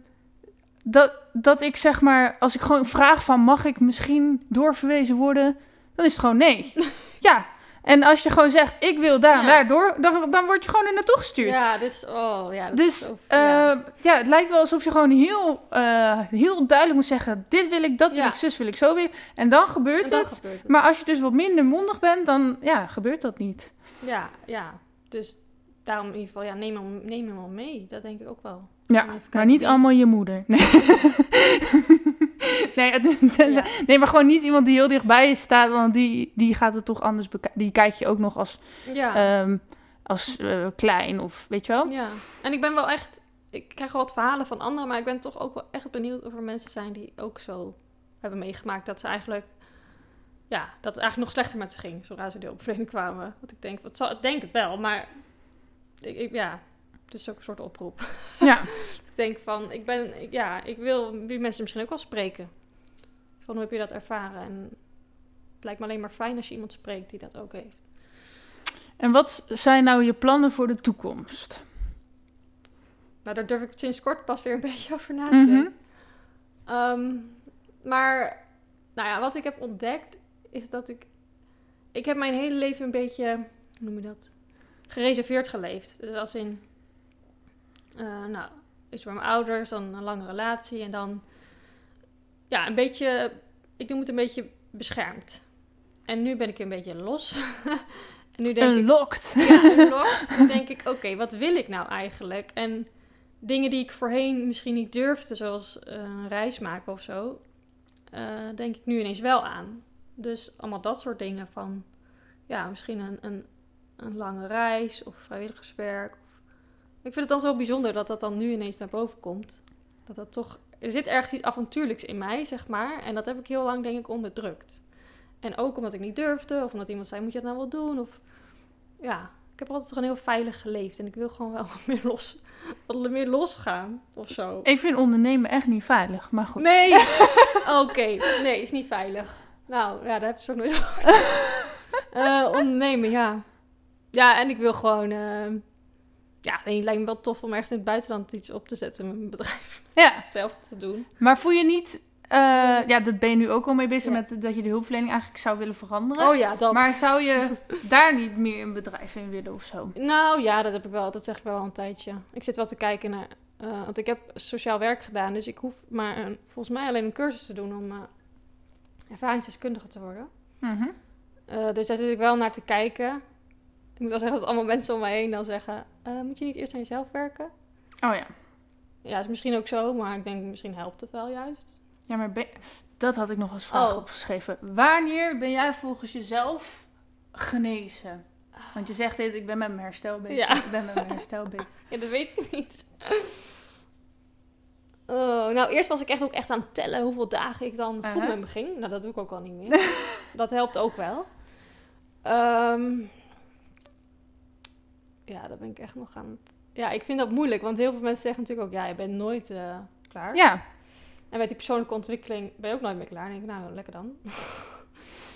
Speaker 1: dat, dat ik zeg maar, als ik gewoon vraag van mag ik misschien doorverwezen worden, dan is het gewoon nee. <laughs> ja. En als je gewoon zegt, ik wil daar en
Speaker 2: Ja.
Speaker 1: daardoor, dan, dan word je gewoon er naartoe gestuurd.
Speaker 2: Ja, dus, oh, ja. Dat is
Speaker 1: Dus
Speaker 2: zo-
Speaker 1: ja.
Speaker 2: ja.
Speaker 1: ja, het lijkt wel alsof je gewoon heel, eh, heel duidelijk moet zeggen: dit wil ik, dat wil
Speaker 2: Ja.
Speaker 1: ik, zus wil ik, zo wil ik. En dan gebeurt
Speaker 2: En dan
Speaker 1: het.
Speaker 2: gebeurt het.
Speaker 1: Maar als je dus wat minder mondig bent, dan ja, gebeurt dat niet.
Speaker 2: Ja, ja. Dus daarom in ieder geval, ja, neem hem, neem hem wel mee. Dat denk ik ook wel.
Speaker 1: Ja, maar niet allemaal je moeder. Nee, <laughs> nee, het- nee, maar gewoon niet iemand die heel dichtbij je staat, want die, die gaat het toch anders bekijken. Die kijkt je ook nog als,
Speaker 2: Ja.
Speaker 1: ehm, als eh, klein of weet je wel.
Speaker 2: Ja, en ik ben wel echt... Ik krijg wel wat verhalen van anderen, maar ik ben toch ook wel echt benieuwd of er mensen zijn die ook zo hebben meegemaakt dat ze eigenlijk... Ja, dat het eigenlijk nog slechter met ze ging, zodra ze de hulpverlening kwamen. Want ik denk, wat zal, ik denk het wel, maar... Ik, ik- ja, het is ook een soort oproep.
Speaker 1: Ja. <laughs>
Speaker 2: ik denk van, ik ben... ik- Ja, ik wil die mensen misschien ook wel spreken. Van, hoe heb je dat ervaren? En het lijkt me alleen maar fijn als je iemand spreekt die dat ook heeft.
Speaker 1: En wat zijn nou je plannen voor de toekomst?
Speaker 2: Nou, daar durf ik sinds kort pas weer een <laughs> beetje over na
Speaker 1: Mhm.
Speaker 2: te denken. Ehm, maar, nou ja, wat ik heb ontdekt is dat ik... Ik heb mijn hele leven een beetje, hoe noem je dat? Gereserveerd geleefd. Dus als in, eh, nou, is bij mijn ouders, dan een lange relatie en dan, ja, een beetje, ik noem het een beetje beschermd. En nu ben ik een beetje los. <laughs> en nu denk ik,
Speaker 1: Unlocked.
Speaker 2: ja, <laughs> unlocked. Dan denk ik, oké, wat wil ik nou eigenlijk? En dingen die ik voorheen misschien niet durfde, zoals eh, een reis maken of zo, eh, denk ik nu ineens wel aan. Dus allemaal dat soort dingen van, ja, misschien een, een, een lange reis of vrijwilligerswerk. Ik vind het dan zo bijzonder dat dat dan nu ineens naar boven komt. Dat dat toch, er zit ergens iets avontuurlijks in mij, zeg maar. En dat heb ik heel lang, denk ik, onderdrukt. En ook omdat ik niet durfde, of omdat iemand zei, moet je dat nou wel doen? Of ja, ik heb altijd gewoon heel veilig geleefd. En ik wil gewoon wel <laughs> wat meer los, wat meer losgaan of zo.
Speaker 1: Ik vind ondernemen echt niet veilig, maar goed.
Speaker 2: Nee! <laughs> Oké, nee, is niet veilig. Nou, ja, daar heb je het ook nooit <laughs> over. Eh, ondernemen, ja. Ja, en ik wil gewoon... eh, ja, het lijkt me wel tof om ergens in het buitenland iets op te zetten met mijn bedrijf. <laughs>
Speaker 1: Ja, <laughs>
Speaker 2: Hetzelfde te doen.
Speaker 1: maar voel je niet... eh, ja, dat ben je nu ook al mee bezig
Speaker 2: Ja.
Speaker 1: met dat je de hulpverlening eigenlijk zou willen veranderen.
Speaker 2: Oh ja, dat.
Speaker 1: Maar zou je <laughs> daar niet meer een bedrijf in willen of zo?
Speaker 2: Nou ja, dat heb ik wel. Dat zeg ik wel al een tijdje. Ik zit wel te kijken naar. eh, want ik heb sociaal werk gedaan, dus ik hoef maar een, volgens mij alleen een cursus te doen om eh, ervaringsdeskundige te worden.
Speaker 1: Mhm.
Speaker 2: Dus daar zit ik wel naar te kijken. Ik moet wel zeggen dat allemaal mensen om mij heen dan zeggen: eh, Moet je niet eerst aan jezelf werken?
Speaker 1: Oh ja.
Speaker 2: Ja, is misschien ook zo, maar ik denk misschien helpt het wel juist.
Speaker 1: Ja, maar ben- dat had ik nog als vraag
Speaker 2: Oh.
Speaker 1: opgeschreven. Wanneer ben jij volgens jezelf genezen? Want je zegt dit, ik ben met mijn herstel bezig.
Speaker 2: Ja.
Speaker 1: Ik ben met mijn herstel <laughs> bezig.
Speaker 2: Ja, dat weet ik niet. Oh, nou, eerst was ik echt ook echt aan het tellen hoeveel dagen ik dan goed
Speaker 1: Uh-huh.
Speaker 2: met me ging. Nou, dat doe ik ook al niet meer. <laughs> dat helpt ook wel. Ehm, ja, dat ben ik echt nog aan het... Ja, ik vind dat moeilijk, want heel veel mensen zeggen natuurlijk ook... Ja, je bent nooit eh, klaar.
Speaker 1: Ja.
Speaker 2: En met die persoonlijke ontwikkeling ben je ook nooit meer klaar. Dan denk ik, nou, lekker dan.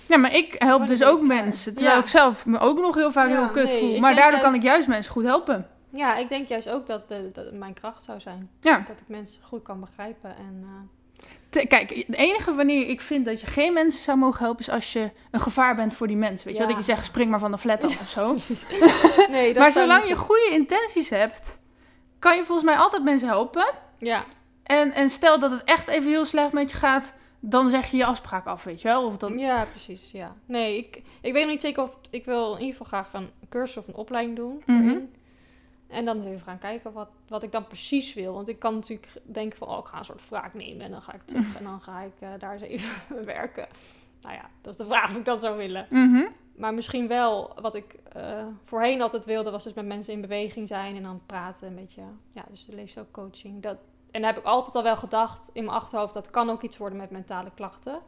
Speaker 1: ja, maar ik help
Speaker 2: Maar
Speaker 1: dus ook mensen. Terwijl
Speaker 2: Ja.
Speaker 1: ik zelf me ook nog heel vaak
Speaker 2: Ja,
Speaker 1: heel kut
Speaker 2: nee,
Speaker 1: voel. Maar daardoor kan ik juist mensen goed helpen.
Speaker 2: Ja, ik denk juist ook dat, eh, dat mijn kracht zou zijn.
Speaker 1: Ja.
Speaker 2: Dat ik mensen goed kan begrijpen en... eh,
Speaker 1: Te- Kijk, het enige wanneer ik vind dat je geen mensen zou mogen helpen... is als je een gevaar bent voor die mensen. Weet je
Speaker 2: Ja.
Speaker 1: wel? Dat je zegt, spring maar van de flat af of zo. <laughs> <laughs>
Speaker 2: nee, dat
Speaker 1: maar zolang je goede intenties hebt... kan je volgens mij altijd mensen helpen.
Speaker 2: Ja,
Speaker 1: En, en stel dat het echt even heel slecht met je gaat... dan zeg je je afspraak af, weet je wel? Of dan...
Speaker 2: Ja, precies. Ja. Nee, ik, ik weet nog niet zeker of ik wil in ieder geval graag een cursus of een opleiding doen.
Speaker 1: Mhm.
Speaker 2: En dan eens even gaan kijken wat, wat ik dan precies wil. Want ik kan natuurlijk denken van, oh, ik ga een soort wraak nemen en dan ga ik terug en dan ga ik eh, daar eens even <laughs> werken. Nou ja, dat is de vraag of ik dat zou willen.
Speaker 1: Mhm.
Speaker 2: Maar misschien wel wat ik eh, voorheen altijd wilde, was dus met mensen in beweging zijn en dan praten. Een beetje, ja, dus de leefstijlcoaching. Dat, en daar heb ik altijd al wel gedacht in mijn achterhoofd, dat kan ook iets worden met mentale klachten.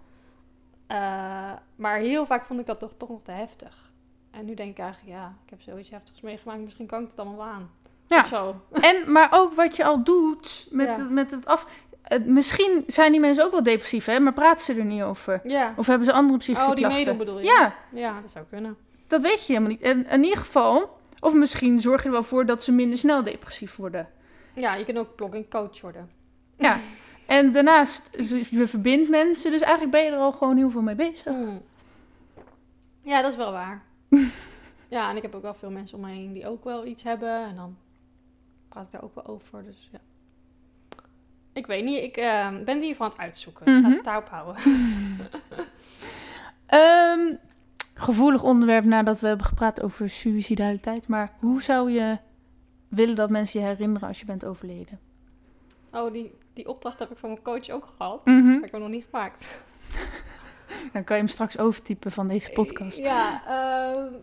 Speaker 2: Eh, maar heel vaak vond ik dat toch, toch nog te heftig. En nu denk ik eigenlijk, ja, ik heb zoiets heftigs meegemaakt, misschien kan ik het allemaal wel aan.
Speaker 1: Ja.
Speaker 2: Zo. <laughs>
Speaker 1: En, maar ook wat je al doet met,
Speaker 2: Ja.
Speaker 1: het, met het af... het- misschien zijn die mensen ook wel depressief, hè? Maar praten ze er niet over?
Speaker 2: Ja.
Speaker 1: Of hebben ze andere psychische
Speaker 2: Oh, die
Speaker 1: klachten?
Speaker 2: meedoen bedoel je?
Speaker 1: Ja,
Speaker 2: Ja, dat zou kunnen.
Speaker 1: dat weet je helemaal niet. En in ieder geval... Of misschien zorg je er wel voor dat ze minder snel depressief worden.
Speaker 2: Ja, je kunt ook blogging coach worden.
Speaker 1: Ja. <laughs> En daarnaast, je verbindt mensen. Dus eigenlijk ben je er al gewoon heel veel mee bezig.
Speaker 2: Mm. Ja, dat is wel waar. <laughs> ja, en ik heb ook wel veel mensen om me heen die ook wel iets hebben. En dan praat ik daar ook wel over. Dus ja. Ik weet niet, ik eh, ben die van het uitzoeken. Het daarop houden. <laughs>
Speaker 1: Ehm, gevoelig onderwerp nadat we hebben gepraat over suicidaliteit. Maar hoe zou je willen dat mensen je herinneren als je bent overleden?
Speaker 2: Oh, die, die opdracht heb ik van mijn coach ook gehad. Maar ik heb hem nog niet gemaakt. <laughs> <laughs>
Speaker 1: Dan kan je hem straks overtypen van deze podcast.
Speaker 2: Ja, ehm,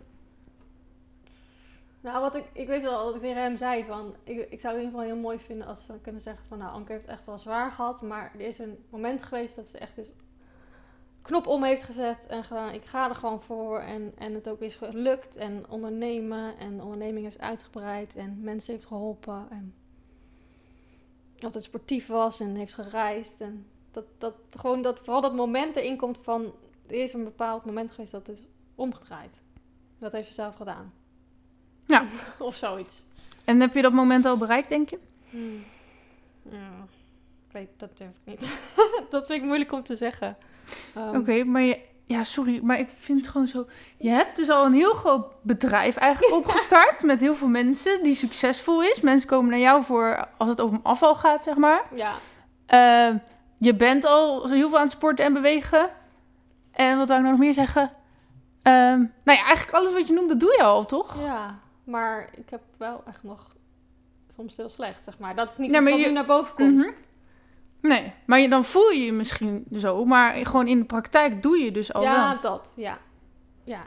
Speaker 2: nou, wat ik, ik weet wel dat ik tegen hem zei van, ik, ik zou het in ieder geval heel mooi vinden als ze kunnen zeggen van, nou, Anke heeft echt wel zwaar gehad, maar er is een moment geweest dat ze echt dus knop om heeft gezet en gedaan, ik ga er gewoon voor en, en het ook is gelukt en ondernemen en de onderneming heeft uitgebreid en mensen heeft geholpen en altijd sportief was en heeft gereisd en dat, dat gewoon dat vooral dat moment erin komt van er is een bepaald moment geweest dat is omgedraaid. Dat heeft ze zelf gedaan.
Speaker 1: Ja. <laughs>
Speaker 2: of zoiets.
Speaker 1: En heb je dat moment al bereikt, denk je?
Speaker 2: Hmm. Ja, ik weet, dat durf ik niet. <laughs> dat vind ik moeilijk om te zeggen. Ehm,
Speaker 1: Oké, maar je, ja, sorry, maar ik vind het gewoon zo. Je hebt dus al een heel groot bedrijf eigenlijk <laughs> opgestart met heel veel mensen die succesvol is. Mensen komen naar jou voor als het over afval gaat, zeg maar.
Speaker 2: Ja,
Speaker 1: Eh, je bent al heel veel aan het sporten en bewegen. En wat wou ik nou nog meer zeggen? Ehm, nou ja, eigenlijk alles wat je noemt, dat doe je al, toch?
Speaker 2: ja, maar ik heb wel echt nog soms heel slecht, zeg maar. Dat is niet
Speaker 1: Nee,
Speaker 2: wat
Speaker 1: je-
Speaker 2: nu naar boven komt.
Speaker 1: Mhm. Nee, maar je, dan voel je je misschien zo. Maar gewoon in de praktijk doe je dus al
Speaker 2: ja,
Speaker 1: wel.
Speaker 2: dat, ja. Ja,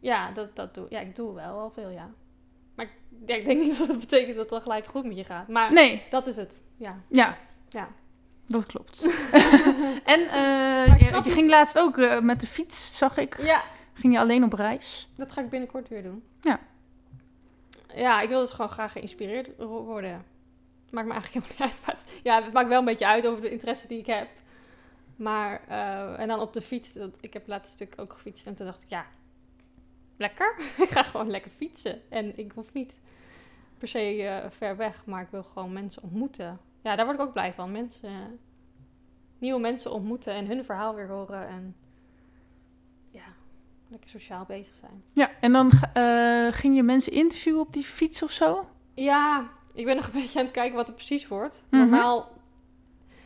Speaker 2: ja dat, dat doe Ja, ik doe wel al veel, ja. Maar ik, ja, ik denk niet <laughs> dat het betekent dat het dan gelijk goed met je gaat. Maar
Speaker 1: Nee,
Speaker 2: dat is het, ja.
Speaker 1: ja.
Speaker 2: Ja.
Speaker 1: Dat klopt. <laughs> en eh, je, ging laatst ook eh, met de fiets, zag ik.
Speaker 2: Ja,
Speaker 1: Ging je alleen op reis?
Speaker 2: Dat ga ik binnenkort weer doen.
Speaker 1: Ja.
Speaker 2: Ja, ik wil dus gewoon graag geïnspireerd wo- worden. Maakt me eigenlijk helemaal niet uit. Ja, het maakt wel een beetje uit over de interesses die ik heb. Maar, eh, en dan op de fiets. Dat, ik heb laatst stuk ook gefietst. En toen dacht ik, ja, lekker. <laughs> ik ga gewoon lekker fietsen. En ik hoef niet per se ver weg. Maar ik wil gewoon mensen ontmoeten. Ja, daar word ik ook blij van. Mensen, nieuwe mensen ontmoeten en hun verhaal weer horen. En ja, lekker sociaal bezig zijn.
Speaker 1: Ja, en dan eh, ging je mensen interviewen op die fiets of zo?
Speaker 2: Ja, ik ben nog een <laughs> beetje aan het kijken wat er precies wordt.
Speaker 1: Mhm.
Speaker 2: Normaal,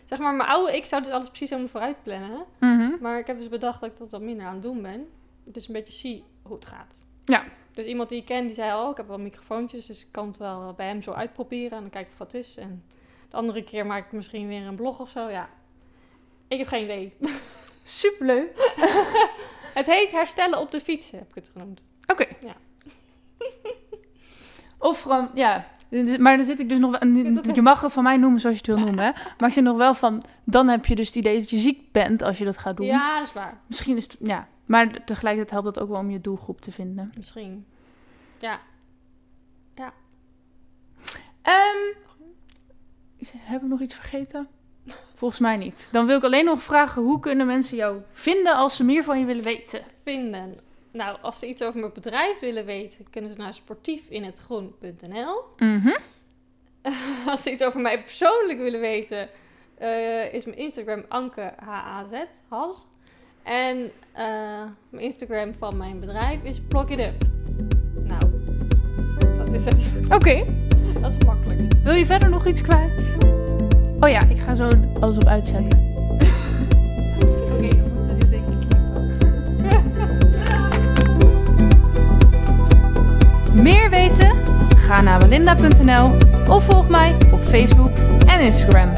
Speaker 2: zeg maar, mijn oude ik zou dus alles precies helemaal vooruit plannen.
Speaker 1: Mhm.
Speaker 2: Maar ik heb dus bedacht dat ik dat wat minder aan het doen ben. Dus een beetje zie hoe het gaat.
Speaker 1: Ja.
Speaker 2: Dus iemand die ik ken, die zei al, ik heb wel microfoontjes, dus ik kan het wel bij hem zo uitproberen. En dan kijk ik wat het is. En de andere keer maak ik misschien weer een blog of zo, ja. Ik heb geen idee. <laughs>
Speaker 1: Superleuk. <laughs>
Speaker 2: Het heet herstellen op de fiets, heb ik het genoemd.
Speaker 1: Oké.
Speaker 2: Ja. <laughs>
Speaker 1: Of gewoon, ja. Maar dan zit ik dus nog wel...
Speaker 2: Ja,
Speaker 1: Je
Speaker 2: is-
Speaker 1: mag het van mij noemen zoals je het wil noemen, hè. Maar ik zit nog wel van... Dan heb je dus het idee dat je ziek bent als je dat gaat doen.
Speaker 2: Ja, dat is waar.
Speaker 1: Misschien is het... Ja. Maar tegelijkertijd helpt dat ook wel om je doelgroep te vinden.
Speaker 2: Misschien. Ja.
Speaker 1: Ehm heb ik nog iets vergeten? Volgens mij niet. Dan wil ik alleen nog vragen... Hoe kunnen mensen jou vinden als ze meer van je willen weten?
Speaker 2: vinden. Nou, als ze iets over mijn bedrijf willen weten, kunnen ze naar sportiefinhetgroen.nl.
Speaker 1: Mhm. <laughs>
Speaker 2: Als ze iets over mij persoonlijk willen weten, eh, is mijn Instagram Anke HAZ, Has. En eh, mijn Instagram van mijn bedrijf is Plug It Up. Nou, dat is het.
Speaker 1: Oké.
Speaker 2: Dat is het makkelijkst.
Speaker 1: Wil je verder nog iets kwijt? Oh ja, ik ga zo alles op uitzetten. Oké, dan moeten we dit denk ik knippen. Meer weten? Ga naar belinda.nl of volg mij op Facebook en Instagram.